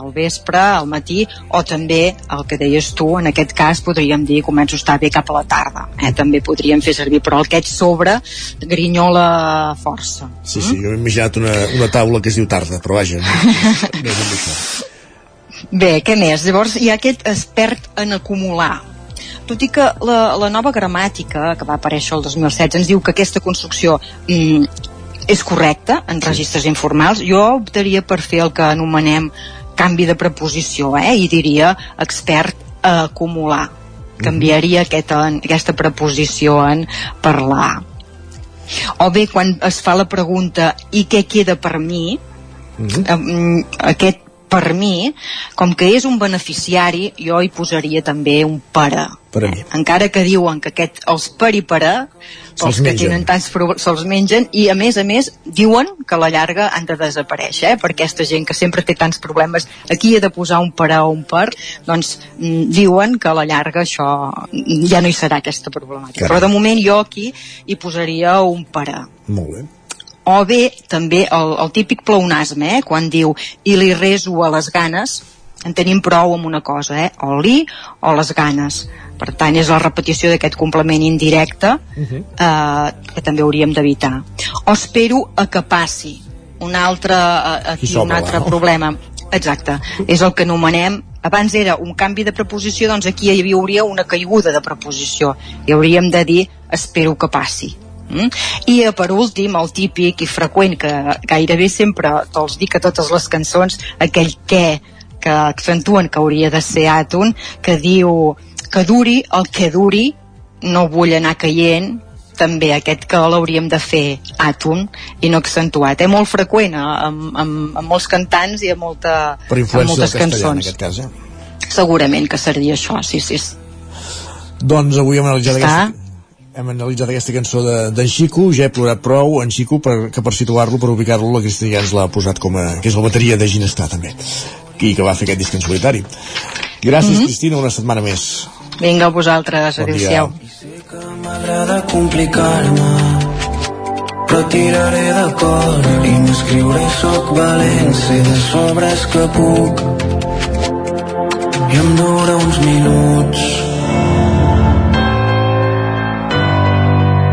al vespre, al matí, o també el que deies tu, en aquest cas podríem dir començo a estar bé cap a la tarda. Eh? També podríem fer servir, però aquest sobre grinyola força. Sí, sí, jo m'he imaginat una, una taula que es diu tarda, però vaja, no, no és amb això. Bé, què més? Llavors hi ha aquest expert en acumular. Tot i que la, la nova gramàtica, que va aparèixer el 2016, ens diu que aquesta construcció mm, és correcta en registres informals, jo optaria per fer el que anomenem canvi de preposició, eh? i diria expert a acumular. Canviaria aquest, en, aquesta preposició en parlar. O bé, quan es fa la pregunta i què queda per mi, Mhm. mm, aquest per mi, com que és un beneficiari, jo hi posaria també un pare. Per. Encara que diuen que aquest, els per i pare, Se'ls els que mengen. tenen tants problemes, se'ls mengen, i a més a més diuen que a la llarga han de desaparèixer, eh? per aquesta gent que sempre té tants problemes, aquí he de posar un per o un per, doncs mm, diuen que a la llarga això ja no hi serà aquesta problemàtica. Carai. Però de moment jo aquí hi posaria un pare Molt bé. O bé també el, el típic pleonasme, eh? quan diu i li reso a les ganes, en tenim prou amb una cosa, eh? o li o les ganes. Per tant, és la repetició d'aquest complement indirecte eh, que també hauríem d'evitar. O espero a que passi. Un altre, eh, aquí, un altre no? problema. Exacte. És el que anomenem abans era un canvi de preposició, doncs aquí hi hauria una caiguda de preposició. I hauríem de dir espero que passi. Mm? I eh, per últim, el típic i freqüent que gairebé sempre te'ls dic a totes les cançons, aquell què que accentuen que hauria de ser àton, que diu que duri el que duri, no vull anar caient, també aquest que l'hauríem de fer àton i no accentuat. És molt freqüent eh, amb, amb, amb molts cantants i amb, molta, amb moltes en cançons. aquest cas, eh? Segurament que seria això, sí, sí. Doncs avui hem analitzat Està. aquesta hem analitzat aquesta cançó de- d'en Xico, ja he plorat prou, en Xico, per, que per situar-lo, per ubicar-lo, la Cristina ja ens l'ha posat com a... que és la bateria de Ginestar, també, i que va fer aquest disc en solitari. Gràcies, Mhm. Cristina, una setmana més. Vinga, a vosaltres, Bon adéu-siau. M'agrada complicar-me però tiraré de cor i m'escriuré soc valent sé de sobres que puc i em dura uns minuts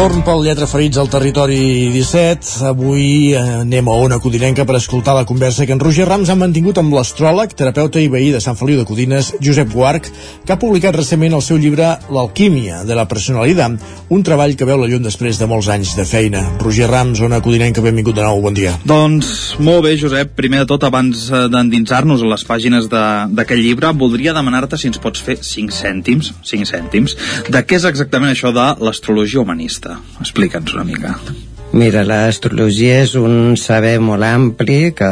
Torn pel Lletra Ferits al territori 17. Avui eh, anem a Ona Codinenca per escoltar la conversa que en Roger Rams ha mantingut amb l'astròleg, terapeuta i veí de Sant Feliu de Codines, Josep Guarch, que ha publicat recentment el seu llibre L'alquímia de la personalitat, un treball que veu la llum després de molts anys de feina. Roger Rams, Ona Codinenca, benvingut de nou, bon dia. Doncs molt bé, Josep. Primer de tot, abans eh, d'endinsar-nos a les pàgines d'aquest llibre, voldria demanar-te si ens pots fer 5 cèntims, 5 cèntims, de què és exactament això de l'astrologia humanista. Explica'ns una mica. Mira, l'astrologia és un saber molt ampli que,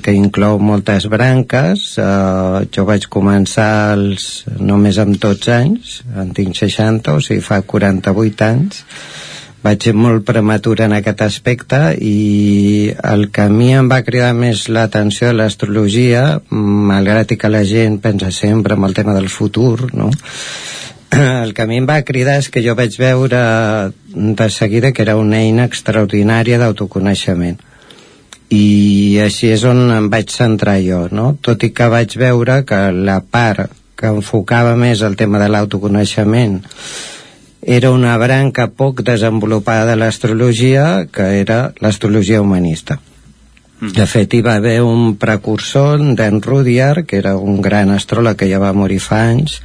que inclou moltes branques. Uh, jo vaig començar els, només amb 12 anys, en tinc 60, o sigui, fa 48 anys. Vaig ser molt prematura en aquest aspecte i el que a mi em va cridar més l'atenció de l'astrologia, malgrat que la gent pensa sempre en el tema del futur, no? El que a mi em va cridar és que jo vaig veure de seguida que era una eina extraordinària d'autoconeixement. I així és on em vaig centrar jo no? tot i que vaig veure que la part que enfocava més el tema de l'autoconeixement era una branca poc desenvolupada de l'astrologia que era l'astrologia humanista. De fet, hi va haver un precursor d'en Rudyard, que era un gran astròleg que ja va morir fa anys,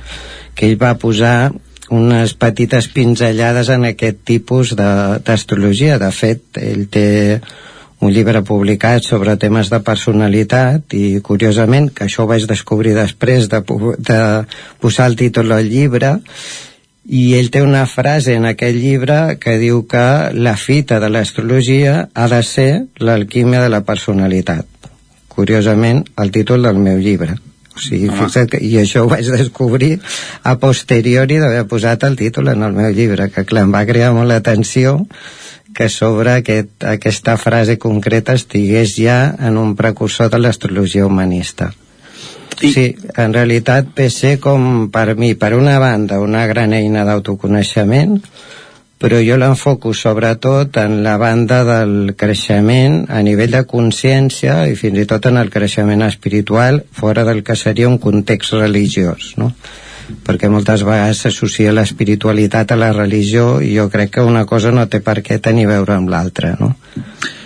que ell va posar unes petites pinzellades en aquest tipus d'astrologia. De, de fet, ell té un llibre publicat sobre temes de personalitat i, curiosament, que això ho vaig descobrir després de, de posar el títol al llibre, i ell té una frase en aquest llibre que diu que la fita de l'astrologia ha de ser l'alquímia de la personalitat. Curiosament, el títol del meu llibre. O sigui, Home. fixa't que, i això ho vaig descobrir a posteriori d'haver posat el títol en el meu llibre, que clar, em va crear molt l'atenció que sobre aquest, aquesta frase concreta estigués ja en un precursor de l'astrologia humanista. I... Sí, en realitat ve ser com per mi, per una banda, una gran eina d'autoconeixement, però jo l'enfoco sobretot en la banda del creixement a nivell de consciència i fins i tot en el creixement espiritual fora del que seria un context religiós, no? Perquè moltes vegades s'associa l'espiritualitat a la religió i jo crec que una cosa no té per què tenir a veure amb l'altra, no?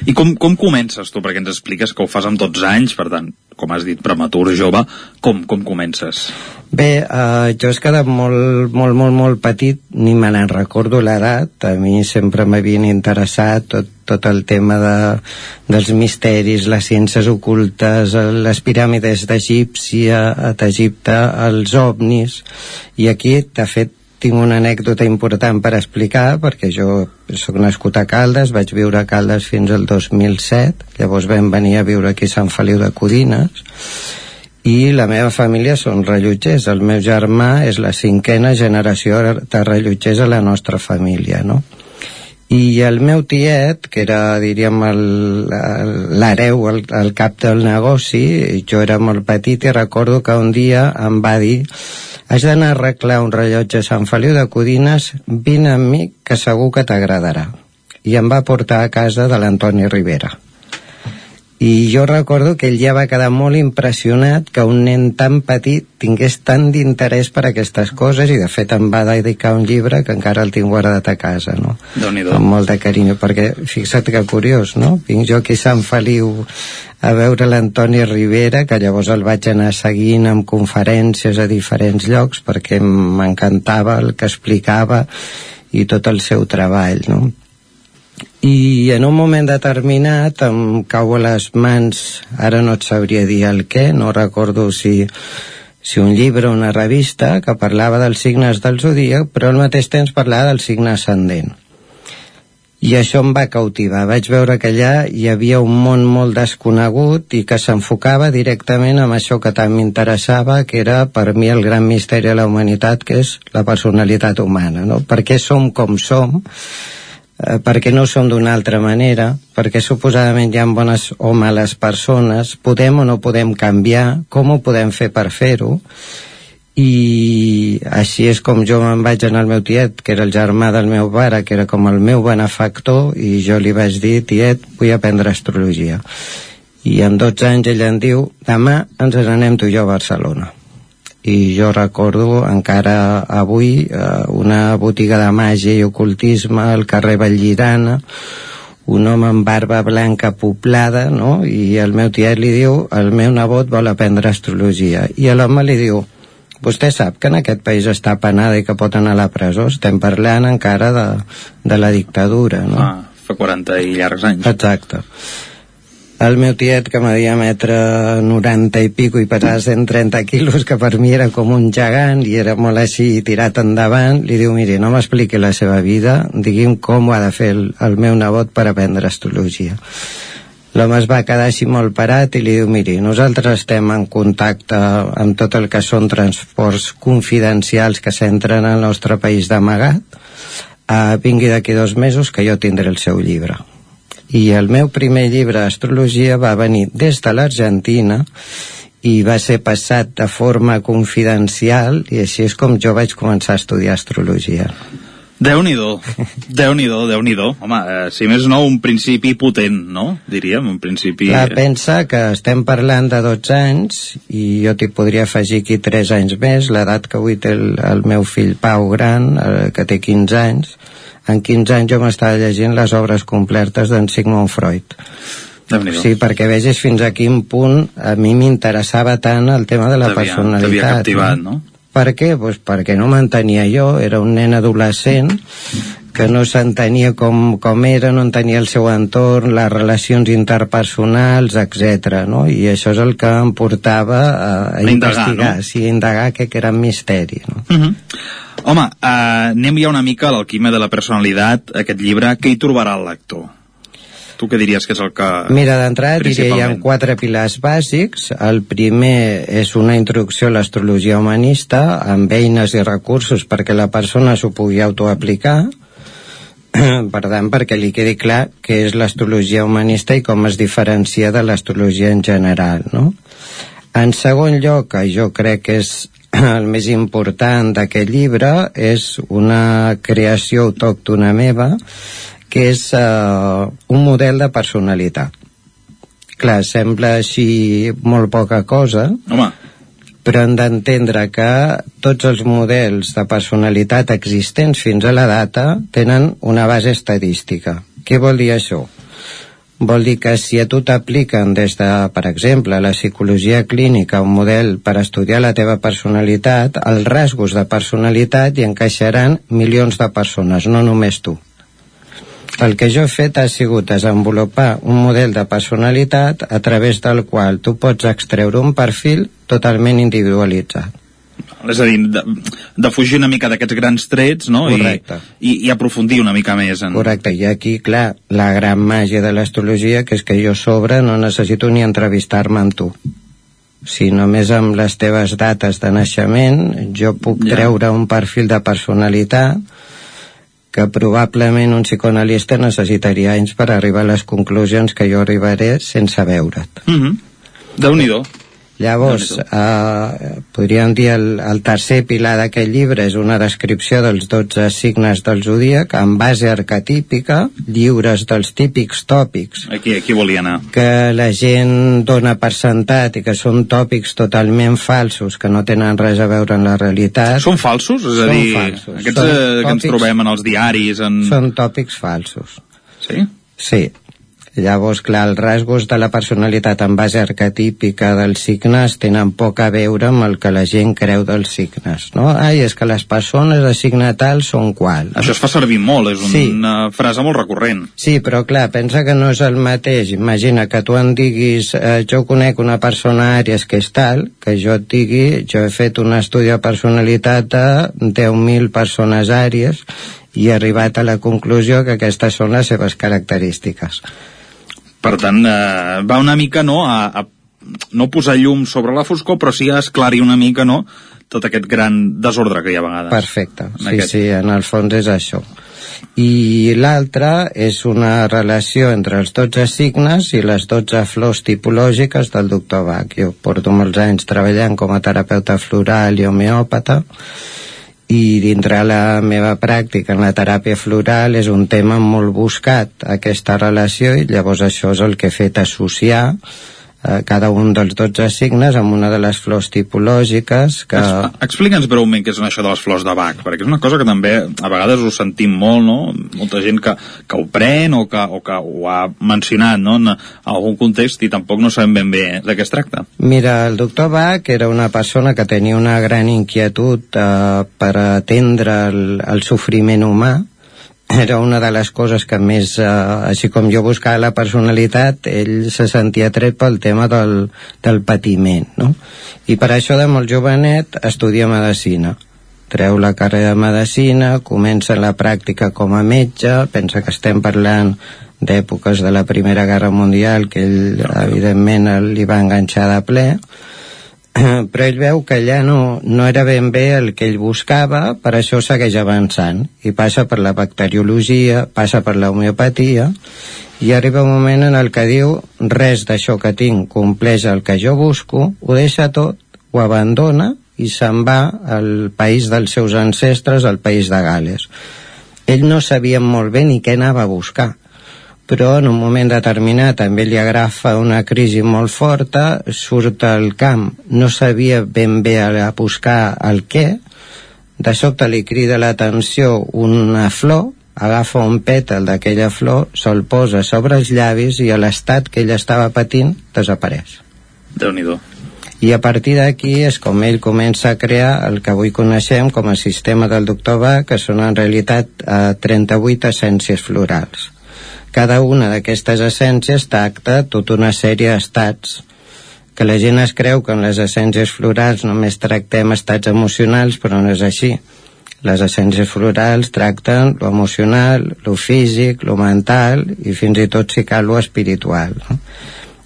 I com, com comences tu? Perquè ens expliques que ho fas amb 12 anys, per tant, com has dit, prematur, jove. Com, com comences? Bé, eh, jo és que de molt, molt, molt, molt petit ni me n'en recordo l'edat. A mi sempre m'havien interessat tot, tot el tema de, dels misteris, les ciències ocultes, les piràmides d'Egípcia, d'Egipte, els ovnis, i aquí, de fet, tinc una anècdota important per explicar perquè jo sóc nascut a Caldes vaig viure a Caldes fins al 2007 llavors vam venir a viure aquí a Sant Feliu de Codines i la meva família són rellotgers el meu germà és la cinquena generació de rellotgers a la nostra família no? I el meu tiet que era diríem l'hereu el, el cap del negoci jo era molt petit i recordo que un dia em va dir has d'anar a arreglar un rellotge a Sant Feliu de Codines, vine amb mi que segur que t'agradarà. I em va portar a casa de l'Antoni Rivera i jo recordo que ell ja va quedar molt impressionat que un nen tan petit tingués tant d'interès per aquestes coses i de fet em va dedicar un llibre que encara el tinc guardat a casa no? amb molt de carinyo perquè fixa't que curiós no? vinc jo aquí a Sant Feliu a veure l'Antoni Rivera que llavors el vaig anar seguint amb conferències a diferents llocs perquè m'encantava el que explicava i tot el seu treball no? I en un moment determinat em cau a les mans. Ara no et sabria dir el què no recordo si, si un llibre o una revista que parlava dels signes del zodíac però al mateix temps parlava del signe ascendent. I això em va cautivar. Vaig veure que allà hi havia un món molt desconegut i que s'enfocava directament amb això que tant m'interessava que era per mi el gran misteri de la humanitat que és la personalitat humana no? per què som com som eh, perquè no som d'una altra manera, perquè suposadament hi ha bones o males persones, podem o no podem canviar, com ho podem fer per fer-ho, i així és com jo me'n vaig anar al meu tiet, que era el germà del meu pare, que era com el meu benefactor, i jo li vaig dir, tiet, vull aprendre astrologia. I en 12 anys ell em diu, demà ens n'anem tu i jo a Barcelona i jo recordo encara avui eh, una botiga de màgia i ocultisme al carrer Vallirana un home amb barba blanca poblada no? i el meu tiet li diu el meu nebot vol aprendre astrologia i l'home li diu vostè sap que en aquest país està penada i que pot anar a la presó estem parlant encara de, de la dictadura no? ah, fa 40 i llargs anys exacte el meu tiet que m'havia metre 90 i pico i pesava 130 quilos que per mi era com un gegant i era molt així tirat endavant li diu miri no m'expliqui la seva vida digui'm com ho ha de fer el, el meu nebot per aprendre astrologia. L'home es va quedar així molt parat i li diu miri nosaltres estem en contacte amb tot el que són transports confidencials que s'entren al nostre país d'amagat. Uh, vingui d'aquí dos mesos que jo tindré el seu llibre i el meu primer llibre d'astrologia va venir des de l'Argentina i va ser passat de forma confidencial i així és com jo vaig començar a estudiar astrologia. Déu-n'hi-do, Déu-n'hi-do, déu nhi déu Home, eh, si més no, un principi potent, no? Diríem, un principi... Clar, pensa que estem parlant de 12 anys i jo t'hi podria afegir aquí 3 anys més, l'edat que avui té el, el meu fill Pau gran, eh, que té 15 anys, en 15 anys jo m'estava llegint les obres completes d'en Sigmund Freud Sí, perquè vegis fins a quin punt a mi m'interessava tant el tema de la personalitat. captivat, no? no? Per què? Pues perquè no m'entenia jo, era un nen adolescent que no s'entenia com, com era, no entenia el seu entorn, les relacions interpersonals, etc. no? I això és el que em portava a, a, a investigar, no? sí, a indagar que, que era un misteri. No? Uh -huh. Home, uh, anem ja una mica a l'alquimia de la personalitat, aquest llibre, què hi trobarà el lector? Tu què diries que és el que... Mira, d'entrada diria hi ha quatre pilars bàsics. El primer és una introducció a l'astrologia humanista amb eines i recursos perquè la persona s'ho pugui autoaplicar. per tant, perquè li quedi clar què és l'astrologia humanista i com es diferencia de l'astrologia en general, no? En segon lloc, que jo crec que és el més important d'aquest llibre és una creació autòctona meva que és uh, un model de personalitat clar, sembla així molt poca cosa Home. Però hem d'entendre que tots els models de personalitat existents fins a la data tenen una base estadística què vol dir això? Vol dir que si a tu t'apliquen des de, per exemple, la psicologia clínica un model per estudiar la teva personalitat, els rasgos de personalitat hi encaixaran milions de persones, no només tu. El que jo he fet ha sigut desenvolupar un model de personalitat a través del qual tu pots extreure un perfil totalment individualitzat. És a dir, de, de fugir una mica d'aquests grans trets, no? Correcte. I, i, I aprofundir una mica més en... Correcte, i aquí, clar, la gran màgia de l'astrologia, que és que jo sobre no necessito ni entrevistar-me amb tu. Si només amb les teves dates de naixement jo puc Ja. treure un perfil de personalitat que probablement un psicoanalista necessitaria anys per arribar a les conclusions que jo arribaré sense veure't. Mm -hmm. Déu-n'hi-do. Llavors, eh, podríem dir el, el tercer pilar d'aquest llibre és una descripció dels 12 signes del zodíac en base arquetípica, lliures dels típics tòpics Aquí, aquí volia anar. que la gent dona per sentat i que són tòpics totalment falsos, que no tenen res a veure amb la realitat. Són falsos? És a Són dir, falsos. aquests Són eh, que ens tòpics- trobem en els diaris... En... Són tòpics falsos. Sí? Sí. Llavors, clar, els rasgos de la personalitat en base arquetípica dels signes tenen poc a veure amb el que la gent creu dels signes, no? Ai, és que les persones de signe tal són qual. Això es fa servir molt, és Sí. una frase molt recurrent. Sí, però clar, pensa que no és el mateix. Imagina que tu em diguis, eh, jo conec una persona àries que és tal, que jo et digui, jo he fet un estudi de personalitat de 10.000 persones àries i he arribat a la conclusió que aquestes són les seves característiques. Per tant, eh, va una mica no, a, a no posar llum sobre la foscor, però sí a esclarir una mica no, tot aquest gran desordre que hi ha a vegades. Perfecte, En sí, aquest. sí, en el fons és això. I l'altra és una relació entre els 12 signes i les 12 flors tipològiques del doctor Bach. Jo porto molts anys treballant com a terapeuta floral i homeòpata i dintre la meva pràctica en la teràpia floral és un tema molt buscat aquesta relació i llavors això és el que he fet associar eh, cada un dels 12 signes amb una de les flors tipològiques que... Ex- Explica'ns breument què és això de les flors de Bach, perquè és una cosa que també a vegades ho sentim molt, no? Molta gent que, que ho pren o que, o que ho ha mencionat no? en algun context i tampoc no sabem ben bé de què es tracta. Mira, el doctor Bach era una persona que tenia una gran inquietud eh, per atendre el, el sofriment humà. Era una de les coses que més, eh, així com jo buscava la personalitat, ell se sentia tret pel tema del, del patiment, no? I per això de molt jovenet estudia medicina. Treu la carrera de medicina, comença la pràctica com a metge, pensa que estem parlant d'èpoques de la Primera Guerra Mundial, que ell, evidentment, li va enganxar de ple, però ell veu que allà no, no era ben bé el que ell buscava, per això segueix avançant, i passa per la bacteriologia, passa per la homeopatia, i arriba un moment en el que diu res d'això que tinc compleix el que jo busco, ho deixa tot, ho abandona i se'n va al país dels seus ancestres, al país de Gales. Ell no sabia molt bé ni què anava a buscar, però en un moment determinat també li agafa una crisi molt forta, surt al camp, no sabia ben bé a buscar el què, de sobte li crida l'atenció una flor, agafa un pètal d'aquella flor, se'l posa sobre els llavis i a l'estat que ell estava patint desapareix. déu nhi I a partir d'aquí és com ell comença a crear el que avui coneixem com a sistema del doctor Bach, que són en realitat eh, 38 essències florals. Cada una d'aquestes essències tracta tota una sèrie d'estats que la gent es creu que en les essències florals només tractem estats emocionals, però no és així. Les essències florals tracten lo emocional, lo físic, lo mental i fins i tot si cal lo espiritual. No?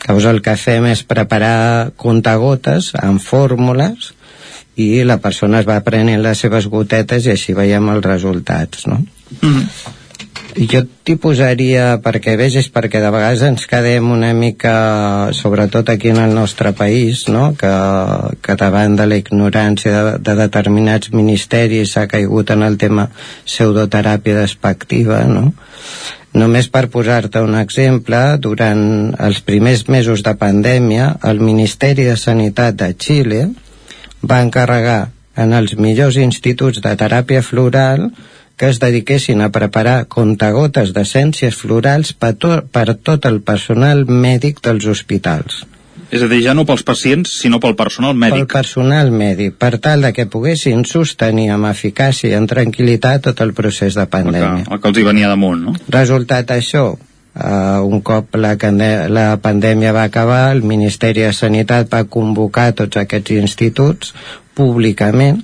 Llavors el que fem és preparar contagotes amb fórmules i la persona es va prenent les seves gotetes i així veiem els resultats, no? I jo t'hi posaria, perquè vegis, perquè de vegades ens quedem una mica, sobretot aquí en el nostre país, no? que, que davant de la ignorància de, de determinats ministeris s'ha caigut en el tema pseudoteràpia despectiva, no? Només per posar-te un exemple, durant els primers mesos de pandèmia, el Ministeri de Sanitat de Xile va encarregar en els millors instituts de teràpia floral que es dediquessin a preparar contagotes d'essències florals per, to per tot el personal mèdic dels hospitals. És a dir, ja no pels pacients, sinó pel personal pel mèdic. personal mèdic, per tal de que poguessin sostenir amb eficàcia i amb tranquil·litat tot el procés de El que, pandèmia. el que els hi venia damunt, no? Resultat això, uh, un cop la, la pandèmia va acabar, el Ministeri de Sanitat va convocar tots aquests instituts públicament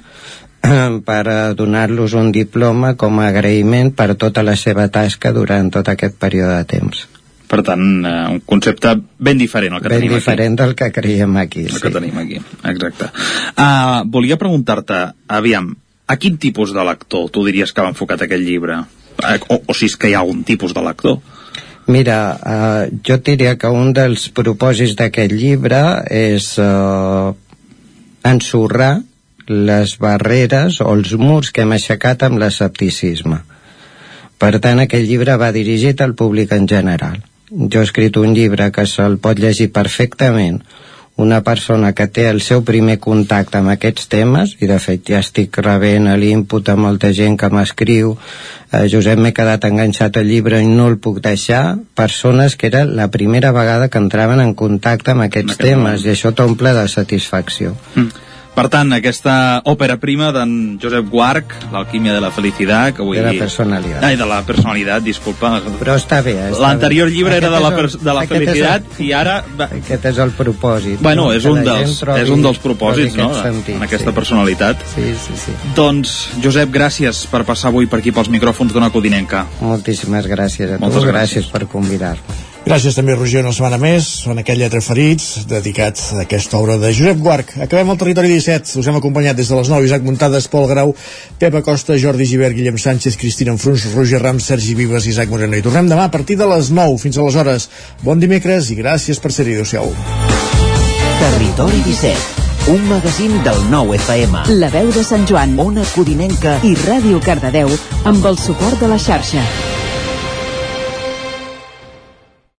per eh, donar-los un diploma com a agraïment per tota la seva tasca durant tot aquest període de temps. Per tant, eh, un concepte ben diferent al que Ben tenim diferent del que creiem aquí. aquí. El que tenim aquí, exacte. Uh, volia preguntar-te, aviam, a quin tipus de lector tu diries que va enfocat aquest llibre? Uh, o, o si és que hi ha algun tipus de lector? Mira, uh, jo diria que un dels propòsits d'aquest llibre és uh, ensorrar les barreres o els murs que hem aixecat amb l'escepticisme. Per tant, aquest llibre va dirigit al públic en general. Jo he escrit un llibre que se'l pot llegir perfectament una persona que té el seu primer contacte amb aquests temes, i de fet ja estic rebent l'input a molta gent que m'escriu, eh, Josep, m'he quedat enganxat al llibre i no el puc deixar, persones que era la primera vegada que entraven en contacte amb aquests aquest temes, moment. i això t'omple de satisfacció. Mm. Per tant, aquesta òpera prima d'en Josep Guarch, L'alquímia de la felicitat, que vull De la personalitat. Ai, de la personalitat, disculpa. Però està bé. està L'anterior llibre era de Aquest la, el- pers- de la aquest és el- felicitat i ara... va- Aquest és el propòsit. Bueno, no? és un, dels, trobi- és un dels propòsits, no?, aquest sentit, en aquesta sí. personalitat. Sí, sí, sí. Doncs, Josep, gràcies per passar avui per aquí pels micròfons d'una codinenca. Moltíssimes gràcies a tu, Moltes gràcies per convidar-me. Gràcies també, Roger, una setmana més, en aquell Lletra Ferits, dedicat a aquesta obra de Josep Guarch. Acabem el territori 17, us hem acompanyat des de les 9, Isaac Muntades, Pol Grau, Pepa Costa, Jordi Givert, Guillem Sánchez, Cristina Enfruns, Roger Ram, Sergi Vives i Isaac Moreno. I tornem demà a partir de les 9. Fins aleshores, bon dimecres i gràcies per ser-hi. Adéu-siau. Territori 17, un magazín del nou FM. La veu de Sant Joan, Ona Codinenca i Ràdio Cardedeu amb el suport de la xarxa.